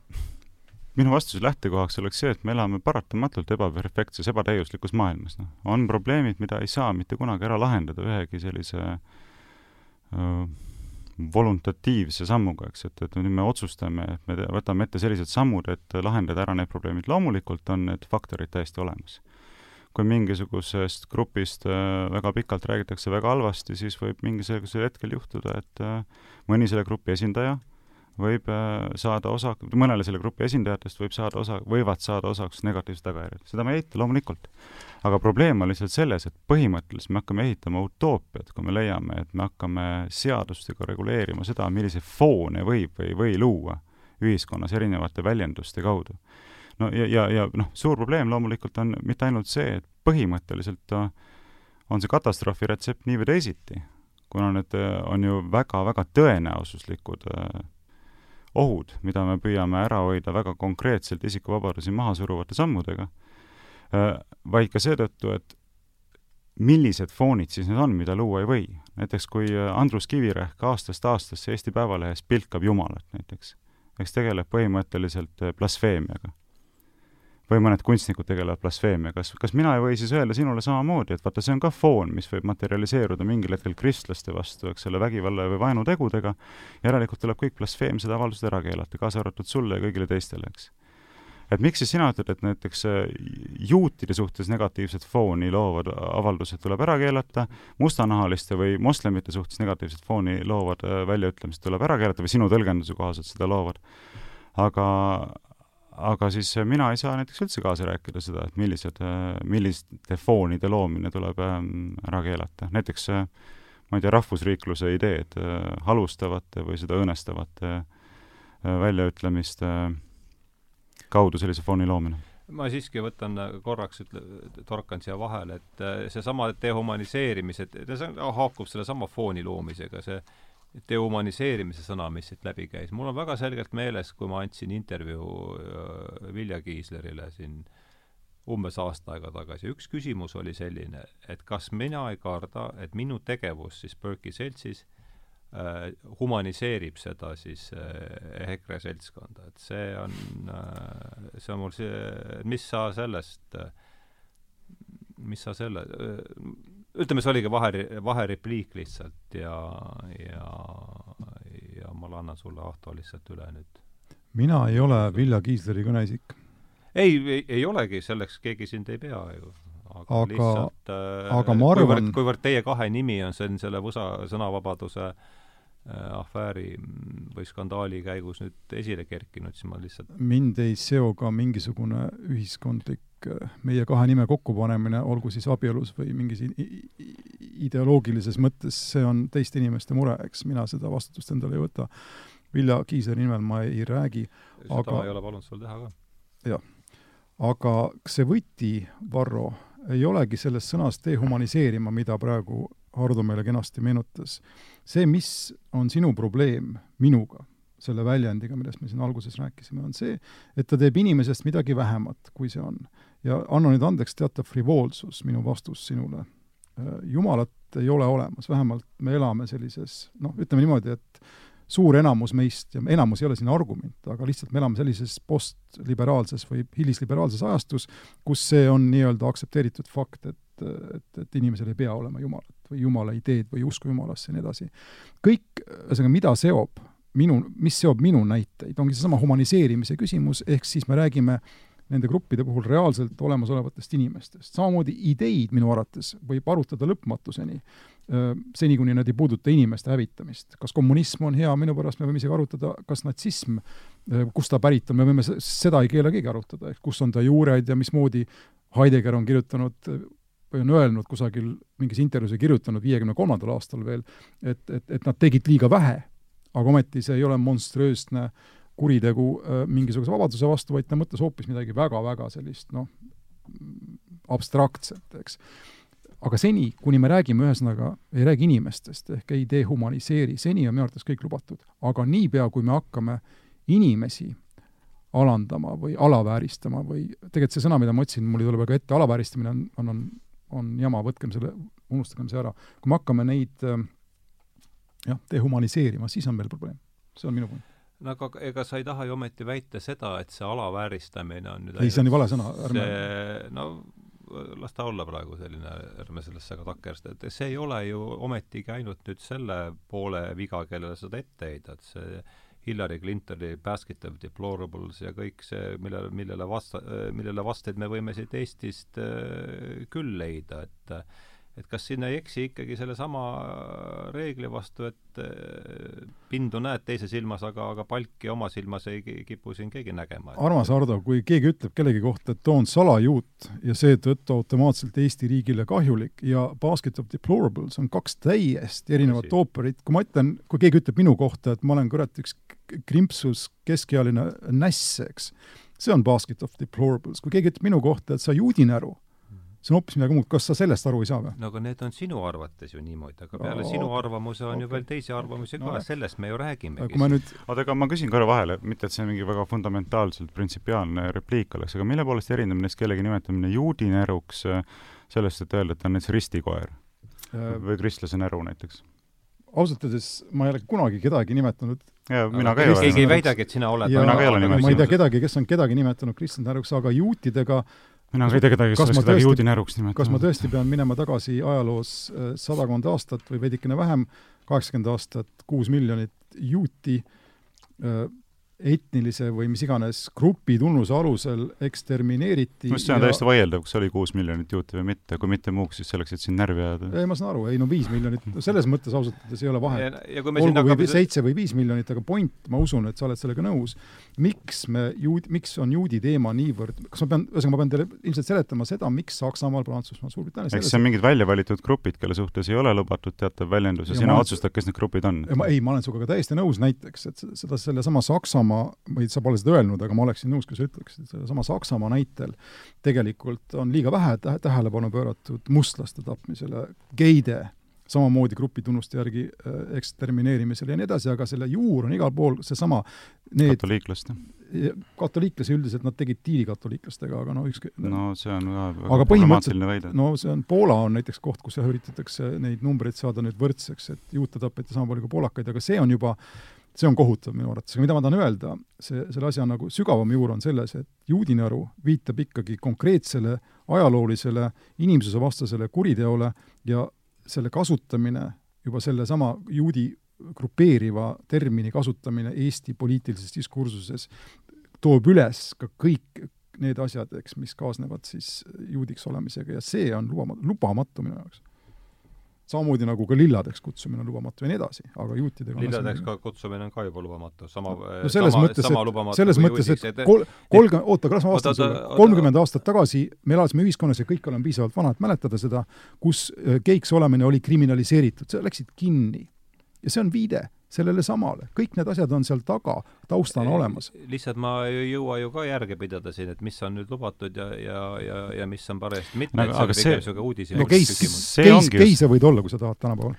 S2: minu vastuse lähtekohaks oleks see, et me elame paratamatult ebaperfektses, ebatäiuslikus maailmas, noh. on probleemid, mida ei saa mitte kunagi ära lahendada ühegi sellise öö, voluntatiivse sammuga, eks, et, et nüüd me otsustame, et me võtame ette sellised sammud, et lahendada ära need probleemid. loomulikult on need faktorid täiesti olemas. kui mingisugusest grupist väga pikalt räägitakse väga halvasti, siis võib mingisugusel hetkel juhtuda, et mõni selle grupi esindaja võib äh, saada osa, mõnele selle grupi esindajatest võib saada osa, võivad saada osaks negatiivsed tagajärjed, seda ma ei eita loomulikult. aga probleem on lihtsalt selles, et põhimõtteliselt me hakkame ehitama utoopiat, kui me leiame, et me hakkame seadustega reguleerima seda, milliseid foone võib või ei või luua ühiskonnas erinevate väljenduste kaudu. no ja, ja, ja noh, suur probleem loomulikult on mitte ainult see, et põhimõtteliselt on see katastroofi retsept nii või teisiti, kuna need äh, on ju väga-väga tõenäosuslikud äh, ohud, mida me püüame ära hoida väga konkreetselt isikuvabadusi maha suruvate sammudega, äh, vaid ka seetõttu, et millised foonid siis need on, mida luua ei või. näiteks kui äh, Andrus Kivirähk aastast aastasse Eesti Päevalehes pilkab Jumalat näiteks, eks tegeleb põhimõtteliselt äh, blasfeemiaga. Või mõned kunstnikud tegelevad blasfeemia, kas, kas mina ei või siis öelda sinule samamoodi, et vaata, see on ka foon, mis võib materialiseeruda mingil hetkel kristlaste vastu, eks ole, vägivalla või vaenutegudega, järelikult tuleb kõik blasfeemsed avaldused ära keelata, kaasa arvatud sulle ja kõigile teistele, eks et miks siis sina ütled, et näiteks äh, juutide suhtes negatiivset fooni loovad avaldused tuleb ära keelata, mustanahaliste või moslemite suhtes negatiivset fooni loovad äh, väljaütlemised tuleb ära keelata või sinu tõlgenduse kohaselt seda loovad. aga, aga siis mina ei saa näiteks üldse kaasa rääkida seda, et millised, äh, milliste foonide loomine tuleb ähm, ära keelata, näiteks ma ei tea, rahvusriikluse ideed halvustavate või seda õõnestavate väljaütlemiste kaudu sellise fooni loomine?
S1: ma siiski võtan korraks, ütle, torkan siia vahele, et äh, seesama dehumaniseerimise, see haakub sellesama fooni loomisega, see dehumaniseerimise sõna, mis siit läbi käis. mul on väga selgelt meeles, kui ma andsin intervjuu äh, Vilja Kiislerile siin umbes aasta aega tagasi, üks küsimus oli selline, et kas mina ei karda, et minu tegevus siis Berkeley seltsis äh, Äh, humaniseerib seda siis äh, EKRE seltskonda, et see on, äh, see on mul see, mis sa sellest, mis sa selle, ütleme, see oligi vahe, vaherepliik lihtsalt ja, ja, ja ma annan sulle, Ahto, lihtsalt üle nüüd.
S3: mina ei ole Vilja Kiisleri kõneisik.
S1: ei, ei, ei olegi, selleks keegi sind ei pea ju aga, aga lihtsalt
S3: aga ma arvan
S1: kuivõrd, kuivõrd teie kahe nimi on, on selle võsa sõnavabaduse äh, Äh, afääri või skandaali käigus nüüd esile kerkinud, siis ma lihtsalt
S3: mind ei seo ka mingisugune ühiskondlik äh, meie kahe nime kokkupanemine, olgu siis abielus või mingis ideoloogilises mõttes, see on teiste inimeste mure, eks mina seda vastutust endale ei võta. Vilja Kiisleri nimel ma ei räägi,
S1: aga seda ei ole palunud sul teha ka.
S3: jah. aga see võti, Varro, ei olegi selles sõnas dehumaniseerima, mida praegu Hardo meile kenasti meenutas. see, mis on sinu probleem minuga, selle väljendiga, millest me siin alguses rääkisime, on see, et ta teeb inimesest midagi vähemat, kui see on. Ja anna nüüd andeks teatav frivoolsus, minu vastus sinule. Äh, jumalat ei ole olemas, vähemalt me elame sellises noh, ütleme niimoodi, et suur enamus meist, ja enamus ei ole siin argument, aga lihtsalt me elame sellises postliberaalses või hilisliberaalses ajastus, kus see on nii-öelda aktsepteeritud fakt, et, et, et inimesel ei pea olema Jumalat või Jumala ideed või usku Jumalasse ja nii edasi. kõik, ühesõnaga, mida seob minu, mis seob minu näiteid, ongi seesama humaniseerimise küsimus, ehk siis me räägime nende gruppide puhul reaalselt olemasolevatest inimestest. samamoodi ideid minu arvates võib arutada lõpmatuseni, seni kuni nad ei puuduta inimeste hävitamist. kas kommunism on hea, minu pärast me võime isegi arutada, kas natsism, kust ta pärit on, me võime seda ei keela keegi arutada, ehk kus on ta juured ja mismoodi Heidegger on kirjutanud või on öelnud kusagil mingis intervjuus ja kirjutanud viiekümne kolmandal aastal veel, et, et, et nad tegid liiga vähe, aga ometi see ei ole monstruöösne kuritegu äh, mingisuguse vabaduse vastu, vaid ta mõtles hoopis midagi väga-väga sellist noh, abstraktset, eks. aga seni, kuni me räägime ühesõnaga, ei räägi inimestest ehk ei dehumaniseeri, seni on minu arvates kõik lubatud. aga niipea, kui me hakkame inimesi alandama või alavääristama või tegelikult see sõna, mida ma otsin, mul ei tule väga ette, alavääristamine on, on, on on jama, võtkem selle, unustagem see ära. kui me hakkame neid äh, jah, dehumaniseerima, siis on meil probleem. see on minu point.
S1: No aga ega sa ei taha ju ometi väita seda, et see alavääristamine on nüüd
S3: ei, see on ju vale sõna,
S1: ärme see, no las ta olla praegu selline, ärme sellesse ka takerda, et see ei ole ju ometigi ainult nüüd selle poole viga, kellele seda ette heidad, see Hillary Clintoni basket of deplorables ja kõik see, millele, millele vasta-, millele vasteid me võime siit Eestist äh, küll leida, et et kas sinna ei eksi ikkagi sellesama reegli vastu, et äh, pindu näed teise silmas, aga, aga palki oma silmas ei kipu siin keegi nägema.
S3: armas Hardo, kui keegi ütleb kellegi kohta, et too on salajuut ja seetõttu automaatselt Eesti riigile kahjulik ja Basket of Deplorables on kaks täiesti erinevat ooperit, kui ma ütlen, kui keegi ütleb minu kohta, et ma olen kurat üks krimpsus keskealine näss, eks, see on Basket of Deplorables, kui keegi ütleb minu kohta, et sa juudinäru see on hoopis midagi muud, kas sa sellest aru ei saa või?
S1: no aga need on sinu arvates ju niimoodi, aga peale no, sinu arvamuse on okay. ju veel teisi arvamusi ka no,, sellest me ju räägimegi.
S2: Nüüd... oota, aga ma küsin korra vahele, mitte et see mingi väga fundamentaalselt printsipiaalne repliik oleks, aga mille poolest erineb neist kellegi nimetamine juudineruks sellest, et öelda, et ta on näiteks ristikoer äh... või kristlase näru näiteks?
S3: ausalt öeldes ma ei ole kunagi kedagi nimetanud
S2: ja mina ka ei ole.
S1: keegi ei väidagi, et sina oled.
S2: mina ka ei ole
S3: ma
S2: nimetanud.
S3: ei tea kedagi, kes on kedagi nimetanud Kristjan Tänuks, aga juutidega
S2: mina ka ei tea kedagi, kes
S3: kas
S2: oleks
S3: ma
S2: kedagi
S3: tõesti-
S2: juudi näruks
S3: kas ma
S2: nimetanud.
S3: tõesti pean minema tagasi ajaloos äh, sadakond aastat või veidikene vähem, kaheksakümmend aastat, kuus miljonit juuti äh, etnilise või mis iganes grupi tunnuse alusel ekstermineeriti
S2: arust see on täiesti vaieldav, kas oli kuus miljonit juuti või mitte, kui mitte muuks, siis selleks, et sind närvi ajada.
S3: ei, ma saan aru, ei no viis miljonit, selles mõttes ausalt öeldes ei ole vahet.
S1: ja, ja siin
S3: olgu või
S1: hakkame
S3: seitse või viis miljonit, aga point, ma usun, et sa oled sellega nõus, miks me juud-, miks on juudi teema niivõrd, kas ma pean, ühesõnaga ma pean teile ilmselt seletama seda, miks Saksamaal, Prantsusmaal, Suurbritannias
S2: eks see on mingid välja valitud grupid, kelle suhtes ei ole lubatud teatav väljendus ja
S3: Ja
S2: sina
S3: ma-
S2: otsustad, kes need grupid on.
S3: ei, ma olen sinuga ka täiesti nõus näiteks, et se- seda, sellesama Saksamaa, või sa pole seda öelnud, aga ma oleksin nõus, kui sa ütleksid, sellesama Saksamaa näitel tegelikult on liiga vähe tä tähelepanu pööratud mustlaste tapmisele, geide, samamoodi grupitunnuste järgi äh, ekstermineerimisele ja nii edasi, aga selle juur on igal pool seesama, need
S2: katoliiklaste.
S3: katoliiklasi üldiselt nad tegid diilikatoliiklastega, aga no ükskõik
S2: no see on ka
S3: Aga
S2: väga problemaatiline väide.
S3: no see on, Poola on näiteks koht, kus jah, üritatakse neid numbreid saada nüüd võrdseks, et juute tapeti sama palju kui poolakaid, aga see on juba, see on kohutav minu arvates, aga mida ma tahan öelda, see, selle asja nagu sügavam juur on selles, et juudinaru viitab ikkagi konkreetsele ajaloolisele inimsusevastasele kuriteole ja selle kasutamine, juba sellesama juudi grupeeriva termini kasutamine Eesti poliitilises diskursuses toob üles ka kõik need asjad, eks, mis kaasnevad siis juudiks olemisega ja see on lubamatu, lubamatu minu jaoks. Samamoodi nagu ka lilladeks kutsumine on lubamatu ja nii edasi, aga juutidega
S1: lilladeks ka kutsumine on ka juba lubamatu, sama
S3: no selles
S1: sama,
S3: mõttes, et, selles mõttes, et kol-, kolmkümmend, oota, kas ma vastan sulle, kolmkümmend aastat tagasi me elasime ühiskonnas ja kõik oleme piisavalt vanad mäletada seda, kus geiks olemine oli kriminaliseeritud, sa läksid kinni. ja see on viide sellele samale, kõik need asjad on seal taga, taustana olemas.
S1: lihtsalt ma ei jõua ju ka järge pidada siin, et mis on nüüd lubatud ja, ja, ja, ja mis on parajasti mitte
S2: No
S1: no,,
S2: aga-
S1: et see
S2: see-
S1: on pigem niisugune uudis
S3: no geis, geis,
S2: ongi just-
S3: geise võid olla, kui sa tahad tänapäeval.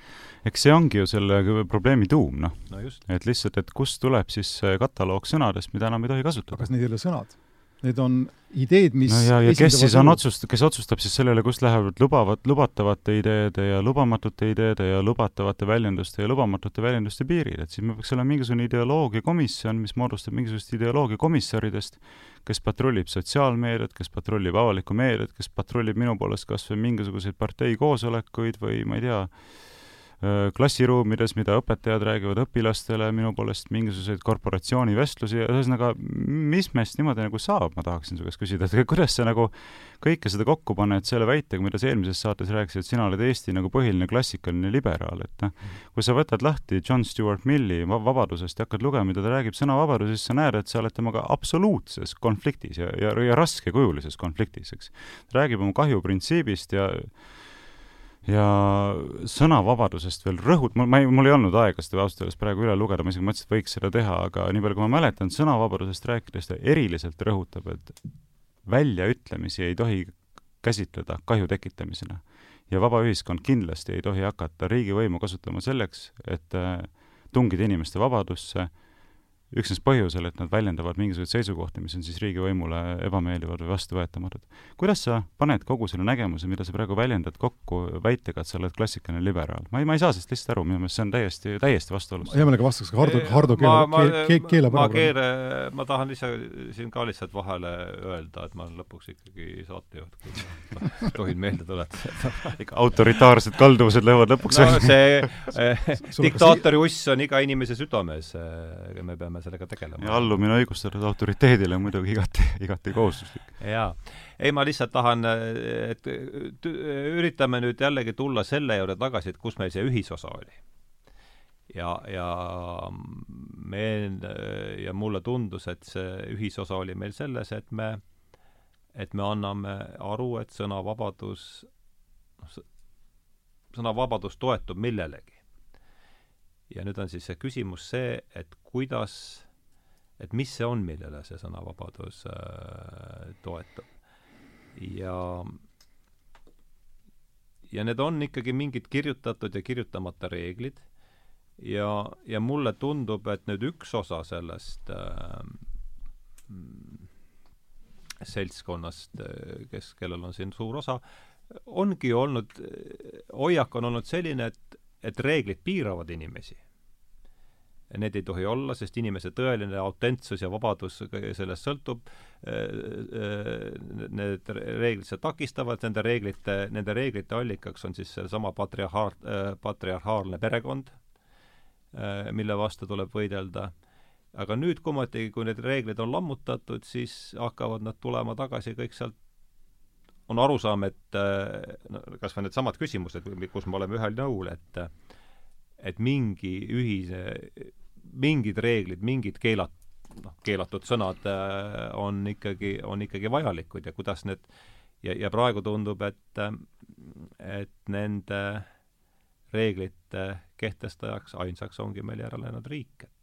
S2: eks see ongi ju selle probleemi tuum, noh.
S1: no just.
S2: et lihtsalt, et kust tuleb siis see kataloog sõnadest, mida enam ei tohi kasutada.
S3: kas need ei ole sõnad? Need on ideed, mis
S2: no ja, ja kes siis on otsust-, kes otsustab siis sellele, kust lähevad lubavad, lubatavate ideede ja lubamatute ideede ja lubatavate väljenduste ja lubamatute väljenduste piirid, et siis meil peaks olema mingisugune ideoloogiakomisjon, mis moodustab mingisugusest ideoloogiakomissaridest, kes patrullib sotsiaalmeediat, kes patrullib avalikku meediat, kes patrullib minu poolest kas või mingisuguseid partei koosolekuid või ma ei tea, klassiruumides, mida õpetajad räägivad õpilastele, minu poolest mingisuguseid korporatsioonivestlusi, ühesõnaga, mis meist niimoodi nagu saab, ma tahaksin su käest küsida, et kuidas sa nagu kõike seda kokku paned selle väitega, mida sa eelmises saates rääkisid, et sina oled Eesti nagu põhiline klassikaline liberaal, et noh, kui sa võtad lahti John Stuart Milli va- Vabadusest ja hakkad lugema, mida ta räägib sõnavabadusest, sa näed, et sa oled temaga absoluutses konfliktis ja, ja, ja raskekujulises konfliktis, eks. ta räägib oma kahjuprintsiibist ja ja sõnavabadusest veel rõhut-, mul, ma ei, mul ei olnud aega seda ausalt öeldes praegu üle lugeda, ma isegi mõtlesin, et võiks seda teha, aga nii palju, kui ma mäletan, sõnavabadusest rääkides ta eriliselt rõhutab, et väljaütlemisi ei tohi käsitleda kahju tekitamisena. ja vaba ühiskond kindlasti ei tohi hakata riigivõimu kasutama selleks, et äh, tungida inimeste vabadusse üksnes põhjusel, et nad väljendavad mingisuguseid seisukohti, mis on siis riigivõimule ebameeldivad või vastuvõetamatud. kuidas sa paned kogu selle nägemuse, mida sa praegu väljendad, kokku väitega, et sa oled klassikaline liberaal? ma ei, ma ei saa sellest lihtsalt aru, minu meelest see on täiesti, täiesti vastuolus.
S3: hea meelega vastaks ka Hardo, Hardo keele, keele, keelab
S1: ma keele, ma tahan ise siin ka lihtsalt vahele öelda, et ma olen lõpuks ikkagi saatejuht, kui ma tohin meelde tuletada
S2: ikka autoritaarsed kalduvused löövad lõpuks
S1: no see eh, diktaatori uss on iga inimese südames, me peame sellega tegelema.
S2: ja allumine õigustatud autoriteedile on muidugi igati, igati kohustuslik.
S1: jaa. ei, ma lihtsalt tahan, et üritame nüüd jällegi tulla selle juurde tagasi, et kus meil see ühisosa oli. ja, ja meil ja mulle tundus, et see ühisosa oli meil selles, et me, et me anname aru, et sõnavabadus, sõnavabadus toetub millelegi. Ja nüüd on siis see küsimus see, et kuidas, et mis see on, millele see sõnavabadus äh, toetub. ja ja need on ikkagi mingid kirjutatud ja kirjutamata reeglid ja, ja mulle tundub, et nüüd üks osa sellest äh, seltskonnast, kes, kellel on siin suur osa, ongi olnud, hoiak on olnud selline, et, et reeglid piiravad inimesi. Need ei tohi olla, sest inimese tõeline autentsus ja vabadus sellest sõltub, need reeglid seda takistavad, nende reeglite, nende reeglite allikaks on siis seesama patriarhaal, patriarhaalne perekond, mille vastu tuleb võidelda aga nüüd kummatigi, kui need reeglid on lammutatud, siis hakkavad nad tulema tagasi kõik sealt on arusaam, et no kas või needsamad küsimused, kus me oleme ühel nõul, et et mingi ühise, mingid reeglid, mingid keelat-, noh, keelatud sõnad on ikkagi, on ikkagi vajalikud ja kuidas need ja, ja praegu tundub, et et nende reeglite kehtestajaks ainsaks ongi meil järele jäänud riik, et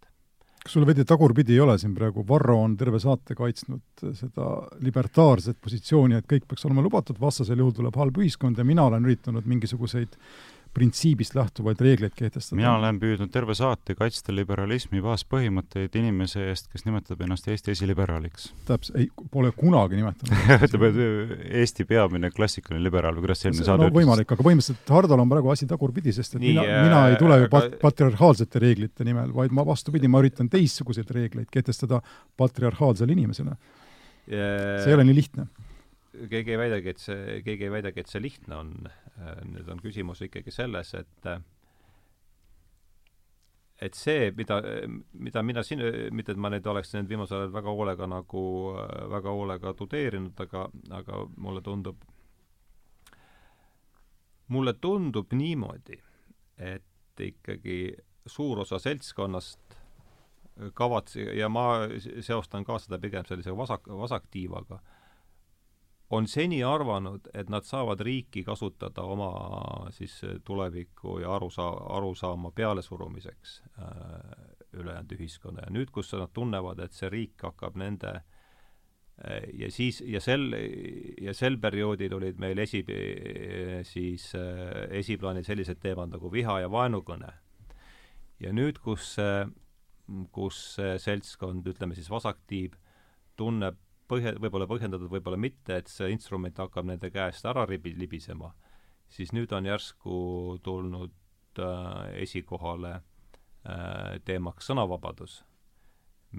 S3: kas sul veidi tagurpidi ei ole siin praegu, Varro on terve saate kaitsnud seda libertaarset positsiooni, et kõik peaks olema lubatud, vastasel juhul tuleb halb ühiskond ja mina olen üritanud mingisuguseid printsiibist lähtuvaid reegleid kehtestada.
S2: mina olen püüdnud terve saate kaitsta liberalismi baaspõhimõtteid inimese eest, kes nimetab ennast Eesti esiliberaaliks.
S3: täpselt, ei, pole kunagi nimetanud *laughs*
S2: ütleb, et Eesti peamine klassikaline liberaal või kuidas see eelmine saade
S3: no, ütles? võimalik, aga põhimõtteliselt Hardol on praegu asi tagurpidi, sest et Nii, mina, mina ei tule ju pat-, patriarhaalsete reeglite nimel, vaid ma vastupidi, ma üritan teistsuguseid reegleid kehtestada patriarhaalsele inimesele. see ei ole nii lihtne
S1: keegi ei väidagi, et see, keegi ei väidagi, et see lihtne on. Nüüd on küsimus ikkagi selles, et et see, mida, mida mina siin, mitte et ma nüüd oleks nüüd viimasel ajal väga hoolega nagu, väga hoolega tudeerinud, aga, aga mulle tundub, mulle tundub niimoodi, et ikkagi suur osa seltskonnast kavatse- ja ma seostan ka seda pigem sellise vasak, vasaktiivaga on seni arvanud, et nad saavad riiki kasutada oma siis tuleviku ja arusaa-, arusaama pealesurumiseks äh, ülejäänud ühiskonna ja nüüd, kus nad tunnevad, et see riik hakkab nende äh, ja siis, ja sel, ja sel perioodil olid meil esi, siis äh, esiplaanil sellised teemad nagu viha ja vaenukõne. ja nüüd, kus, kus seltskond, ütleme siis vasaktiib, tunneb põhja, võib-olla põhjendatud, võib-olla mitte, et see instrument hakkab nende käest ära ribi-, libisema, siis nüüd on järsku tulnud äh, esikohale äh, teemaks sõnavabadus,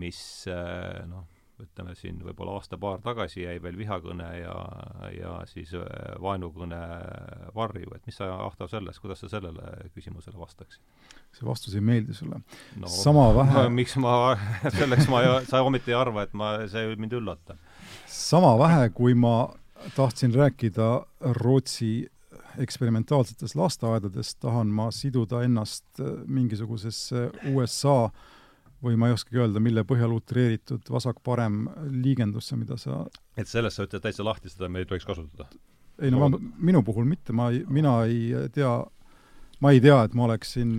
S1: mis äh, noh, ütleme siin võib-olla aasta-paar tagasi jäi veel vihakõne ja, ja siis äh, vaenukõne varju, et mis sa, Ahto, selles, kuidas sa sellele küsimusele vastaksid?
S3: see vastus ei meeldi sulle no,? sama vähe
S1: no, *laughs* miks ma, *laughs* selleks ma, sa ometi ei arva, et ma, see mind üllatab?
S3: sama vähe, kui ma tahtsin rääkida Rootsi eksperimentaalsetest lasteaedadest, tahan ma siduda ennast mingisugusesse USA või ma ei oskagi öelda, mille põhjal utreeritud vasak-parem liigendusse, mida sa
S1: et sellest sa ütled täitsa lahti, seda me ei tohiks kasutada?
S3: ei no ma, minu puhul mitte, ma ei, mina ei tea, ma ei tea, et ma oleksin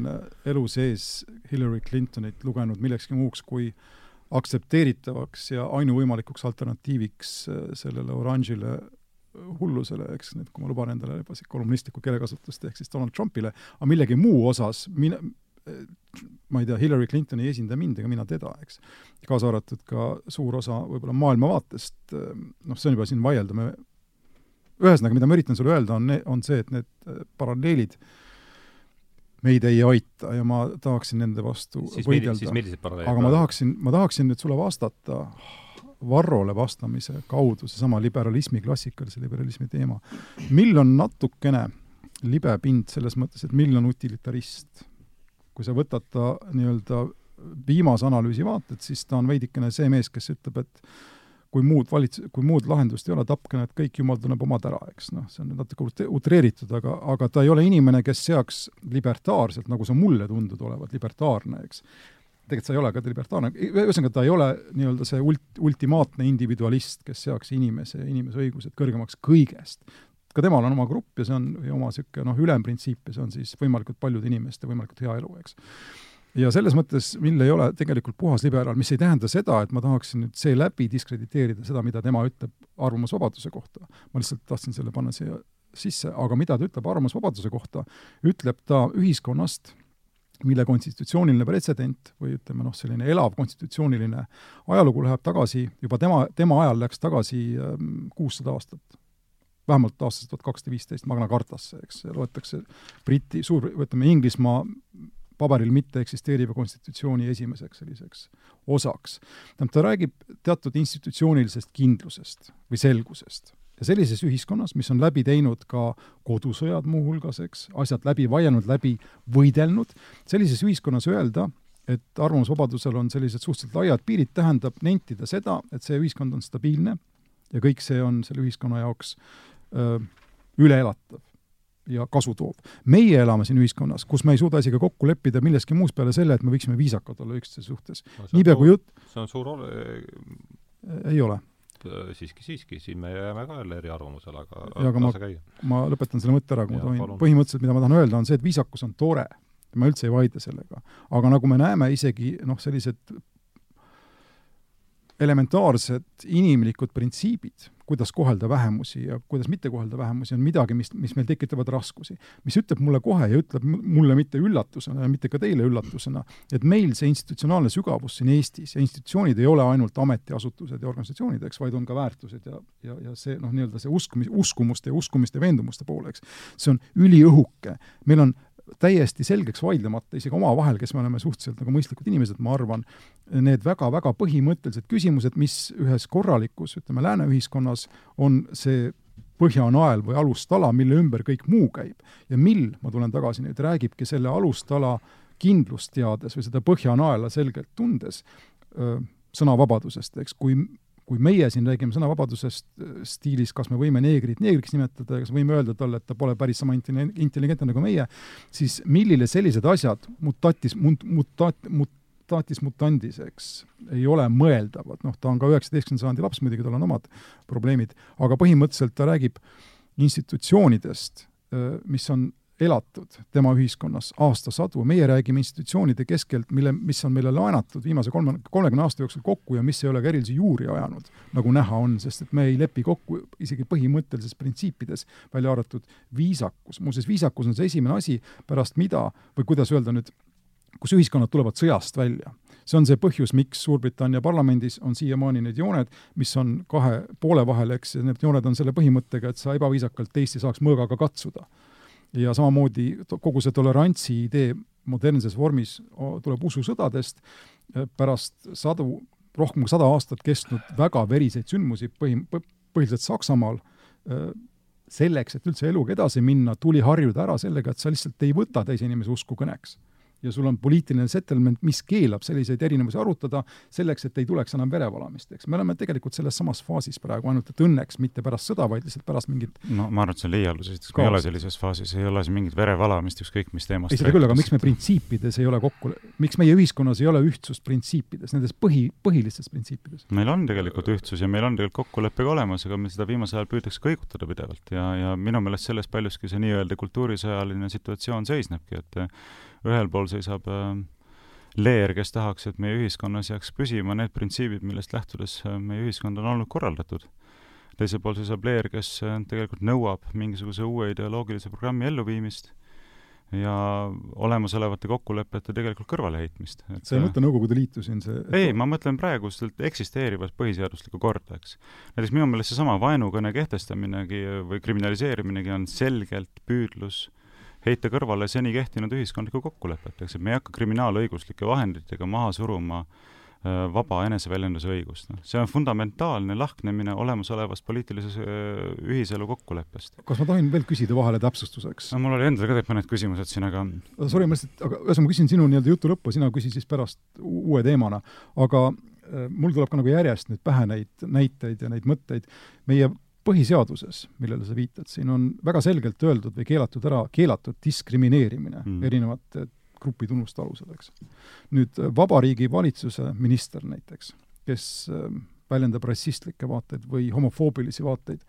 S3: elu sees Hillary Clintonit lugenud millekski muuks kui aktsepteeritavaks ja ainuvõimalikuks alternatiiviks sellele oranžile hullusele, eks, nüüd kui ma luban endale juba kommunistlikku keelekasutust, ehk siis Donald Trumpile, aga millegi muu osas mina, ma ei tea, Hillary Clinton ei esinda mind ega mina teda, eks. kaasa arvatud ka suur osa võib-olla maailmavaatest, noh, see on juba siin vaielda, me ühesõnaga, mida ma üritan sulle öelda, on, on see, et need äh, paralleelid meid ei aita ja ma tahaksin nende vastu
S1: siis
S3: võidelda. aga ma tahaksin, ma tahaksin nüüd sulle vastata Varrole vastamise kaudu, seesama liberalismi, klassikalise liberalismi teema. mill on natukene libe pind selles mõttes, et mill on utilitarist kui sa võtad ta nii-öelda viimase analüüsi vaated, siis ta on veidikene see mees, kes ütleb, et kui muud valits-, kui muud lahendust ei ole, tapke nad kõik, jumal tunneb omad ära, eks noh, see on natuke utreeritud, aga, aga ta ei ole inimene, kes seaks libertaarselt, nagu sa mulle tundud olevat, libertaarne, eks. tegelikult sa ei ole ka libertaarne, ühesõnaga ta ei ole nii-öelda see ult-, ultimaatne individualist, kes seaks inimese ja inimese õigused kõrgemaks kõigest ka temal on oma grupp ja see on ja oma niisugune noh, ülemprintsiip ja see on siis võimalikult paljude inimeste võimalikult hea elu, eks. ja selles mõttes Mill ei ole tegelikult puhas liberaal, mis ei tähenda seda, et ma tahaksin nüüd seeläbi diskrediteerida seda, mida tema ütleb arvamusvabaduse kohta. ma lihtsalt tahtsin selle panna siia sisse, aga mida ta ütleb arvamusvabaduse kohta, ütleb ta ühiskonnast, mille konstitutsiooniline pretsedent või ütleme noh, selline elav konstitutsiooniline ajalugu läheb tagasi, juba tema, tema ajal läks tagasi ähm, kuussada aastat vähemalt aastast tuhat kakssada viisteist Magna Cartasse, eks, loetakse Briti, suur, ütleme Inglismaa paberil mitte eksisteeriva konstitutsiooni esimeseks selliseks osaks. tähendab, ta räägib teatud institutsioonilisest kindlusest või selgusest. ja sellises ühiskonnas, mis on läbi teinud ka kodusõjad muuhulgas, eks, asjad läbi vaielnud, läbi võidelnud, sellises ühiskonnas öelda, et arvamusvabadusel on sellised suhteliselt laiad piirid, tähendab nentida seda, et see ühiskond on stabiilne ja kõik see on selle ühiskonna jaoks öö, üleelatav ja kasu toob. meie elame siin ühiskonnas, kus me ei suuda isegi kokku leppida milleski muus peale selle, et me võiksime viisakad olla üksteise suhtes no,. niipea kui jutt
S1: see on suur ole...
S3: ei ole.
S1: siiski, siiski, siin me jääme ka jälle eriarvamusele, aga
S3: ja, aga ma, ma lõpetan selle mõtte ära, kui ma tohin. põhimõtteliselt, mida ma tahan öelda, on see, et viisakus on tore. ma üldse ei vaidle sellega. aga nagu me näeme, isegi noh, sellised elementaarsed inimlikud printsiibid, kuidas kohelda vähemusi ja kuidas mitte kohelda vähemusi, on midagi, mis, mis meil tekitavad raskusi. mis ütleb mulle kohe ja ütleb mulle mitte üllatusena ja mitte ka teile üllatusena, et meil see institutsionaalne sügavus siin Eestis ja institutsioonid ei ole ainult ametiasutused ja organisatsioonid, eks, vaid on ka väärtused ja, ja, ja see noh, nii-öelda see usk, uskumuste ja uskumiste veendumuste poole, eks. see on üliõhuke. meil on täiesti selgeks vaidlemata, isegi omavahel, kes me oleme suhteliselt nagu mõistlikud inimesed, ma arvan, need väga-väga põhimõttelised küsimused, mis ühes korralikus, ütleme, lääne ühiskonnas on see põhjanael või alustala, mille ümber kõik muu käib. ja mill, ma tulen tagasi nüüd, räägibki selle alustala kindlust teades või seda põhjanaela selgelt tundes, sõnavabadusest, eks, kui kui meie siin räägime sõnavabadusest äh, stiilis, kas me võime neegrit neegriks nimetada, kas võime öelda talle, et ta pole päris sama intelligentne nagu meie, siis millile sellised asjad mutatis, mutat-, mutatis mutandis, eks, ei ole mõeldavad, noh, ta on ka üheksateistkümnenda sajandi laps muidugi, tal on omad probleemid, aga põhimõtteliselt ta räägib institutsioonidest, äh, mis on elatud tema ühiskonnas aastasadu, meie räägime institutsioonide keskelt, mille, mis on meile laenatud viimase kolme, kolmekümne aasta jooksul kokku ja mis ei ole ka erilisi juuri ajanud, nagu näha on, sest et me ei lepi kokku isegi põhimõttelises printsiipides, välja arvatud viisakus. muuseas, viisakus on see esimene asi, pärast mida, või kuidas öelda nüüd, kus ühiskonnad tulevad sõjast välja. See on see põhjus, miks Suurbritannia parlamendis on siiamaani need jooned, mis on kahe poole vahel, eks, ja need jooned on selle põhimõttega, et sa ebaviisakalt teist ei saaks mõõgaga katsuda ja samamoodi kogu see tolerantsi idee modernses vormis tuleb ususõdadest, pärast sadu, rohkem kui sada aastat kestnud väga veriseid sündmusi põhi, põhiliselt Saksamaal, selleks, et üldse eluga edasi minna, tuli harjuda ära sellega, et sa lihtsalt ei võta teise inimese usku kõneks ja sul on poliitiline settlement, mis keelab selliseid erinevusi arutada, selleks, et ei tuleks enam verevalamist, eks. me oleme tegelikult selles samas faasis praegu, ainult et õnneks mitte pärast sõda, vaid lihtsalt pärast mingit
S2: no ma arvan, et see on liialdus, esiteks me ei ole sellises faasis, ei ole siin mingit verevalamist, ükskõik mis teemast
S3: ei, seda küll, aga miks me printsiipides ei ole kokku, miks meie ühiskonnas ei ole ühtsust printsiipides, nendes põhi, põhilistes printsiipides?
S2: meil on tegelikult ühtsus ja meil on tegelikult kokkulepe ka olemas, aga meil seda viimasel ajal püütakse kõigutada pidevalt ja, ja minu meelest selles paljuski see nii-öelda kultuurisõjaline situatsioon seisnebki, et ühel pool seisab äh, leer, kes tahaks, et meie ühiskonnas jääks püsima need printsiibid, millest lähtudes äh, meie ühiskond on olnud korraldatud. teisel pool seisab leer, kes äh, tegelikult nõuab mingisuguse uue ideoloogilise programmi elluviimist ja olemasolevate kokkulepete tegelikult kõrvaleheitmist.
S3: sa ei mõtle Nõukogude Liitu siin see
S2: et... ei, ma mõtlen praegust eksisteerivat põhiseaduslikku korda, eks. näiteks minu meelest seesama vaenukõne kehtestaminegi või kriminaliseeriminegi on selgelt püüdlus heita kõrvale seni kehtinud ühiskondlikku kokkulepet, eks, et me ei hakka kriminaalõiguslike vahenditega maha suruma äh, vaba eneseväljenduse õigust, noh. see on fundamentaalne lahknemine olemasolevast poliitilises äh, ühiselu kokkuleppest.
S3: kas ma tohin veel küsida vahele täpsustuseks?
S2: no mul oli endal ka tegelikult mõned küsimused siin, aga
S3: sorry, ma lihtsalt, aga ühesõnaga ma küsin sinu nii-öelda jutu lõppu, sina küsi siis pärast uue teemana, aga äh, mul tuleb ka nagu järjest nüüd pähe neid näiteid ja neid mõtteid. meie põhiseaduses, millele sa viitad, siin on väga selgelt öeldud või keelatud ära, keelatud diskrimineerimine mm. erinevate grupitunnuste alusel, eks. nüüd Vabariigi Valitsuse minister näiteks, kes ähm, väljendab rassistlikke vaateid või homofoobilisi vaateid,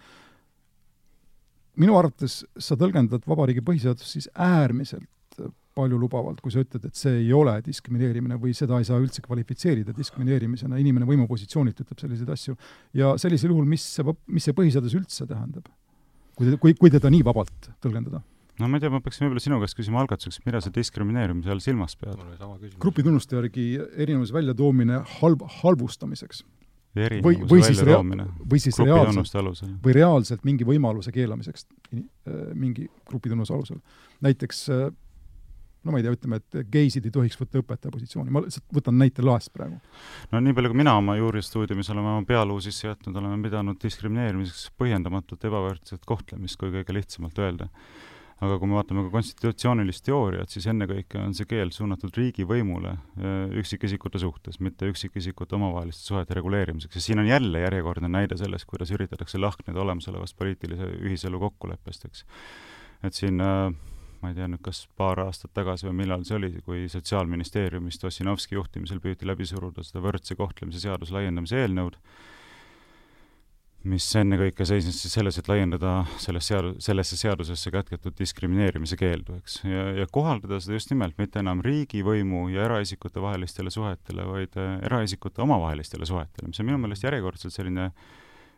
S3: minu arvates sa tõlgendad Vabariigi põhiseadust siis äärmiselt paljulubavalt, kui sa ütled, et see ei ole diskrimineerimine või seda ei saa üldse kvalifitseerida diskrimineerimisena, inimene võimupositsioonilt ütleb selliseid asju. ja sellisel juhul, mis see, mis see põhiseadus üldse tähendab? kui, kui, kui teda nii vabalt tõlgendada?
S2: no ma ei tea, ma peaksin võib-olla sinu käest küsima algatuseks, mida sa diskrimineerimise all silmas pead?
S3: grupitunnuste järgi erinevuse väljatoomine halb, halvustamiseks
S2: või
S3: või, siis rea-, või siis reaalselt, või reaalselt mingi võimaluse keelamiseks äh, mingi grupitunnuse alusel. näiteks äh, no ma ei tea, ütleme, et geisid ei tohiks võtta õpetaja positsiooni, ma lihtsalt võtan näite laest praegu.
S2: no nii palju, kui mina oma juuristuudiumis oleme oma pealuu sisse jätnud, oleme pidanud diskrimineerimiseks põhjendamatut ebavõrdset kohtlemist, kui kõige lihtsamalt öelda. aga kui me vaatame ka konstitutsioonilist teooriat, siis ennekõike on see keeld suunatud riigivõimule äh, üksikisikute suhtes, mitte üksikisikute omavaheliste suhete reguleerimiseks ja siin on jälle järjekordne näide sellest, kuidas üritatakse lahkneda olemasolevast poliitilise ühiselu kokkuleppest, eks. et siin äh, ma ei tea nüüd, kas paar aastat tagasi või millal see oli, kui Sotsiaalministeeriumist Ossinovski juhtimisel püüti läbi suruda seda võrdse kohtlemise seaduse laiendamise eelnõud, mis ennekõike seisnes siis selles, et laiendada selles seadu-, sellesse seadusesse kätketud diskrimineerimise keeldu, eks, ja, ja kohaldada seda just nimelt mitte enam riigivõimu ja eraisikute vahelistele suhetele, vaid äh, eraisikute omavahelistele suhetele, mis on minu meelest järjekordselt selline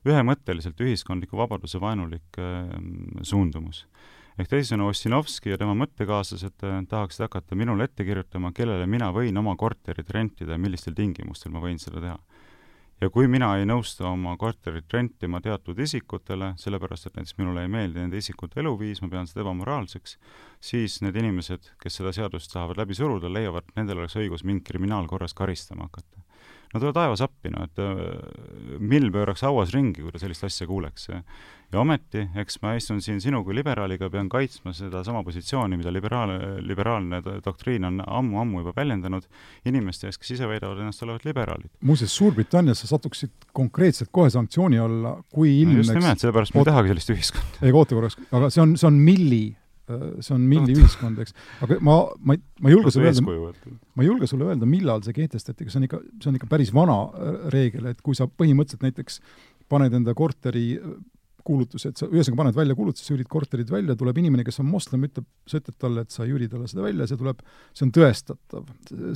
S2: ühemõtteliselt ühiskondliku vabaduse vaenulik äh, suundumus ehk teisisõnu, Ossinovski ja tema mõttekaaslased äh, tahaksid hakata minule ette kirjutama, kellele mina võin oma korterit rentida ja millistel tingimustel ma võin seda teha. ja kui mina ei nõustu oma korterit rentima teatud isikutele, sellepärast et näiteks minule ei meeldi nende isikute eluviis, ma pean seda ebamoraalseks, siis need inimesed, kes seda seadust tahavad läbi suruda, leiavad, et nendel oleks õigus mind kriminaalkorras karistama hakata no tule taevas appi, no et äh, mill pööraks hauas ringi, kui ta sellist asja kuuleks. Ja ometi, eks ma istun siin sinu kui liberaaliga, pean kaitsma sedasama positsiooni, mida liberaal, liberaalne doktriin on ammu-ammu juba väljendanud inimeste ees, kes ise väidavad ennast olevat liberaalid.
S3: muuseas, Suurbritannias sa satuksid konkreetselt kohe sanktsiooni alla, kui ilmneks
S2: no just nimelt, sellepärast ma ei tahagi sellist ühiskonda.
S3: ei, oota korraks, aga see on, see on milli Äh, see on milliühiskond, eks. aga ma, ma, ma ei julge sulle öelda, ma ei julge sulle öelda, millal see kehtestati, aga see on ikka, see on ikka päris vana äh, reegel, et kui sa põhimõtteliselt näiteks paned enda korteri kuulutuse, et sa ühesõnaga paned välja kuulutuse, sa üürid korterid välja, tuleb inimene, kes on moslem, ütleb, sa ütled talle, et sa ei üüri talle seda välja, see tuleb, see on tõestatav.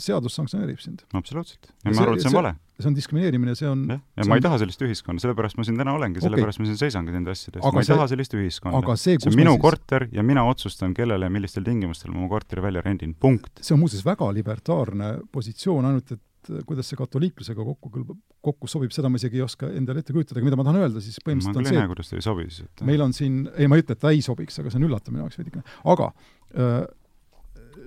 S3: seadus sanktsioneerib sind.
S2: absoluutselt. ja ma arvan, et see on vale.
S3: see on diskrimineerimine, see on
S2: ja, ja ma on... ei taha sellist ühiskonda, sellepärast ma siin täna olengi okay., sellepärast ma siin seisangi nende asjade eest. ma ei see... taha sellist ühiskonda. see, see on minu siis... korter ja mina otsustan, kellele ja millistel tingimustel ma oma korteri välja rendin, punkt.
S3: see on muuseas väga libertaarne positsioon, ainult et et kuidas see katoliiklusega kokku kõlbab, kokku sobib, seda ma isegi ei oska endale ette kujutada, aga mida ma tahan öelda, siis põhimõtteliselt
S2: on see, et kuidas ta ei sobi siis, et
S3: meil on siin, ei ma ei ütle, et ta ei sobiks, aga see on üllatav minu jaoks veidikene, aga öö,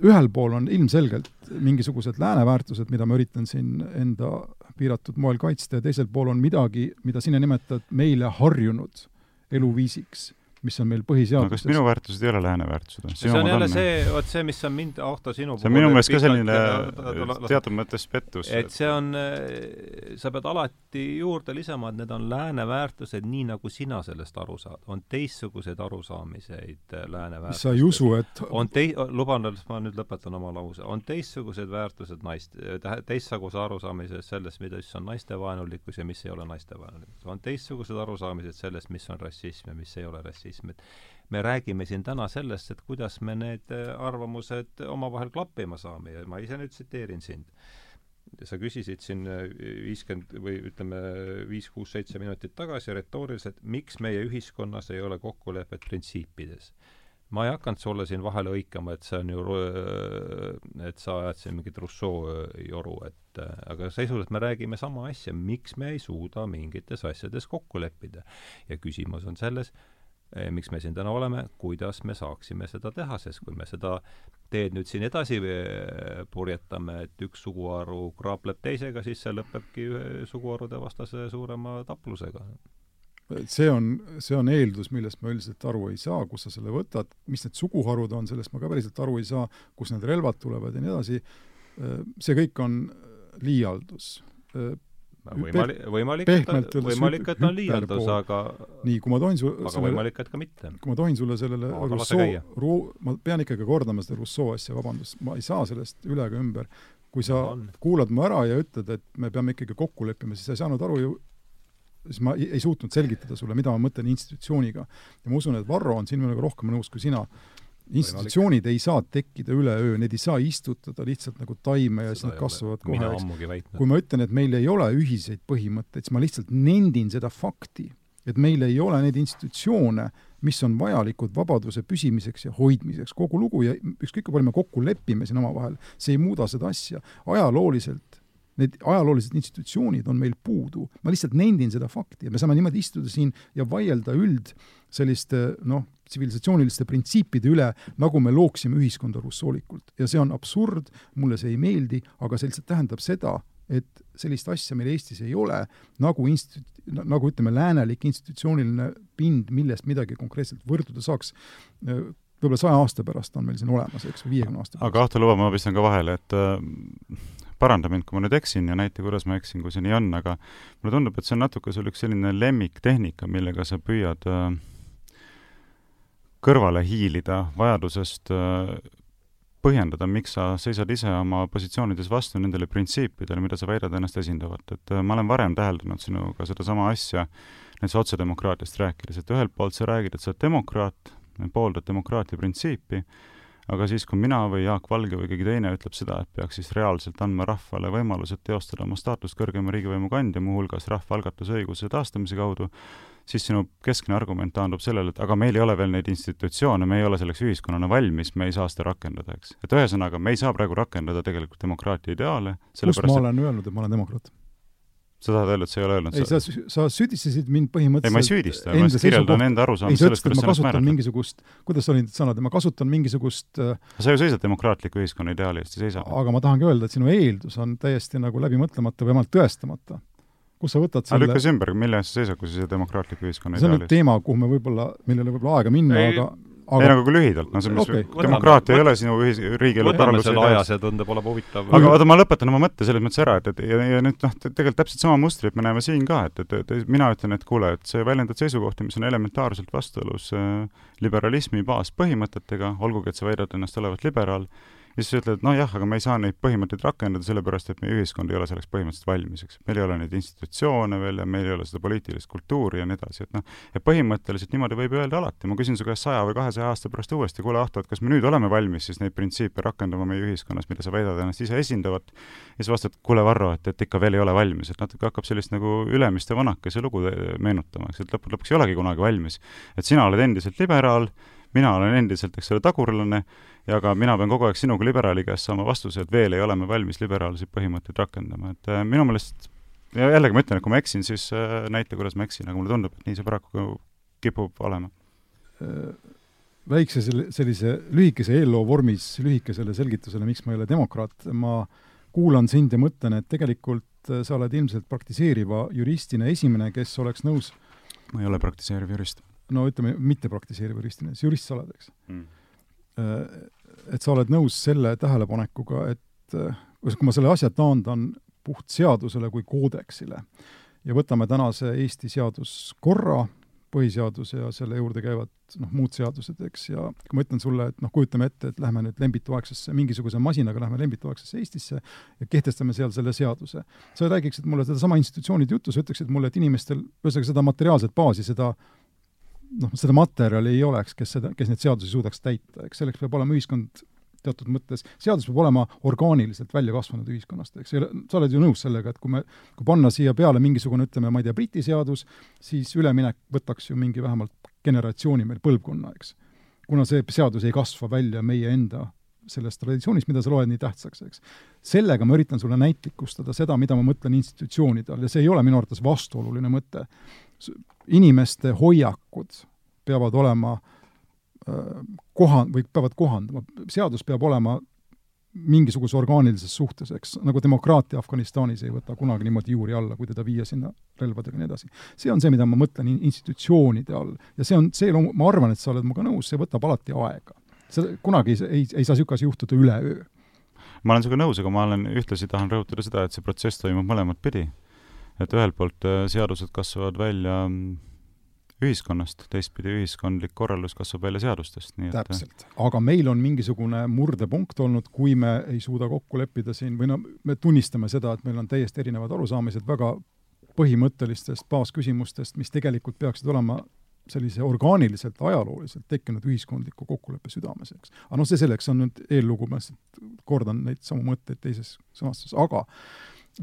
S3: ühel pool on ilmselgelt mingisugused lääne väärtused, mida ma üritan siin enda piiratud moel kaitsta, ja teisel pool on midagi, mida sina nimetad meile harjunud eluviisiks mis on meil põhiseaduses no,.
S2: kas minu väärtused ei ole lääne väärtused?
S1: see on jälle see, vot see, mis on mind, Ahto, sinu
S2: see on minu meelest ka selline teatud mõttes pettus.
S1: et see on, sa pead alati juurde lisama, et need on lääne väärtused, nii nagu sina sellest aru saad. on teistsuguseid arusaamiseid lääne väärtustest.
S3: sa ei usu, et
S1: on tei-, luban, ma nüüd lõpetan oma lause, on teistsugused väärtused naist, teistsuguse arusaamised sellest, mida siis on naistevaenulikkus ja mis ei ole naistevaenulikkus. on teistsugused arusaamised sellest, mis on rassism ja mis ei ole rassism rassism, et me räägime siin täna sellest, et kuidas me need äh, arvamused omavahel klappima saame ja ma ise nüüd tsiteerin sind. sa küsisid siin äh, viiskümmend või ütleme, viis, kuus, seitse minutit tagasi retooriliselt, miks meie ühiskonnas ei ole kokkulepet printsiipides ma ei hakanud sulle siin vahele hõikama, et see on ju, äh, et sa ajad siin mingit Rousseau joru, et aga sisuliselt me räägime sama asja, miks me ei suuda mingites asjades kokku leppida. ja küsimus on selles, miks me siin täna oleme, kuidas me saaksime seda teha, sest kui me seda teed nüüd siin edasi eh, purjetame, et üks suguharu kraapleb teisega, siis see lõpebki suguharude vastase suurema taplusega.
S3: see on, see on eeldus, millest ma üldiselt aru ei saa, kust sa selle võtad, mis need suguharud on, sellest ma ka päriselt aru ei saa, kust need relvad tulevad ja nii edasi, eh, see kõik on liialdus
S1: võimalik, võimalik, et, võimalik, et on liialdus, aga
S3: nii, kui ma tohin su-,
S1: aga võimalik, et ka mitte.
S3: kui ma tohin sulle sellele Rousseau, Ruu-, ma pean ikkagi kordama seda Rousseau asja, vabandust, ma ei saa sellest üle ega ümber. kui sa on. kuulad mu ära ja ütled, et me peame ikkagi kokku leppima, siis sa ei saanud aru ju, siis ma ei, ei suutnud selgitada sulle, mida ma mõtlen institutsiooniga. ja ma usun, et Varro on siin minuga rohkem nõus kui sina institutsioonid ei saa tekkida üleöö, need ei saa istutada lihtsalt nagu taime ja siis nad kasvavad kohe, eks. kui ma ütlen, et meil ei ole ühiseid põhimõtteid, siis ma lihtsalt nendin seda fakti, et meil ei ole neid institutsioone, mis on vajalikud vabaduse püsimiseks ja hoidmiseks, kogu lugu ja ükskõik kui palju me kokku lepime siin omavahel, see ei muuda seda asja. ajalooliselt need ajaloolised institutsioonid on meil puudu. ma lihtsalt nendin seda fakti ja me saame niimoodi istuda siin ja vaielda üld selliste noh, tsivilisatsiooniliste printsiipide üle, nagu me looksime ühiskonda russoolikult. ja see on absurd, mulle see ei meeldi, aga see lihtsalt tähendab seda, et sellist asja meil Eestis ei ole, nagu institu-, nagu ütleme, läänelik institutsiooniline pind, millest midagi konkreetselt võrduda saaks, võib-olla saja aasta pärast on meil siin olemas, eks, või viiekümne aasta pärast.
S2: aga Ahto, luba, ma pistan ka vahele, et äh, paranda mind, kui ma nüüd eksin ja näita, kuidas ma eksin, kui see nii on, aga mulle tundub, et see on natuke sul üks selline lemmiktehnika, millega sa püüad äh, kõrvale hiilida vajadusest äh, põhjendada, miks sa seisad ise oma positsioonides vastu nendele printsiipidele, mida sa väidad ennast esindavat, et äh, ma olen varem täheldanud sinuga sedasama asja, näiteks otsedemokraatiast rääkides, et ühelt poolt sa räägid, et sa oled demokraat, pooldad demokraatia printsiipi, aga siis, kui mina või Jaak Valge või keegi teine ütleb seda, et peaks siis reaalselt andma rahvale võimalused teostada oma staatust kõrgema riigivõimu kandja, muuhulgas rahvaalgatusõiguse taastamise kaudu, siis sinu keskne argument taandub sellele, et aga meil ei ole veel neid institutsioone, me ei ole selleks ühiskonnana valmis, me ei saa seda rakendada, eks. et ühesõnaga, me ei saa praegu rakendada tegelikult demokraatia ideaale.
S3: kus ma olen et... öelnud, et ma olen demokraat?
S2: sa tahad öelda, et sa ei ole öelnud
S3: ei, sa, sa süüdistasid mind põhimõtteliselt
S2: ei, ma ei süüdista, ma lihtsalt kirjeldan enda arusaamist sellest,
S3: kuidas sa ennast määrad. mingisugust, kuidas olid need sõnad, ma kasutan mingisugust äh,
S2: sa ju seisad demokraatliku ühiskonna ideaali eest, ei seisa?
S3: aga ma tahangi öelda, et sinu eeldus on täiesti nagu läbimõtlemata või vähemalt tõestamata. Kus sa võtad selle
S2: lükka see ümber, mille eest sa seisad, kui sa demokraatliku ühiskonna
S3: see on nüüd teema, kuhu me võib-olla, meil ei ole võib-olla aega minna, aga
S2: aga... ei, nagu kui lühidalt, no selles mõttes okay. demokraatia ei ole sinu ühis-, riigielu
S1: võtame selle aja, see tundub olevat huvitav.
S2: aga oota, ma lõpetan oma mõtte selles mõttes ära, et, et ja, ja nüüd noh, tegelikult täpselt sama mustrit me näeme siin ka, et, et, et mina ütlen, et kuule, et see väljendad seisukohti, mis on elementaarselt vastuolus äh, liberalismi baaspõhimõtetega, olgugi et sa väidad ennast olevat liberaal, ja siis ütled, et nojah, aga me ei saa neid põhimõtteid rakendada, sellepärast et meie ühiskond ei ole selleks põhimõtteliselt valmis, eks. meil ei ole neid institutsioone veel ja meil ei ole seda poliitilist kultuuri ja nii edasi, et noh, ja põhimõtteliselt niimoodi võib öelda alati, ma küsin su käest saja või kahesaja aasta pärast uuesti, kuule Ahto, et kas me nüüd oleme valmis siis neid printsiipe rakendama meie ühiskonnas, mida sa väidad ennast ise esindavat, ja siis vastad, kuule Varro, et, et ikka veel ei ole valmis, et natuke hakkab sellist nagu Ülemiste vanakese lugu meenutama, eks, et lõppude lõpuks ei olegi kunagi valmis. et sina oled endiselt liberaal, mina olen endiselt, eks ole, tagurlane ja ka mina pean kogu aeg sinu kui liberaali käest saama vastuse, et veel ei ole me valmis liberaalseid põhimõtteid rakendama, et äh, minu meelest ja jällegi ma ütlen, et kui ma eksin, siis äh, näita, kuidas ma eksin, aga mulle tundub, et nii see paraku kipub olema.
S3: Äh, väikse selle, sellise lühikese eelloo vormis lühikesele selgitusele, miks ma ei ole demokraat, ma kuulan sind ja mõtlen, et tegelikult sa oled ilmselt praktiseeriva juristina esimene, kes oleks nõus
S2: ma ei ole praktiseeriv jurist
S3: no ütleme, mitte praktiseeriv juristina, siis jurist sa oled, eks mm.. Et sa oled nõus selle tähelepanekuga, et äh, kui ma selle asja taandan puht seadusele kui koodeksile ja võtame tänase Eesti seaduskorra, põhiseaduse ja selle juurde käivad noh, muud seadused, eks, ja kui ma ütlen sulle, et noh, kujutame ette, et lähme nüüd lembituaegsesse, mingisuguse masinaga lähme lembituaegsesse Eestisse ja kehtestame seal selle seaduse. sa räägiksid mulle sedasama institutsioonide juttu, sa ütleksid mulle, et inimestel, ühesõnaga seda materiaalset baasi, seda noh, seda materjali ei oleks, kes seda, kes neid seadusi suudaks täita, eks selleks peab olema ühiskond teatud mõttes, seadus peab olema orgaaniliselt välja kasvanud ühiskonnast, eks, sa oled ju nõus sellega, et kui me, kui panna siia peale mingisugune, ütleme, ma ei tea, Briti seadus, siis üleminek võtaks ju mingi vähemalt generatsiooni meil, põlvkonna, eks. kuna see seadus ei kasva välja meie enda sellest traditsioonist, mida sa loed nii tähtsaks, eks. sellega ma üritan sulle näitlikustada seda, mida ma mõtlen institutsioonide all ja see ei ole minu arvates vastuoluline mõte inimeste hoiakud peavad olema koha- või peavad kohanduma, seadus peab olema mingisuguse orgaanilises suhtes, eks, nagu demokraatia Afganistanis ei võta kunagi niimoodi juuri alla, kui teda viia sinna relvadega ja nii edasi. see on see, mida ma mõtlen institutsioonide all. ja see on see, ma arvan, et sa oled minuga nõus, see võtab alati aega. see kunagi ei, ei, ei saa niisugune asi juhtuda üleöö.
S2: ma olen sinuga nõus, aga ma olen, ühtlasi tahan rõhutada seda, et see protsess toimub mõlemat pidi et ühelt poolt äh, seadused kasvavad välja mm, ühiskonnast, teistpidi ühiskondlik korraldus kasvab välja seadustest, nii
S3: et äh, täpselt. aga meil on mingisugune murdepunkt olnud, kui me ei suuda kokku leppida siin või no me tunnistame seda, et meil on täiesti erinevad arusaamised väga põhimõttelistest baasküsimustest, mis tegelikult peaksid olema sellise orgaaniliselt, ajalooliselt tekkinud ühiskondliku kokkuleppe südames, eks. aga noh, see selleks on nüüd eellugu, ma lihtsalt kordan neid samu mõtteid teises sõnastuses, aga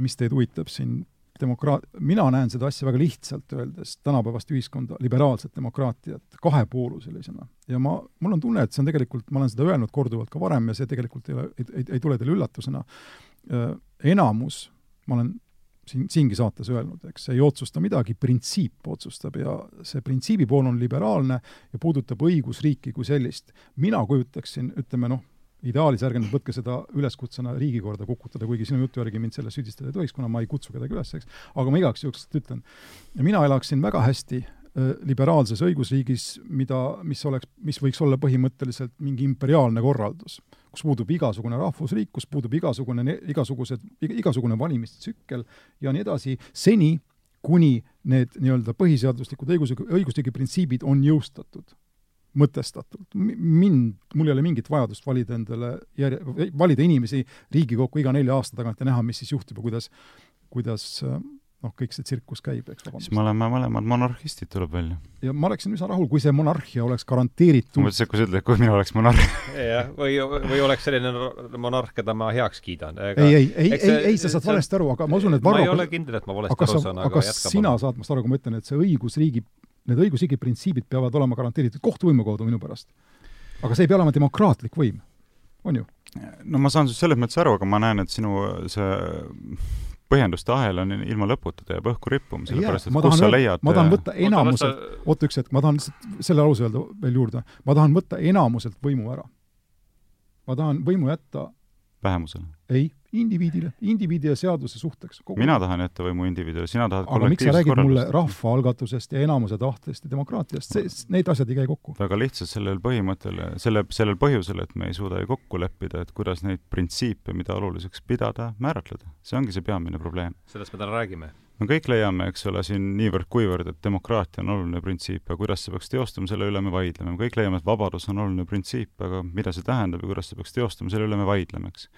S3: mis teid huvitab siin demokraat-, mina näen seda asja väga lihtsalt öeldes, tänapäevast ühiskonda, liberaalset demokraatiat, kahepooluselisena. ja ma, mul on tunne, et see on tegelikult, ma olen seda öelnud korduvalt ka varem ja see tegelikult ei ole, ei, ei, ei tule teile üllatusena, enamus ma olen siin, siingi saates öelnud, eks, ei otsusta midagi, printsiip otsustab ja see printsiibi pool on liberaalne ja puudutab õigusriiki kui sellist. mina kujutaksin, ütleme noh, ideaalis ärge nüüd võtke seda üleskutsena riigikorda kukutada, kuigi sinu jutu järgi mind selles süüdistada ei tohiks, kuna ma ei kutsu kedagi üles, eks, aga ma igaks juhuks ütlen, mina elaksin väga hästi Äh, liberaalses õigusriigis, mida, mis oleks, mis võiks olla põhimõtteliselt mingi imperiaalne korraldus, kus puudub igasugune rahvusriik, kus puudub igasugune, igasugused, igasugune valimistsükkel ja nii edasi, seni, kuni need nii-öelda põhiseaduslikud õigus, õigusriigi printsiibid on jõustatud, mõtestatult. mind, mul ei ole mingit vajadust valida endale järje, valida inimesi Riigikokku iga nelja aasta tagant ja näha, mis siis juhtub ja kuidas, kuidas noh, kõik see tsirkus käib, eks
S2: vabandust. siis me oleme mõlemad monarhistid, tuleb välja.
S3: ja ma oleksin üsna rahul, kui see monarhia oleks garanteeritud
S2: ma mõtlesin, et kui sa ütled, kui mina oleks monarh
S1: jah, või, või oleks selline monarh, keda ma heaks kiidan.
S3: ei, ei, ei, ei, ei, sa saad valesti aru, aga ma usun, et
S1: Varro ma ei ole kindel, et ma valesti aru saan,
S3: aga sina palun. saad minust aru, kui ma ütlen, et see õigusriigi, need õigusriigi printsiibid peavad olema garanteeritud kohtuvõimu kaudu minu pärast? aga see ei pea olema demokraatlik võim, on ju?
S2: no ma saan sinust selles mõttes aru, aga ma näen, et sinu see põhjenduste ahel on ilma lõputa, ta jääb õhku rippuma, sellepärast et kus
S3: tahan,
S2: sa leiad
S3: ma tahan võtta enamuselt, oota üks hetk, ma tahan lihtsalt selle lause öelda veel juurde, ma tahan võtta enamuselt võimu ära. ma tahan võimu jätta
S2: vähemusele?
S3: ei, indiviidile, indiviidi ja seaduse suhteks.
S2: mina tahan jätta võimu indiviidile, sina tahad
S3: aga miks sa räägid mulle rahvaalgatusest ja enamuse tahtest ja demokraatiast, see, need asjad ei käi kokku?
S2: väga lihtsalt sellel põhimõttel, selle, sellel põhjusel, et me ei suuda ju kokku leppida, et kuidas neid printsiipe, mida oluliseks pidada, määratleda. see ongi see peamine probleem.
S1: sellest me täna räägime
S2: me kõik leiame, eks ole, siin niivõrd-kuivõrd, et demokraatia on oluline printsiip ja kuidas see peaks teostuma, selle üle me vaidleme. me kõik leiame, et vabadus on oluline printsiip, aga mida see tähendab ja kuidas see peaks teostuma, selle üle me vaidleme, eks.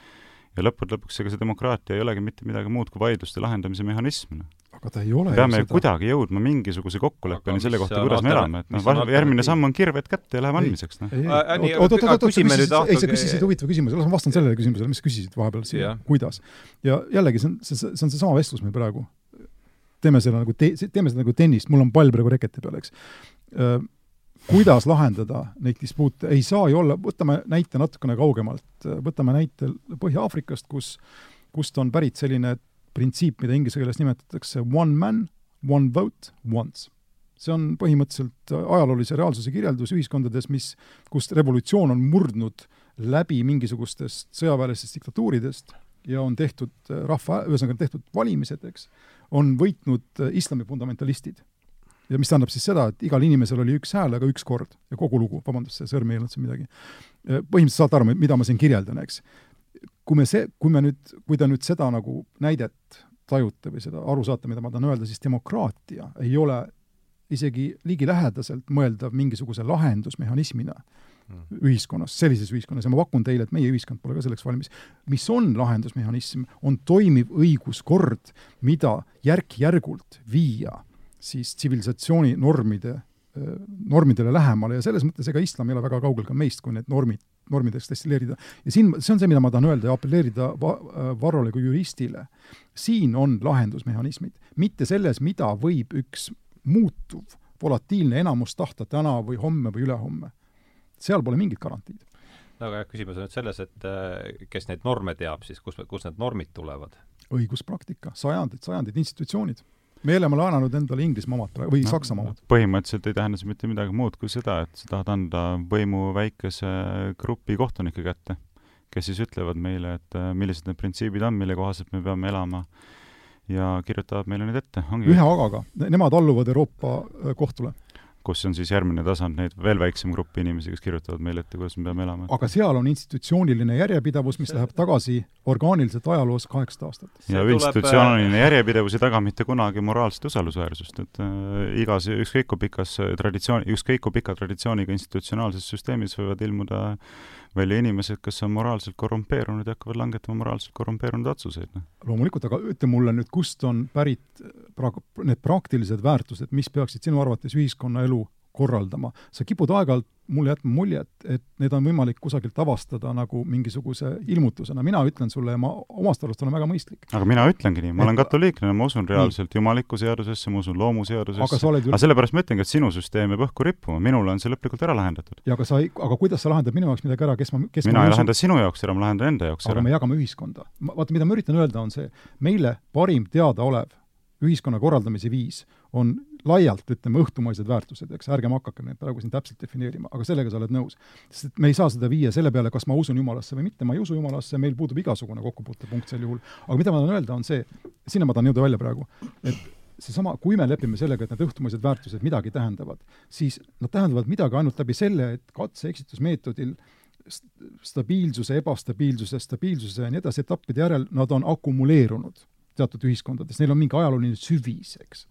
S2: Ja lõppude lõpuks, ega see demokraatia ei olegi mitte midagi muud kui vaidluste lahendamise mehhanism.
S3: aga ta ei ole
S2: peame seda... kuidagi jõudma mingisuguse kokkuleppeni selle kohta, kuidas me elame, et noh, järgmine samm on kirved kätte ja läheb andmiseks, noh.
S3: oot, oot, oot, oot, ei, sa küsisid huvitava küsimuse, las ma vastan sellele küsimusele, mis sa küsisid vahepeal siia, kuidas. ja jällegi, see on, see, see on seesama vestlus meil praegu teeme selle nagu te-, teeme seda nagu tennist, mul on pall praegu reketi peal, eks. Kuidas lahendada neid dispuute, ei saa ju olla, võtame näite natukene kaugemalt, võtame näite Põhja-Aafrikast, kus, kust on pärit selline printsiip, mida inglise keeles nimetatakse one man, one vote, once see on põhimõtteliselt ajaloolise reaalsuse kirjeldus ühiskondades, mis, kus revolutsioon on murdnud läbi mingisugustest sõjaväelistest diktatuuridest ja on tehtud rahva, ühesõnaga tehtud valimised, eks, on võitnud islami fundamentalistid. Ja mis tähendab siis seda, et igal inimesel oli üks hääl, aga üks kord ja kogu lugu, vabandust, see sõrm ei olnud siin midagi. Äh, põhimõtteliselt saate aru, mida ma siin kirjeldan, eks. kui me see, kui me nüüd, kui te nüüd seda nagu näidet tajute või seda aru saate, mida ma tahan öelda, siis demokraatia ei ole isegi ligilähedaselt mõeldav mingisuguse lahendusmehhanismina Mm. ühiskonnas, sellises ühiskonnas ja ma pakun teile, et meie ühiskond pole ka selleks valmis. mis on lahendusmehhanism, on toimiv õiguskord, mida järk-järgult viia siis tsivilisatsiooni normide, normidele lähemale ja selles mõttes ega islam ei ole väga kaugel ka meist, kui need normid, normideks destilleerida. ja siin, see on see, mida ma tahan öelda ja apelleerida va-, Varrole kui juristile. siin on lahendusmehhanismid, mitte selles, mida võib üks muutuv volatiilne enamus tahta täna või homme või ülehomme seal pole mingit garantiid.
S1: no aga jah, küsimus on nüüd selles, et kes neid norme teab siis, kus, kust need normid tulevad?
S3: õiguspraktika, sajandid, sajandid, institutsioonid me oleme laenanud endale Inglismaa omad või no, Saksamaa omad.
S2: põhimõtteliselt ei tähenda see mitte midagi muud kui seda, et sa tahad anda võimu väikese grupi kohtunike kätte, kes siis ütlevad meile, et äh, millised need printsiibid on, mille kohaselt me peame elama ja kirjutavad meile need ette.
S3: ühe agaga, nemad alluvad Euroopa äh, kohtule
S2: kus on siis järgmine tasand, neid veel väiksem grupp inimesi, kes kirjutavad meile ette, kuidas me peame elama.
S3: aga seal on institutsiooniline järjepidevus, mis läheb tagasi orgaaniliselt ajaloos kaheksasada aastat.
S2: ja institutsiooniline äh... järjepidevus ei taga mitte kunagi moraalset usaldusväärsust, et äh, igas, ükskõik kui pikas traditsioon, ükskõik kui pika traditsiooniga institutsionaalses süsteemis võivad ilmuda välja inimesed, kes on moraalselt korrumpeerunud ja hakkavad langetama moraalselt korrumpeerunud otsuseid. Noh.
S3: loomulikult, aga ütle mulle nüüd, kust on pärit pra-, need praktilised väärtused, mis peaksid sinu arvates ühiskonnaelu korraldama, sa kipud aeg-ajalt mulle jätma muljet, et need on võimalik kusagilt avastada nagu mingisuguse ilmutusena. mina ütlen sulle ja ma omast arust olen väga mõistlik.
S2: aga mina ütlengi nii, ma olen katoliiklane, ma usun reaalselt jumalikku seadusesse, ma usun loomuseadusesse.
S3: aga ju
S2: aga sellepärast ma ütlengi, et sinu süsteem jääb õhku rippuma, minul on see lõplikult ära lahendatud.
S3: ja aga sa ei, aga kuidas sa lahendad minu jaoks midagi ära, kes ma, kes
S2: mina
S3: ma
S2: ei lahenda sinu jaoks ära, ma lahendan enda jaoks
S3: aga
S2: ära.
S3: me jagame ühiskonda. vaata, mida ma üritan öelda, on see, meile parim teadaolev ühiskonna korraldamise viis on laialt, ütleme, õhtumaised väärtused, eks, ärgem hakakem neid praegu siin täpselt defineerima, aga sellega sa oled nõus. sest me ei saa seda viia selle peale, kas ma usun Jumalasse või mitte, ma ei usu Jumalasse, meil puudub igasugune kokkupuutepunkt sel juhul. aga mida ma tahan öelda, on see, sinna ma tahan jõuda välja praegu, et seesama, kui me lepime sellega, et need õhtumaised väärtused midagi tähendavad, siis nad tähendavad midagi ainult läbi selle, et katse-eksitusmeetodil st- stabiilsuse, ebastabiilsuse, stabiilsuse ja nii edasi etappide järel nad on akumuleerunud teatud ühiskondades, neil on mingi ajalooline süvis, eks.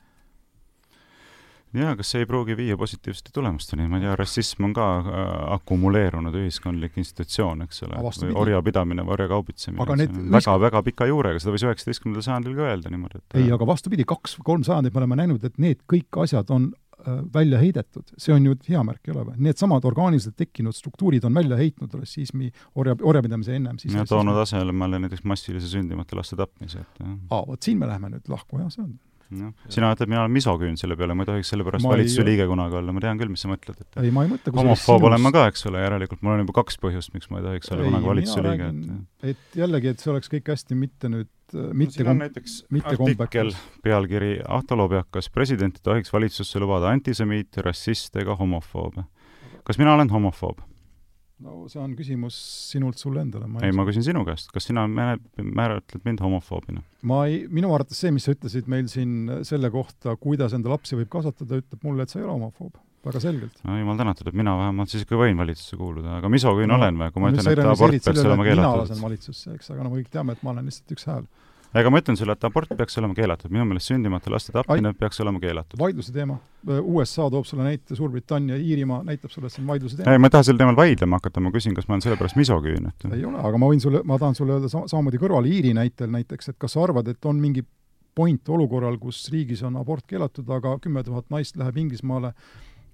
S2: Jaa, kas see ei pruugi viia positiivsete tulemusteni, ma ei tea, rassism on ka äh, akumuleerunud ühiskondlik institutsioon, eks ole orjapidamine või orjakaubitsemine.
S3: Aga need ühisk-
S2: väga, väga pika juurega, seda võis üheksateistkümnendal sajandil ka öelda niimoodi, et
S3: ei, aga vastupidi, kaks-kolm sajandit me oleme näinud, et need kõik asjad on äh, välja heidetud, see on ju hea märk, ei ole või? Needsamad orgaaniliselt tekkinud struktuurid on välja heitnud rassismi, orja, orjapidamise ennem siis
S2: ja toonud asemele näiteks massilise sündimata laste tapmise, et jah.
S3: aa, vot siin me läheme nüüd lahku, jah, see on.
S2: Jah. sina ütled, mina olen misoküün selle peale, ma ei tohiks selle pärast valitsuse liige kunagi olla, ma tean küll, mis sa mõtled, et
S3: ei, ma ei mõtle
S2: homofoob olen ma ka, eks ole, järelikult mul on juba kaks põhjust, miks ma ei tohiks olla
S3: Ei,
S2: kunagi valitsuse liige, et
S3: et jällegi, et see oleks kõik hästi mitte nüüd äh, mitte
S2: on
S3: kom- mitte
S2: artikkel
S3: kombekas.,
S2: pealkiri Ahto Lobjakas, president ei tohiks valitsusse lubada antisemiite, rassiste ega homofoobe. kas mina olen homofoob?
S3: No see on küsimus sinult sulle endale,
S2: ei, ma küsin sinu käest, kas sina määr- määratled mind homofoobina?
S3: ma ei, minu arvates see, mis sa ütlesid meil siin selle kohta, kuidas enda lapsi võib kasvatada, ütleb mulle, et sa ei ole homofoob. väga selgelt.
S2: no jumal tänatud, et mina vähemalt siis ikka võin valitsusse kuuluda, aga misoküün
S3: No,
S2: olen või, kui ma ütlen, et abort peaks olema
S3: et mina
S2: keelatud
S3: lasen valitsusse, eks, aga no me kõik teame, et ma olen lihtsalt üks hääl.
S2: Ega ma ütlen sulle, et abort peaks olema keelatud, minu meelest sündimata laste tapmine peaks olema keelatud.
S3: vaidluse teema, USA toob sulle näite, Suurbritannia, Iirimaa näitab sulle, et see on vaidluse teema.
S2: ei, ma ei taha sel teemal vaidlema hakata, ma küsin, kas ma olen sellepärast misoküün, et
S3: ei ole, aga ma võin sulle, ma tahan sulle öelda sama, samamoodi kõrvale Iiri näitel näiteks, et kas sa arvad, et on mingi point olukorral, kus riigis on abort keelatud, aga kümme tuhat naist läheb Inglismaale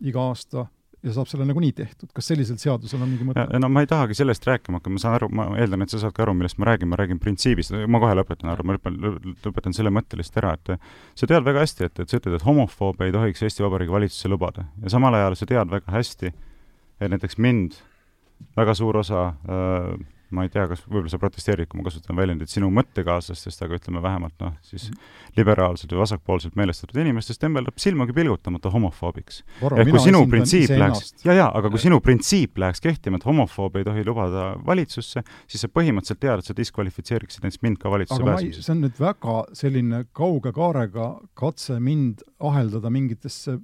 S3: iga aasta ja saab selle nagunii tehtud, kas sellisel seadusel on mingi mõte?
S2: no ma ei tahagi sellest rääkima hakata, ma saan aru, ma eeldan, et sa saad ka aru, millest ma räägin, ma räägin printsiibist, ma kohe lõpetan ära, ma lõpetan, lõpetan selle mõtte lihtsalt ära, et sa tead väga hästi, et, et sa ütled, et homofoobe ei tohiks Eesti Vabariigi valitsusse lubada. Ja samal ajal sa tead väga hästi, et näiteks mind väga suur osa äh, ma ei tea, kas võib-olla sa protesteerid, kui ma kasutan väljendit sinu mõttekaaslastest, aga ütleme vähemalt noh, siis liberaalselt või vasakpoolselt meelestatud inimestest tembeldab silmagi pilgutamata homofoobiks. ehk kui sinu printsiip läheks, ja, ja, aga kui sinu printsiip läheks kehtima, et homofoobe ei tohi lubada valitsusse, siis sa põhimõtteliselt tead, et sa diskvalifitseeriksid näiteks mind ka valitsusse pääsemisest.
S3: see on nüüd väga selline kauge kaarega katse mind aheldada mingitesse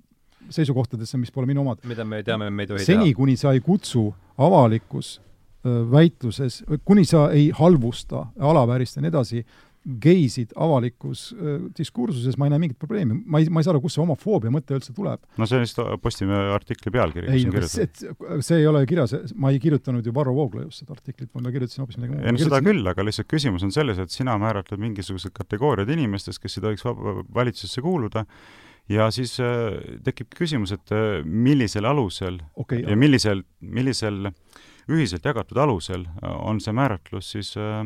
S3: seisukohtadesse, mis pole minu omad.
S1: mida me teame, me ei tohi
S3: seni,
S1: teha.
S3: kuni sa ei kutsu avalikus öö, väitluses, kuni sa ei halvusta, alaväärista ja nii edasi, geisid avalikus diskursuses, ma ei näe mingit probleemi. ma ei, ma ei saa aru, kust see homofoobia mõte üldse tuleb.
S2: no see on lihtsalt Postimehe artikli pealkiri,
S3: ei,
S2: kus on kirjutatud.
S3: see, ei ole kirjas, ma ei kirjutanud ju Varro Vooglaiust seda artiklit, ma kirjutasin hoopis midagi muud.
S2: ei no seda küll, aga lihtsalt küsimus on selles, et sina määratled mingisugused kategooriad inimestest, kes ei tohiks valitsusse kuuluda, ja siis äh, tekib küsimus, et äh, millisel alusel
S3: okei
S2: ja millisel, millisel ühiselt jagatud alusel äh, on see määratlus siis äh,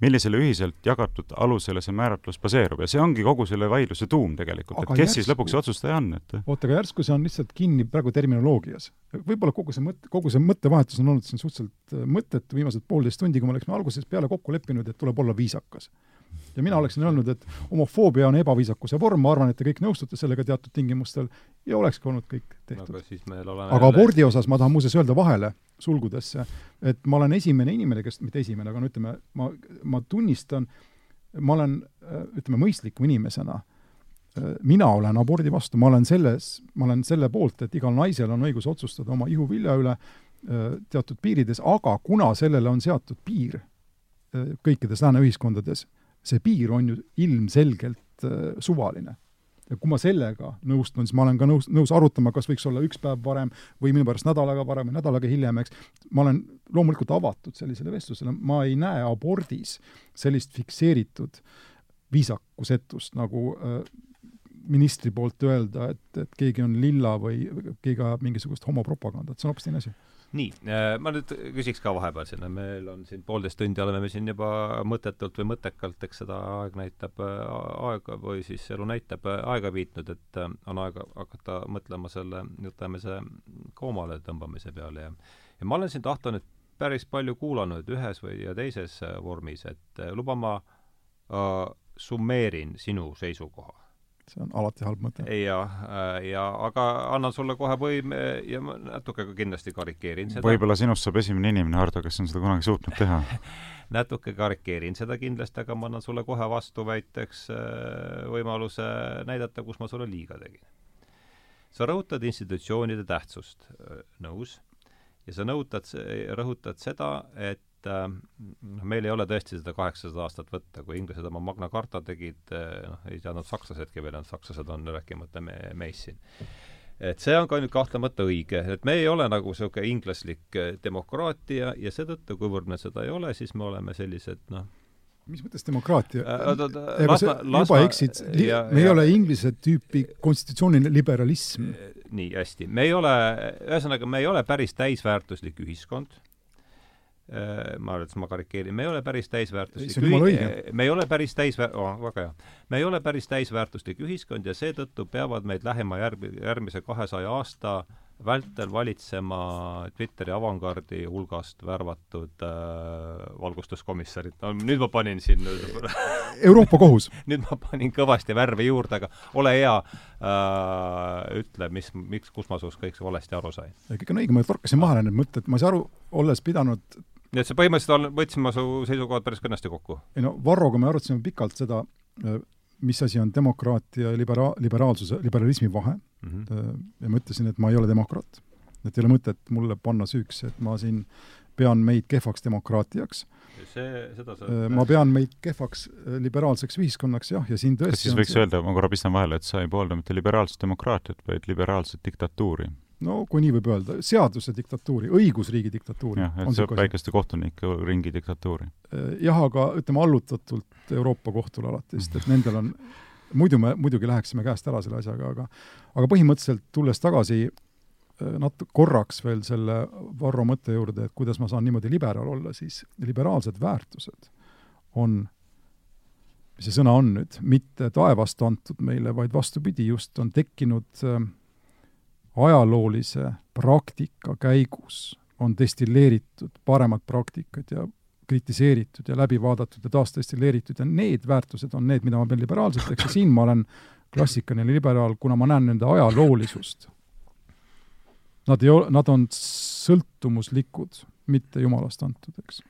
S2: millisele ühiselt jagatud alusele see määratlus baseerub ja see ongi kogu selle vaidluse tuum tegelikult, et kes siis
S3: järsku-
S2: lõpuks see otsustaja on, et
S3: oota, aga järsku see on lihtsalt kinni praegu terminoloogias. võib-olla kogu see mõte, kogu see mõttevahetus on olnud siin suhteliselt äh, mõttetu viimased poolteist tundi, kui me oleksime algusest peale kokku leppinud, et tuleb olla viisakas. Ja mina oleksin öelnud, et homofoobia on ebaviisakuse vorm, ma arvan, et te kõik nõustute sellega teatud tingimustel ja olekski olnud kõik tehtud.
S1: aga
S3: abordi osas ma tahan muuseas öelda vahele, sulgudesse, et ma olen esimene inimene, kes, mitte esimene, aga no ütleme, ma, ma tunnistan, ma olen, ütleme, mõistliku inimesena, mina olen abordi vastu, ma olen selles, ma olen selle poolt, et igal naisel on õigus otsustada oma ihuvilja üle teatud piirides, aga kuna sellele on seatud piir kõikides lääne ühiskondades, see piir on ju ilmselgelt öö, suvaline. Ja kui ma sellega nõustun, siis ma olen ka nõus, nõus arutama, kas võiks olla üks päev varem või minu pärast nädalaga varem või nädalaga hiljem, eks. ma olen loomulikult avatud sellisele vestlusele, ma ei näe abordis sellist fikseeritud viisakusetust, nagu äh, ministri poolt öelda, et, et keegi on lilla või keegi ajab mingisugust homopropagandat, see on hoopis teine asi
S1: nii, äh, ma nüüd küsiks ka vahepeal sinna, meil on siin poolteist tundi oleme me siin juba mõttetult või mõttekalt, eks seda aeg näitab äh, aega või siis elu näitab äh, aega viitnud, et on aega hakata mõtlema selle jutuajamise koomale tõmbamise peale. Ja ja ma olen sind, Ahto, nüüd päris palju kuulanud ühes või ja teises vormis, et luba ma äh, summeerin sinu seisukoha
S3: see on alati halb mõte.
S1: ja, äh, ja aga annan sulle kohe võime ja ma natuke ka kindlasti karikeerin seda.
S2: võib-olla sinust saab esimene inimene, Hardo, kes on seda kunagi suutnud teha *laughs*
S1: natuke karikeerin seda kindlasti, aga ma annan sulle kohe vastuväiteks äh, võimaluse näidata, kus ma sulle liiga tegin. sa rõhutad institutsioonide tähtsust, äh, nõus, ja sa nõutad, rõhutad seda, et et äh, noh, meil ei ole tõesti seda kaheksasada aastat võtta, kui inglased oma Magna Carta tegid, äh, noh, ei teadnud sakslasedki veel, sakslased on rääkimata me, meist siin. et see on ka nüüd kahtlemata õige, et me ei ole nagu niisugune inglaslik äh, demokraatia ja seetõttu, kuivõrd me seda ei ole, siis me oleme sellised noh,
S3: mis mõttes demokraatia äh,? ega sa juba eksid, me ja, ei ole inglise tüüpi konstitutsiooniline liberalism.
S1: nii, hästi. me ei ole, ühesõnaga, me ei ole päris täisväärtuslik ühiskond ma arvan, et ma karikeerin, me ei ole päris täisväärtuslik
S3: ühi-,
S1: me ei ole päris täisväär- oh,, väga hea. me ei ole päris täisväärtuslik ühiskond ja seetõttu peavad meid lähema järg-, järgmise kahesaja aasta vältel valitsema Twitteri avangardi hulgast värvatud äh, valgustuskomissaarid. no nüüd ma panin siin *laughs*
S3: Euroopa Kohus *laughs*
S1: nüüd ma panin kõvasti värvi juurde, aga ole hea äh,, ütle, mis, miks, kus ma sinust kõik valesti aru sain?
S3: kõik on õige, ma torkasin maha need mõtted, ma ei saa aru, olles pidanud
S1: nii et see põhimõtteliselt on, võtsin ma su seisukohad päris kenasti kokku?
S3: ei no Varroga me arutasime pikalt seda, äh, mis asi on demokraatia ja libera-, liberaalsuse, liberalismi vahe mm. -hmm. ja ma ütlesin, et ma ei ole demokraat. et ei ole mõtet mulle panna süüks, et ma siin pean meid kehvaks demokraatiaks.
S1: see, seda sa
S3: äh, ma pean meid kehvaks liberaalseks ühiskonnaks, jah, ja siin tõesti
S2: kas siis võiks see... öelda, ma korra pistan vahele, et sa ei poolda mitte liberaalset demokraatiat, vaid liberaalset diktatuuri?
S3: No kui nii võib öelda, seaduse diktatuuri, õigusriigi diktatuuri.
S2: jah, et see on väikeste kohtunike ringi diktatuuri.
S3: Äh, jah, aga ütleme allutatult Euroopa kohtule alati, sest et nendel on, *laughs* muidu me muidugi läheksime käest ära selle asjaga, aga aga põhimõtteliselt tulles tagasi äh, nat-, korraks veel selle Varro mõtte juurde, et kuidas ma saan niimoodi liberaal olla, siis liberaalsed väärtused on, mis see sõna on nüüd, mitte taevast antud meile, vaid vastupidi, just on tekkinud äh, ajaloolise praktika käigus on destilleeritud paremad praktikad ja kritiseeritud ja läbi vaadatud ja taasdestilleeritud ja need väärtused on need, mida ma pean liberaalseteks ja siin ma olen klassikaline liberaal, kuna ma näen nende ajaloolisust. Nad ei ole, nad on sõltumuslikud, mitte jumalast antud, eks.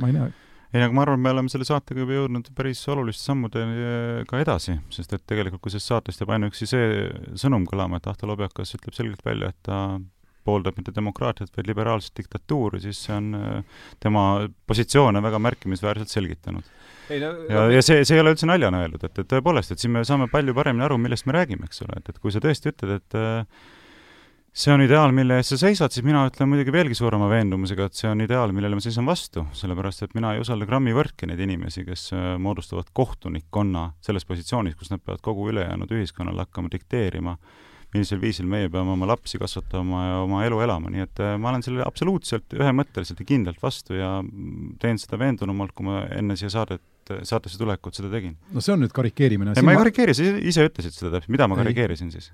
S3: ma ei näe
S2: ei, aga ma arvan, me oleme selle saatega juba jõudnud päris oluliste sammudega edasi, sest et tegelikult, kui sellest saatest jääb ainuüksi see sõnum kõlama, et Ahto Lobjakas ütleb selgelt välja, et ta pooldab mitte demokraatiat, vaid liberaalset diktatuuri, siis see on tema positsioone väga märkimisväärselt selgitanud. No, ja, ja see, see ei ole üldse naljana öeldud, et, et tõepoolest, et siin me saame palju paremini aru, millest me räägime, eks ole, et, et kui sa tõesti ütled, et see on ideaal, mille eest sa seisad, siis mina ütlen muidugi veelgi suurema veendumusega, et see on ideaal, millele ma seisan vastu, sellepärast et mina ei usalda grammi võrki neid inimesi, kes äh, moodustavad kohtunikkonna selles positsioonis, kus nad peavad kogu ülejäänud ühiskonnale hakkama dikteerima, millisel viisil meie peame oma lapsi kasvatama ja oma elu elama, nii et äh, ma olen sellele absoluutselt ühemõtteliselt ja kindlalt vastu ja teen seda veendunumalt, kui ma enne siia saadet saatesse tulekut seda tegin.
S3: no see on nüüd karikeerimine.
S2: ei, ma ei karikeeri, sa ise ütlesid seda täpselt, mida ma karikeerisin siis?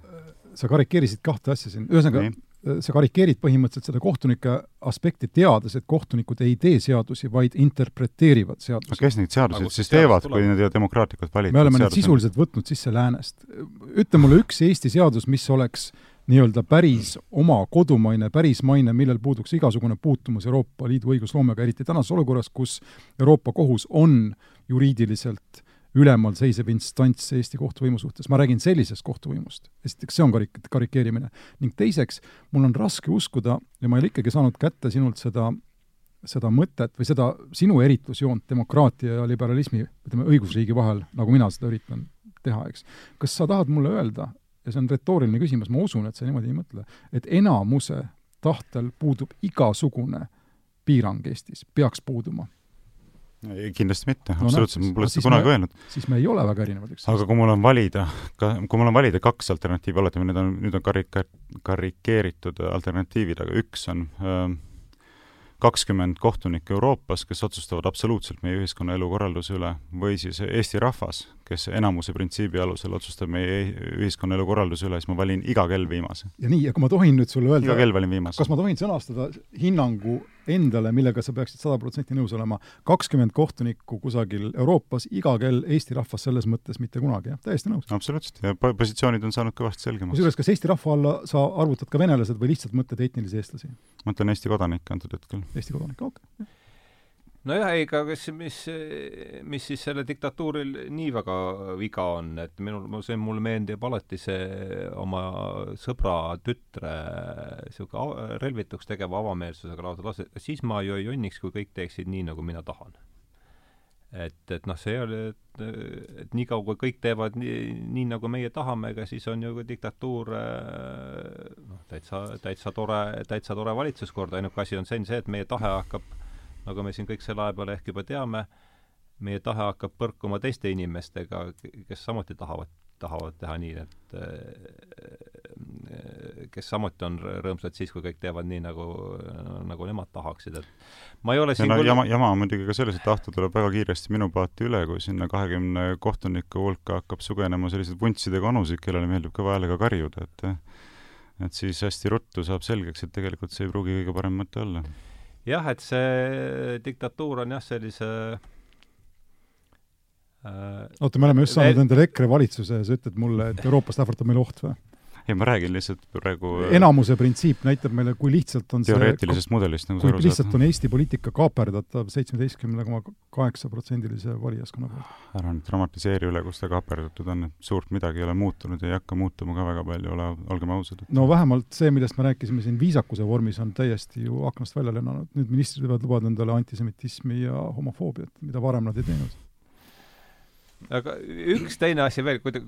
S3: Sa karikeerisid kahte asja siin, ühesõnaga äh, sa karikeerid põhimõtteliselt seda kohtunike aspekti, teades, et kohtunikud ei tee seadusi, vaid interpreteerivad seadusi.
S2: kes neid seadusi siis teevad, kui need ei ole demokraatlikult valitud
S3: me oleme need sisuliselt võtnud sisse läänest. ütle mulle üks Eesti seadus, mis oleks nii-öelda päris oma kodumaine, pärismaine, millel puuduks igasugune puutumus Euroopa Liidu õigusloomega, eriti tänases olukorras, kus Euroopa Kohus on juriidiliselt ülemal seisev instants Eesti kohtuvõimu suhtes, ma räägin sellisest kohtuvõimust. esiteks, see on karik-, karikeerimine. ning teiseks, mul on raske uskuda ja ma ei ole ikkagi saanud kätte sinult seda, seda mõtet või seda sinu eritlusjoont demokraatia ja liberalismi, ütleme, õigusriigi vahel, nagu mina seda üritan teha, eks. kas sa tahad mulle öelda, ja see on retooriline küsimus, ma usun, et sa niimoodi ei mõtle, et enamuse tahtel puudub igasugune piirang Eestis, peaks puuduma
S2: kindlasti mitte
S3: No
S2: absoluutselt, ma pole seda kunagi
S3: me-
S2: öelnud.
S3: siis me ei ole väga erinevad üksteisest.
S2: aga kui mul on valida, ka, kui mul on valida kaks alternatiivi, oletame, need on, nüüd on karika-, karikeeritud alternatiivid, aga üks on ähm, kakskümmend kohtunikku Euroopas, kes otsustavad absoluutselt meie ühiskonna elukorralduse üle, või siis Eesti rahvas, kes enamuse printsiibi alusel otsustab meie ühiskonna elukorralduse üle, siis ma valin iga kell viimase.
S3: ja nii, ja kui ma tohin nüüd sulle
S2: iga
S3: öelda,
S2: kell valin viimase.
S3: kas ma tohin sõnastada hinnangu endale, millega sa peaksid sada protsenti nõus olema, kakskümmend kohtunikku kusagil Euroopas, iga kell Eesti rahvas selles mõttes mitte kunagi, jah, täiesti nõus.
S2: absoluutselt, ja po- positsioonid on saanud kõvasti selgemaks.
S3: kusjuures kas Eesti rahva alla sa arvutad ka venelased või lihtsalt mõtled etnilisi eestlasi?
S2: ma ütlen Eesti kodanik antud hetkel.
S3: Eesti kodanikke, okei okay.
S1: Nojah, ega kes, mis, mis siis selle diktatuuril nii väga viga on, et minul, see mulle meeldib alati see oma sõbra tütre a- relvituks tegeva avameelsusega lausa lase, siis ma ju ei õnniks, kui kõik teeksid nii, nagu mina tahan. et, et noh, see ei ole, et, et niikaua, kui kõik teevad nii, nii, nagu meie tahame, ega siis on ju ka diktatuur noh, täitsa, täitsa tore, täitsa tore valitsuskord, ainuke asi on see, see, et meie tahe hakkab nagu me siin kõik selle aja peale ehk juba teame, meie tahe hakkab põrkuma teiste inimestega, kes samuti tahavad, tahavad teha nii, et äh, kes samuti on rõõmsad siis, kui kõik teevad nii, nagu, nagu nemad tahaksid, et ma ei ole
S2: ja
S1: siin
S2: no
S1: küll
S2: jama, jama on muidugi ka selles, et tahta tuleb väga kiiresti minu paati üle, kui sinna kahekümne kohtuniku hulka hakkab sugenema selliseid vuntsidega onusid, kellele meeldib kõva häälega karjuda, et et siis hästi ruttu saab selgeks, et tegelikult see ei pruugi kõige parem mõte olla.
S1: Jah, et see diktatuur on jah, sellise äh,
S3: oota, me oleme just saanud endale EKRE valitsuse ja sa ütled mulle, et Euroopast ähvardab meile oht või?
S2: Ei, ma räägin lihtsalt praegu äh,
S3: enamuse printsiip näitab meile, kui lihtsalt on see
S2: teoreetilisest mudelist, nagu
S3: kui
S2: aru
S3: lihtsalt
S2: saad.
S3: on Eesti poliitika kaaperdatav seitsmeteistkümne koma kaheksa protsendilise valijaskonna poolt.
S2: ära nüüd dramatiseeri üle, kus ta kaaperdatud on, et suurt midagi ei ole muutunud ja ei hakka muutuma ka väga palju, ole, olgem ausad.
S3: no vähemalt see, millest me rääkisime siin viisakuse vormis, on täiesti ju aknast välja lennanud. nüüd ministrid võivad lubada endale antisemitismi ja homofoobiat, mida varem nad ei teinud.
S1: Aga üks teine asi veel, kui te,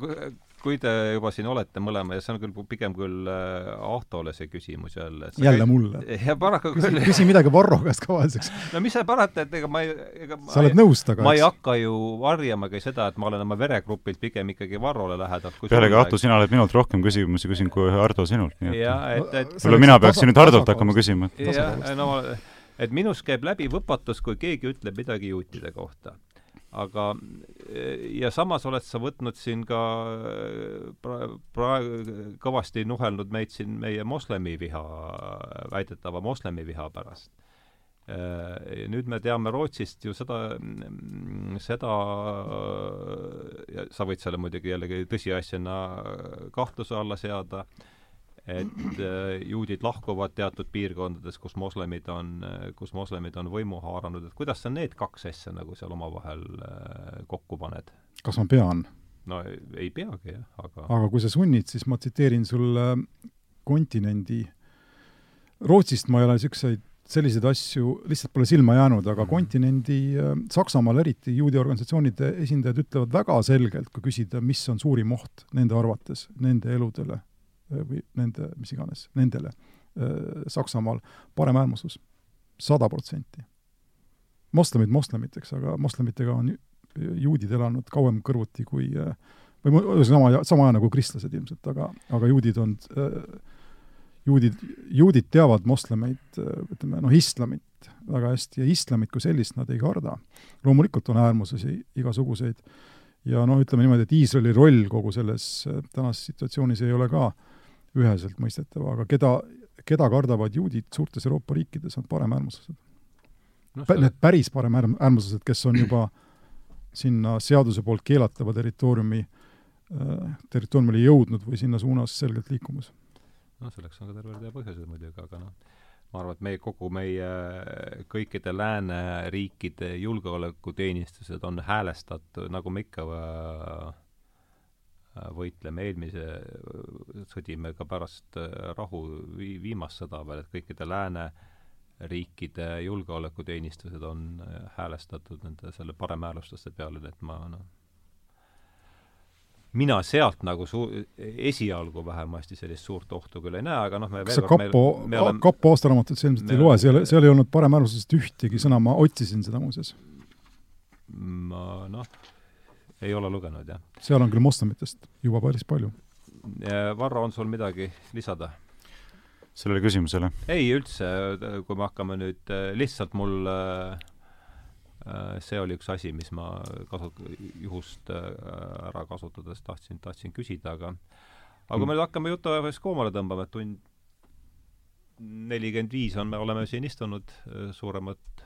S1: kui te juba siin olete mõlema ja see on küll pigem küll äh, Ahtole see küsimus jälle.
S3: jälle mulle. *laughs*
S1: ja paraku
S3: küsi,
S1: küll.
S3: küsi midagi Varro käest ka vahelduseks.
S1: no mis sa parata, et ega ma ei, ega ma
S3: sa oled nõus temaga,
S1: ma ei hakka ju varjamagi seda, et ma olen oma veregrupilt pigem ikkagi Varrole lähedal.
S2: pealegi, Ahto, sina oled minult rohkem küsimusi küsinud kui Hardo sinult, nii et
S1: jah, et, et
S2: võib-olla mina peaksin nüüd Hardolt hakkama küsima, et
S1: jah, no et minust käib läbi võpatus, kui keegi ütleb midagi juutide kohta. Aga ja samas oled sa võtnud siin ka pra-, praegu kõvasti nuhelnud meid siin meie moslemiviha, väidetava moslemiviha pärast. Nüüd me teame Rootsist ju seda, seda ja sa võid selle muidugi jällegi tõsiasjana kahtluse alla seada, et äh, juudid lahkuvad teatud piirkondades, kus moslemid on, kus moslemid on võimu haaranud, et kuidas sa need kaks asja nagu seal omavahel äh, kokku paned?
S3: kas ma pean?
S1: no ei, peagi jah, aga
S3: aga kui sa sunnid, siis ma tsiteerin sulle kontinendi, Rootsist ma ei ole niisuguseid selliseid asju lihtsalt pole silma jäänud, aga kontinendi äh, Saksamaal eriti juudi organisatsioonide esindajad ütlevad väga selgelt, kui küsida, mis on suurim oht nende arvates nende eludele äh, või nende, mis iganes, nendele äh, Saksamaal, paremäärmuslus, sada protsenti. moslemid moslemiteks, aga moslemitega on ju- juudid elanud kauem kõrvuti kui äh, või mu- sama, sama aja nagu kristlased ilmselt, aga, aga juudid on äh, juudid, juudid teavad moslemeid, ütleme noh, islamit väga hästi ja islamit kui sellist nad ei karda. loomulikult on äärmuslasi igasuguseid ja noh, ütleme niimoodi, et Iisraeli roll kogu selles äh, tänases situatsioonis ei ole ka üheselt mõistetav, aga keda, keda kardavad juudid suurtes Euroopa riikides, on paremäärmuslased.
S1: noh,
S3: Need päris paremäärmuslased, kes on juba sinna seaduse poolt keelatava territooriumi äh, territooriumile jõudnud või sinna suunas selgelt liikumas
S1: noh, selleks on ka terve rida põhjuseid muidugi, aga noh, ma arvan, et meie, kogu meie kõikide lääneriikide julgeolekuteenistused on häälestatud, nagu me ikka äh, võitleme, eelmise, sõdime ka pärast äh, rahu vi-, viimast sõda veel, et kõikide lääneriikide julgeolekuteenistused on äh, häälestatud nende selle paremäärluslaste peale, nii et ma noh, mina sealt nagu su-, esialgu vähemasti sellist suurt ohtu küll ei näe, aga noh, me
S3: kas sa kapo, kapo aastaraamatut sa ilmselt ei loe, seal, seal ei olnud paremäärmuslasest ühtegi sõna, ma otsisin seda muuseas.
S1: ma noh, ei ole lugenud, jah.
S3: seal on küll moslemitest juba päris palju.
S1: Varro, on sul midagi lisada?
S2: sellele küsimusele?
S1: ei, üldse, kui me hakkame nüüd, lihtsalt mul see oli üks asi, mis ma kasut-, juhust ära kasutades tahtsin, tahtsin küsida, aga aga kui me nüüd hakkame jutuajamist koomale tõmbama, et tund nelikümmend viis on, me oleme siin istunud, suuremat,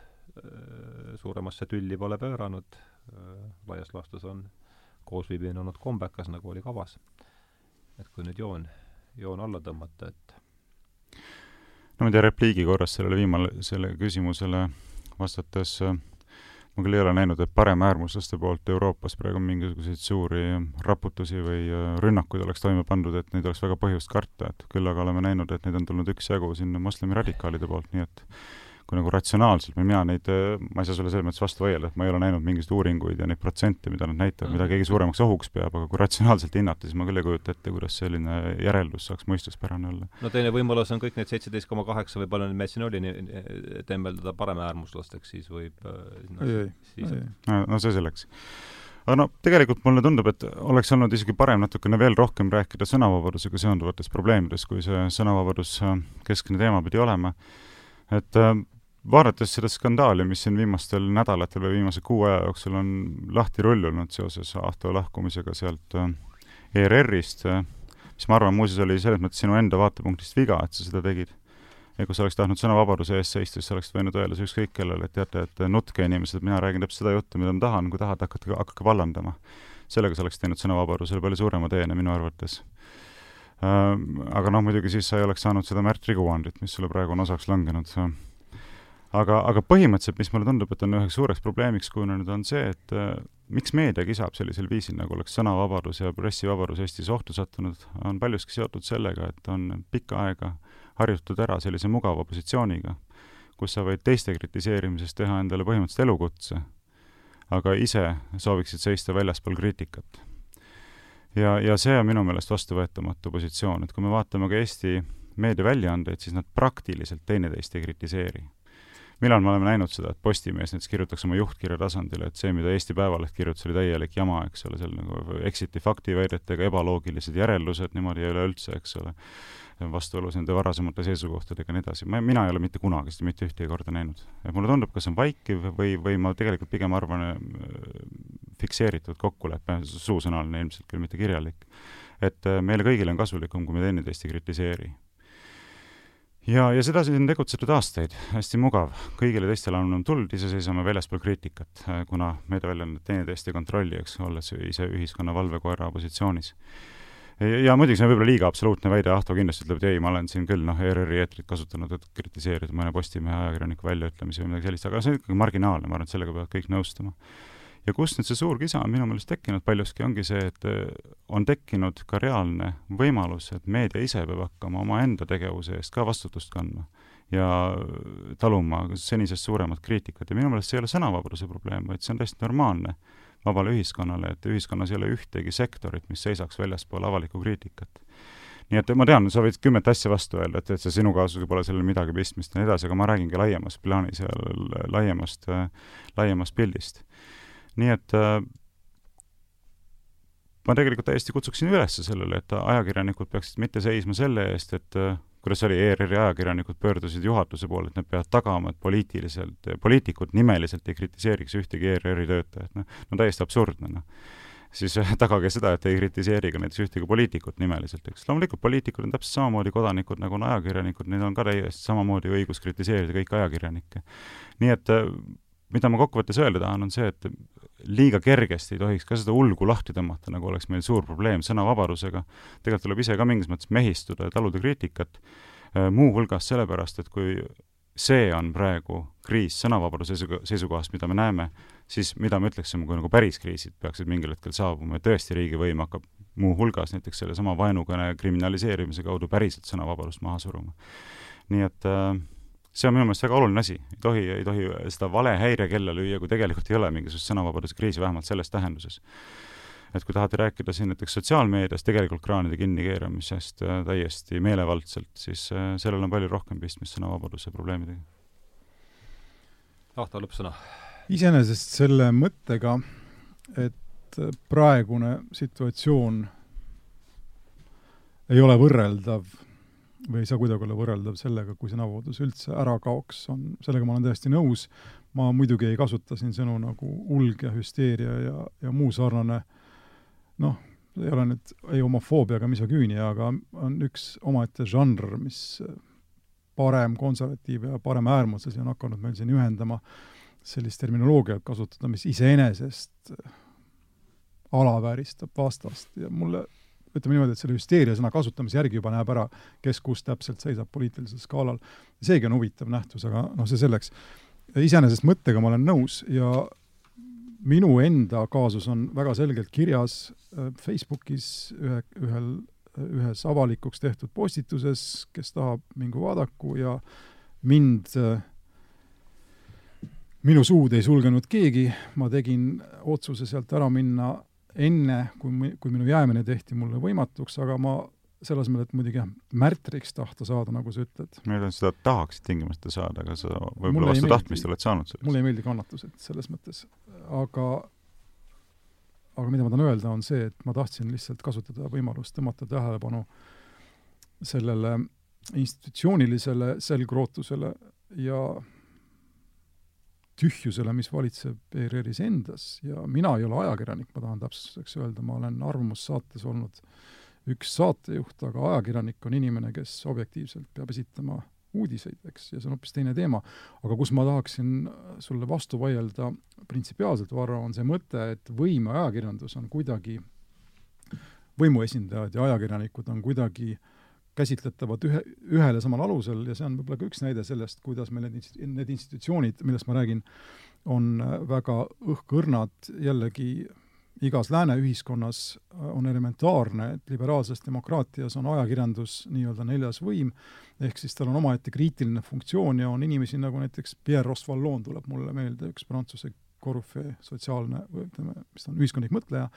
S1: suuremasse tülli pole pööranud, laias laastus on koosviibimine olnud kombekas, nagu oli kavas. et kui nüüd joon, joon alla tõmmata, et
S2: no ma ei tea, repliigi korras sellele viimale, selle küsimusele vastates äh, ma küll ei ole näinud, et paremäärmuslaste poolt Euroopas praegu mingisuguseid suuri raputusi või äh, rünnakuid oleks toime pandud, et neid oleks väga põhjust karta, et küll aga oleme näinud, et neid on tulnud üksjagu siin moslemi radikaalide poolt, nii et kui nagu ratsionaalselt või mina neid, ma ei saa sulle selles mõttes vastu vaielda, et ma ei ole näinud mingisuguseid uuringuid ja neid protsente, mida nad näitavad, mida keegi suuremaks ohuks peab, aga kui ratsionaalselt hinnata, siis ma küll ei kujuta ette, kuidas selline järeldus saaks mõistuspärane olla.
S1: no teine võimalus on kõik need seitseteist koma kaheksa või palju neid meid siin oli, tembeldada paremäärmuslasteks, siis võib
S3: no, ei,
S2: siis... ei, ei. no see selleks aga no tegelikult mulle tundub, et oleks olnud isegi parem natukene veel rohkem rääkida sõnavabadusega seonduvatest probleemidest, kui see sõnavabadus keskne teema pidi olema. et vaadates seda skandaali, mis siin viimastel nädalatel või viimase kuu aja jooksul on lahti rullunud seoses Ahto lahkumisega sealt äh, ERR-ist, äh, mis ma arvan, muuseas oli selles mõttes sinu enda vaatepunktist viga, et sa seda tegid. ja kui sa oleks tahtnud sõnavabaduse eest seista, siis sa oleksid võinud öelda ükskõik kellele, et teate, et nutke inimesed, mina räägin täpselt seda juttu, mida ma tahan, kui tahate, hakake, hakake vallandama. sellega sa oleks teinud sõnavabadusele palju suurema teene minu arvates äh, aga noh, muidugi siis sa ei oleks saanud seda Märt Riguandit, mis sulle praegu on osaks langenud aga, aga põhimõtteliselt, mis mulle tundub, et on üheks suureks probleemiks kujunenud, on see, et äh, miks meedia kisab sellisel viisil, nagu oleks sõnavabadus ja pressivabadus Eestis ohtu sattunud, on paljuski seotud sellega, et on pikka aega harjutud ära sellise mugava positsiooniga, kus sa võid teiste kritiseerimisest teha endale põhimõtteliselt elukutse, aga ise sooviksid seista väljaspool kriitikat. ja, ja see on minu meelest vastuvõetamatu positsioon, et kui me vaatame ka Eesti meediaväljaandeid, siis nad praktiliselt teineteist ei kritiseeri millal me oleme näinud seda, et Postimees näiteks kirjutaks oma juhtkirja tasandil, et see, mida Eesti Päevaleht kirjutas, oli täielik jama, eks ole, seal nagu eksiti faktiväidetega, ebaloogilised järeldused niimoodi üleüldse, eks ole, vastuolus nende varasemate seisukohtadega ja nii edasi. ma, mina ei ole mitte kunagi seda mitte ühtegi korda näinud. et mulle tundub, kas see on vaikiv või, või ma tegelikult pigem arvan äh, fikseeritud kokkulepe, suusõnaline ilmselt küll, mitte kirjalik, et äh, meile kõigile on kasulikum, kui me teineteist ei kritiseeri ja, ja sedasi on tegutsetud aastaid, hästi mugav, kõigile teistele on tuld, ise seisame väljaspool kriitikat, äh, kuna meediaväljaanded teineteist ei kontrolli, eks, olles ise ühiskonna valvekoera positsioonis. ja muidugi see on võib-olla liiga absoluutne väide, Ahto kindlasti ütleb, et ei, ma olen siin küll noh, ERR-i eetrit kasutanud, et kritiseerida mõne Postimehe ajakirjaniku väljaütlemisi või midagi sellist, aga see on ikkagi marginaalne, ma arvan, et sellega peavad kõik nõustuma ja kust nüüd see suur kisa on? Minu meelest tekkinud paljuski, ongi see, et äh, on tekkinud ka reaalne võimalus, et meedia ise peab hakkama omaenda tegevuse eest ka vastutust kandma ja taluma senisest suuremat kriitikat. Ja minu meelest see ei ole sõnavabaduse probleem, vaid see on täiesti normaalne vabale ühiskonnale, et ühiskonnas ei ole ühtegi sektorit, mis seisaks väljaspool avalikku kriitikat. Nii et ma tean, sa võid kümmet asja vastu öelda, et, et see sinu kaasusega pole sellel midagi pistmist ja nii edasi, aga ma räägingi laiemas plaanis ja laiemast, laiemast pildist nii et äh, ma tegelikult täiesti kutsuksin üles sellele, et ajakirjanikud peaksid mitte seisma selle eest, et äh, kuidas oli, ERR-i ajakirjanikud pöördusid juhatuse poole, et nad peavad tagama, et poliitiliselt, poliitikud nimeliselt ei kritiseeriks ühtegi ERR-i töötajat, noh, no täiesti absurdne, noh. siis äh, tagage seda, et ei kritiseeri ka näiteks ühtegi poliitikut nimeliselt, eks. loomulikult poliitikud on täpselt samamoodi kodanikud, nagu on ajakirjanikud, neil on ka täiesti samamoodi õigus kritiseerida kõiki ajakirjanikke. nii et mida ma kokkuvõttes öelda tahan, on see, et liiga kergesti ei tohiks ka seda ulgu lahti tõmmata, nagu oleks meil suur probleem sõnavabadusega. tegelikult tuleb ise ka mingis mõttes mehistuda ja taluda kriitikat, äh, muuhulgas sellepärast, et kui see on praegu kriis sõnavabaduse seisukohast, mida me näeme, siis mida me ütleksime, kui nagu päris kriisid peaksid mingil hetkel saabuma ja tõesti riigivõim hakkab muuhulgas näiteks sellesama vaenukõne kriminaliseerimise kaudu päriselt sõnavabadust maha suruma. nii et äh, see on minu meelest väga oluline asi, ei tohi, ei tohi seda vale häirekella lüüa, kui tegelikult ei ole mingisugust sõnavabaduse kriisi, vähemalt selles tähenduses. et kui tahate rääkida siin näiteks sotsiaalmeedias tegelikult kraanide kinnikeeramisest äh, täiesti meelevaldselt, siis äh, sellel on palju rohkem pistmist sõnavabaduse probleemidega.
S1: Ahto, lõppsõna
S3: iseenesest selle mõttega, et praegune situatsioon ei ole võrreldav või ei saa kuidagi olla võrreldav sellega, kui sõnavabadus üldse ära kaoks, on, sellega ma olen täiesti nõus, ma muidugi ei kasuta siin sõnu nagu ulg ja hüsteeria ja, ja muu sarnane. Noh, ei ole nüüd ei homofoobia ega misogüünia, aga on üks omaette žanr, mis parem konservatiiv ja parem äärmuslasi on hakanud meil siin ühendama, sellist terminoloogiat kasutada, mis iseenesest alavääristab vastast. Ja mulle ütleme niimoodi, et selle hüsteeria sõna kasutamise järgi juba näeb ära, kes kus täpselt seisab poliitilisel skaalal. seegi on huvitav nähtus, aga noh, see selleks. iseenesest mõttega ma olen nõus ja minu enda kaasus on väga selgelt kirjas äh, Facebookis ühe, ühel, ühes avalikuks tehtud postituses, kes tahab, mingu vaadaku ja mind äh, minu suud ei sulgenud keegi, ma tegin otsuse sealt ära minna enne, kui, kui minu jäämine tehti mulle võimatuks, aga ma selle asemel, et muidugi jah, märtriks tahta saada, nagu sa ütled.
S2: ma ei tea, seda tahaksid tingimata saada, aga sa võib-olla vastu tahtmist oled saanud sellest.
S3: mulle ei meeldi kannatused selles mõttes, aga aga mida ma tahan öelda, on see, et ma tahtsin lihtsalt kasutada võimalust tõmmata tähelepanu sellele institutsioonilisele selgrootusele ja tühjusele, mis valitseb ERR-is endas. Ja mina ei ole ajakirjanik, ma tahan täpsustuseks öelda, ma olen Arvamussaates olnud üks saatejuht, aga ajakirjanik on inimene, kes objektiivselt peab esitama uudiseid, eks, ja see on hoopis teine teema. aga kus ma tahaksin sulle vastu vaielda printsipiaalselt, Varro, on see mõte, et võim ja ajakirjandus on kuidagi, võimuesindajad ja ajakirjanikud on kuidagi äh, käsitletavad ühe, ühel ja samal alusel ja see on võib-olla ka üks näide sellest, kuidas meil need, need institutsioonid, millest ma räägin, on väga õhkõrnad, jällegi igas lääne ühiskonnas on elementaarne, et liberaalses demokraatias on ajakirjandus nii-öelda neljas võim, ehk siis tal on omaette kriitiline funktsioon ja on inimesi nagu näiteks Pierre Rosvallon tuleb mulle meelde, üks Prantsuse korüfee, sotsiaalne või ütleme, mis ta on, ühiskondlik mõtleja,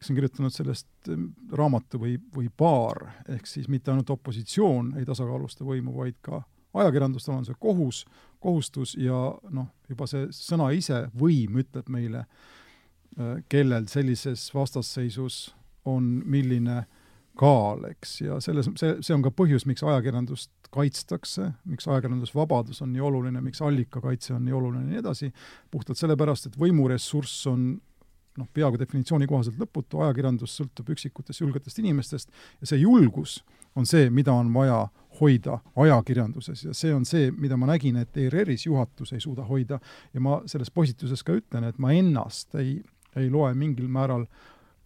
S3: kes on kirjutanud sellest ehm, raamatu või, või paar, ehk siis mitte ainult opositsioon ei tasakaalusta võimu, vaid ka ajakirjandustel on see kohus, kohustus ja noh, juba see sõna ise, võim, ütleb meile, äh, kellel sellises vastasseisus on milline kaal, eks, ja selles, see, see on ka põhjus, miks ajakirjandust kaitstakse, miks ajakirjandusvabadus on nii oluline, miks allikakaitse on nii oluline ja nii edasi, puhtalt sellepärast, et võimuressurss on noh, peaaegu definitsiooni kohaselt lõputu, ajakirjandus sõltub üksikutest julgetest inimestest ja see julgus on see, mida on vaja hoida ajakirjanduses ja see on see, mida ma nägin, et ERR-is juhatus ei suuda hoida ja ma selles postituses ka ütlen, et ma ennast ei, ei loe mingil määral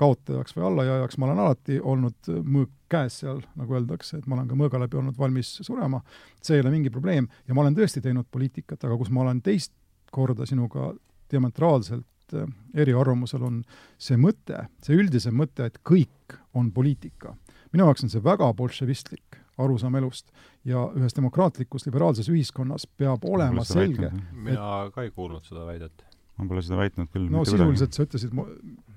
S3: kaotajaks või allajääjaks, ma olen alati olnud mõõk käes seal, nagu öeldakse, et ma olen ka mõõga läbi olnud valmis surema, see ei ole mingi probleem. Ja ma olen tõesti teinud poliitikat, aga kus ma olen teist korda sinuga diametraalselt äh, eriarvamusel, on see mõte, see üldisem mõte, et kõik on poliitika. minu jaoks on see väga bolševistlik arusaam elust ja ühes demokraatlikus liberaalses ühiskonnas peab olema selge
S1: mina ka ei kuulnud seda väidet
S2: ma pole seda väitnud küll.
S3: no sisuliselt sa ütlesid,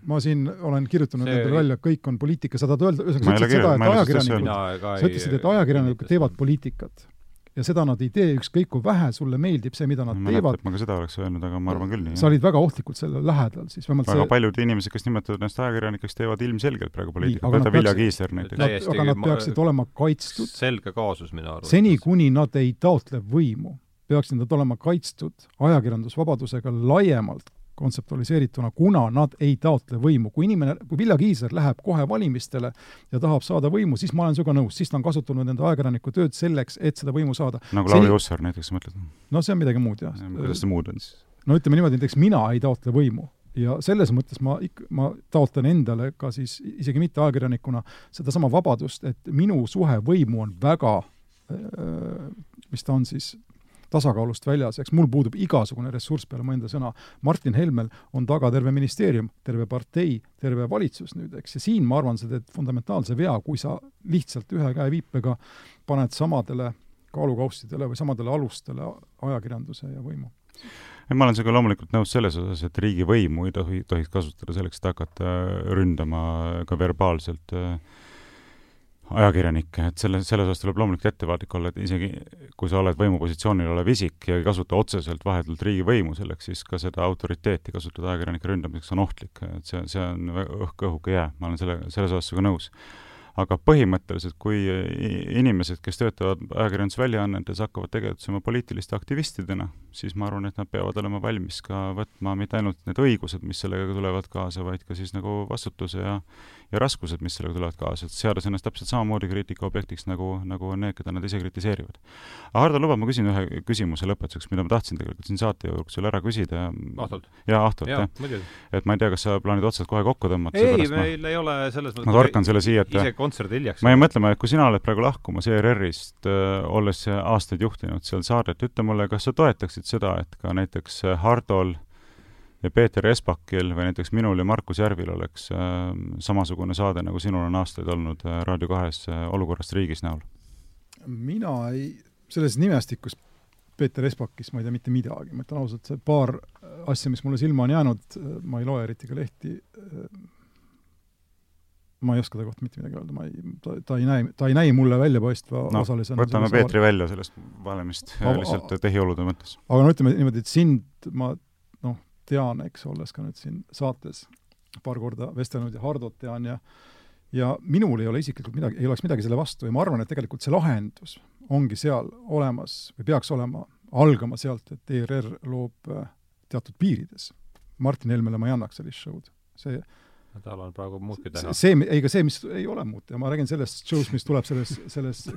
S3: ma siin olen kirjutanud see... endale välja, kõik on poliitika, sa tahad öelda, ühesõnaga sa ütlesid seda, et ajakirjanikud, sa ütlesid, et ajakirjanikud teevad poliitikat ja seda nad ei tee, ükskõik kui vähe sulle meeldib see, mida nad ma teevad.
S2: ma ka seda oleks öelnud, aga ma arvan küll nii.
S3: sa olid väga ohtlikult sellele lähedal siis,
S2: vähemalt väga see... paljud inimesed, kes nimetavad ennast ajakirjanikeks, teevad ilmselgelt praegu poliitikat, võta Vilja Kiisler näiteks.
S3: aga nad peaksid olema kaitstud.
S1: selge kaasus minu arvates.
S3: seni, kuni nad ei taotle võimu, peaksid nad olema kaitstud ajakirjandusvabadusega laiemalt kontseptualiseerituna, kuna nad ei taotle võimu. kui inimene, kui Vilja Kiisler läheb kohe valimistele ja tahab saada võimu, siis ma olen sinuga nõus, siis ta on kasutanud enda ajakirjaniku tööd selleks, et seda võimu saada.
S2: nagu Lauri Seni... Hussar näiteks, mõtled?
S3: no see on midagi muud, jah.
S2: kuidas see muud on siis?
S3: no ütleme niimoodi, näiteks mina ei taotle võimu ja selles mõttes ma ikka, ma taotlen endale ka siis isegi mitte ajakirjanikuna sedasama vabadust, et minu suhe võimu on väga äh, mis ta on siis, tasakaalust väljas, eks mul puudub igasugune ressurss peale mu enda sõna. Martin Helmel on taga terve ministeerium, terve partei, terve valitsus nüüd, eks, ja siin ma arvan, sa teed fundamentaalse vea, kui sa lihtsalt ühe käeviipega paned samadele kaalukaustidele või samadele alustele ajakirjanduse ja võimu.
S2: Ei, ma olen sinuga loomulikult nõus selles osas, et riigivõimu ei tohi, tohiks kasutada selleks, et hakata ründama ka verbaalselt äh, ajakirjanikke, et selle, selles osas tuleb loomulikult ettevaatlik olla, et isegi kui sa oled võimupositsioonil olev isik ja ei kasuta otseselt vahetult riigivõimu selleks, siis ka seda autoriteeti kasutada ajakirjanike ründamiseks on ohtlik, et see, see on õhk õhuke jää, ma olen selle, selles osas sinuga nõus. Aga põhimõtteliselt, kui inimesed, kes töötavad ajakirjandusväljaannetes, hakkavad tegutsema poliitiliste aktivistidena, siis ma arvan, et nad peavad olema valmis ka võtma mitte ainult need õigused, mis sellega tulevad kaasa, vaid ka siis nagu vastutuse ja ja raskused, mis sellega tulevad kaasa, et seades ennast täpselt samamoodi kriitika objektiks, nagu, nagu on need, keda nad ise kritiseerivad. Hardo, luba, ma küsin ühe küsimuse lõpetuseks, mida ma tahtsin tegelikult siin saate jooksul ära küsida.
S1: Ahtolt?
S2: jaa, Ahtolt, jah. et ma ei tea, kas sa plaanid otsad kohe kokku tõmmata?
S1: ei, meil ma... ei ole selles mõttes
S2: ma torkan selle siia, et
S1: ise kontserdi hiljaks.
S2: ma jäin mõtlema, et kui sina oled praegu lahkumas ERR-ist äh,, olles aastaid juhtinud seal saadet, ütle mulle, kas sa toetaksid seda, et ka näiteks Hardol äh, ja Peeter Espakil või näiteks minul ja Markus Järvil oleks äh, samasugune saade, nagu sinul on aastaid olnud äh, Raadio kahes äh, Olukorrast riigis näol?
S3: mina ei, selles nimestikus Peeter Espakist ma ei tea mitte midagi, ma ütlen ausalt, see paar asja, mis mulle silma on jäänud, äh, ma ei loe eriti ka lehti, äh, ma ei oska ta kohta mitte midagi öelda, ma ei, ta, ta ei näe, ta ei näi mulle väljapaistva
S2: no,
S3: osalisena.
S2: võtame Peetri saar... välja sellest valemist lihtsalt tehiolude mõttes.
S3: aga no ütleme niimoodi, et sind ma tean, eks, olles ka nüüd siin saates paar korda vestelnud ja Hardot tean ja ja minul ei ole isiklikult midagi, ei oleks midagi selle vastu ja ma arvan, et tegelikult see lahendus ongi seal olemas või peaks olema, algama sealt, et ERR loob äh, teatud piirides. Martin Helmele ma ei annaks sellist show'd. see
S1: tal on praegu muudki teha.
S3: see, ei, aga see, mis ei ole muud ma räägin sellest show'st, mis tuleb selles, selles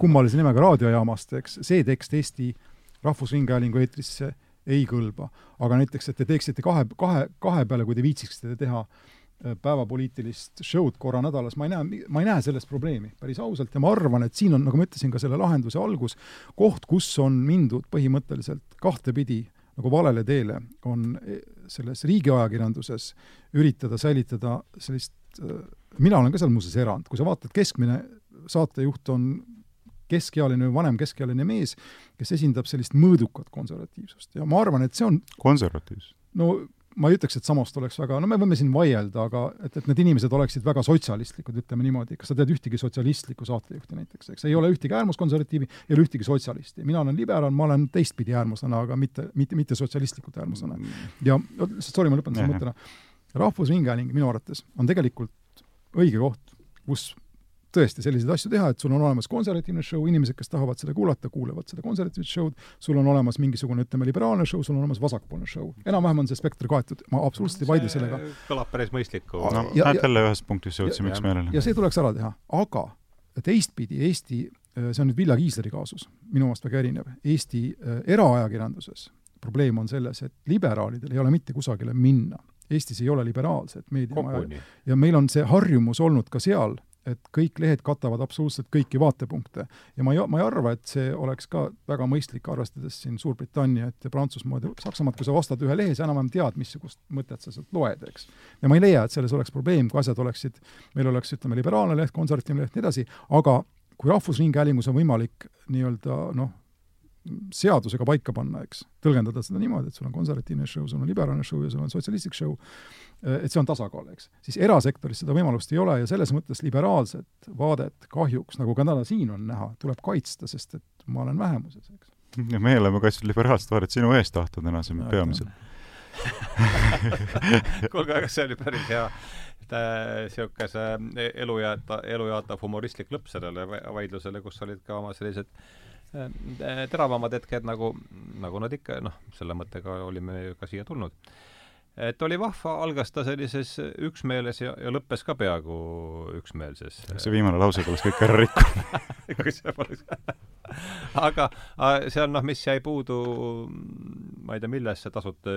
S3: kummalise nimega raadiojaamast, eks, see tekst Eesti Rahvusringhäälingu eetrisse ei kõlba. aga näiteks, et te teeksite kahe, kahe, kahe peale, kui te viitsiksite teha äh, päevapoliitilist show'd korra nädalas, ma ei näe, ma ei näe selles probleemi, päris ausalt, ja ma arvan, et siin on, nagu ma ütlesin, ka selle lahenduse algus, koht, kus on mindud põhimõtteliselt kahtepidi nagu valele teele, on e, selles riigiajakirjanduses üritada säilitada sellist, äh, mina olen ka seal muuseas erand, kui sa vaatad, keskmine saatejuht on keskealine või vanem keskealine mees, kes esindab sellist mõõdukat konservatiivsust ja ma arvan, et see on
S2: konservatiivsus?
S3: no ma ei ütleks, et samast oleks väga, no me võime siin vaielda, aga et, et need inimesed oleksid väga sotsialistlikud, ütleme niimoodi, kas sa tead ühtegi sotsialistlikku saatejuhti näiteks, eks, ei ole ühtegi äärmuskonservatiivi, ei ole ühtegi sotsialisti. mina olen liberaal, ma olen teistpidi äärmuslane, aga mitte, mitte, mitte sotsialistlikult äärmuslane. ja, sorry, ma lõpetan selle mõttena. rahvusringhääling minu arvates on tegelikult õige koht, kus tõesti selliseid asju teha, et sul on olemas konservatiivne show, inimesed, kes tahavad seda kuulata, kuulavad seda konservatiivset show'd, sul on olemas mingisugune, ütleme, liberaalne show, sul on olemas vasakpoolne show. enam-vähem on see spekter kaetud, ma absoluutselt ei vaidle sellega.
S1: kõlab päris mõistliku.
S2: no näed, jälle ühest punktist jõudsime üksmeelele.
S3: ja see tuleks ära teha, aga teistpidi Eesti, see on nüüd Vilja Kiisleri kaasus, minu meelest väga erinev, Eesti äh, eraajakirjanduses probleem on selles, et liberaalidel ei ole mitte kusagile minna Eestis ei ole liberaalset meediamaja ja meil on see harjumus olnud ka seal, et kõik lehed katavad absoluutselt kõiki vaatepunkte. ja ma ei, ma ei arva, et see oleks ka väga mõistlik, arvestades siin Suurbritanniat ja Prantsusmaad ja Saksamaad, kui sa ostad ühe lehe, sa enam-vähem tead, missugust mõtet sa sealt loed, eks. ja ma ei leia, et selles oleks probleem, kui asjad oleksid, meil oleks, ütleme, liberaalne leht, konservatiivne leht, nii edasi, aga kui Rahvusringhäälingus on võimalik nii-öelda noh, seadusega paika panna, eks, tõlgendada seda niimoodi, et sul on konservatiivne show, sul on liberaalne show ja sul on sotsialistlik show, et see on tasakaal, eks. siis erasektoris seda võimalust ei ole ja selles mõttes liberaalset vaadet kahjuks, nagu ka täna siin on näha, tuleb kaitsta, sest et ma olen vähemuses, eks.
S2: ja meie oleme kaitsnud liberaalset vaadet sinu eest, Ahto, tänasel peamiselt *laughs*
S1: kuulge, aga see oli päris hea niisuguse elu jaata, elu jaatav humoristlik lõpp sellele vaidlusele, kus olid ka oma sellised teravamad hetked, nagu, nagu nad ikka, noh, selle mõttega olime ka siia tulnud. et oli vahva, algas ta sellises üksmeeles ja, ja lõppes ka peaaegu üksmeelses.
S2: see viimane lause kõlas kõik ära rikkunud *laughs*
S1: kui see poleks aga see on noh, mis jäi puudu, ma ei tea, millest see tasuta,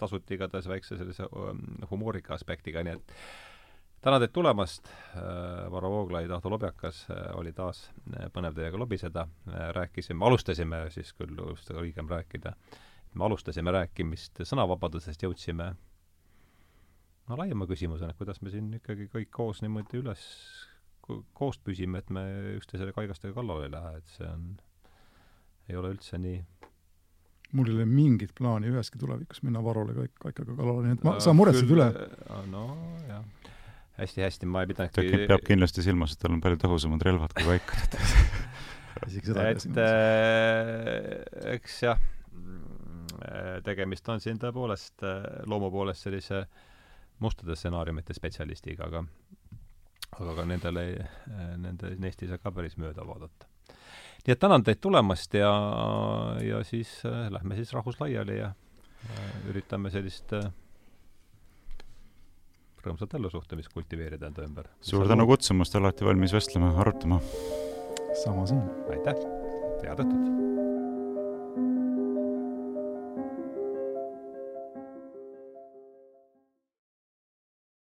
S1: tasuti igatahes väikse sellise um, humoorika aspektiga, nii et tänan teid tulemast, äh, Varro Vooglaid, Ahto Lobjakas, äh, oli taas äh, põnev teiega lobiseda, rääkisime, alustasime siis küll, just õigem rääkida, me alustasime rääkimist sõnavabadusest, jõudsime no laiema küsimusena, et kuidas me siin ikkagi kõik koos niimoodi üles, koos püsime, et me üksteisele kaigastega kallale ei lähe, et see on, ei ole üldse nii.
S3: Mul ei ole mingit plaani üheski tulevikus minna Varole kõik kaikaga kallale, nii et ma, sa muretsed üle.
S1: no jah hästi-hästi, ma ei pidanudki
S2: ta peab kindlasti silmas, et tal on palju tõhusamad relvad kui vaikud *laughs*
S3: isegi seda
S1: et äh, eks jah, tegemist on siin tõepoolest äh, loomu poolest sellise mustade stsenaariumite spetsialistiga, aga aga ka nendele, nende, neist ei saa ka päris mööda vaadata. nii et tänan teid tulemast ja, ja siis äh, lähme siis rahvus laiali ja äh, üritame sellist äh, rõõmsat ellusuhtumist kultiveerida enda ümber.
S2: suur tänu kutsumast, alati valmis vestlema, arutama.
S3: sama siin.
S1: aitäh, head õhtut!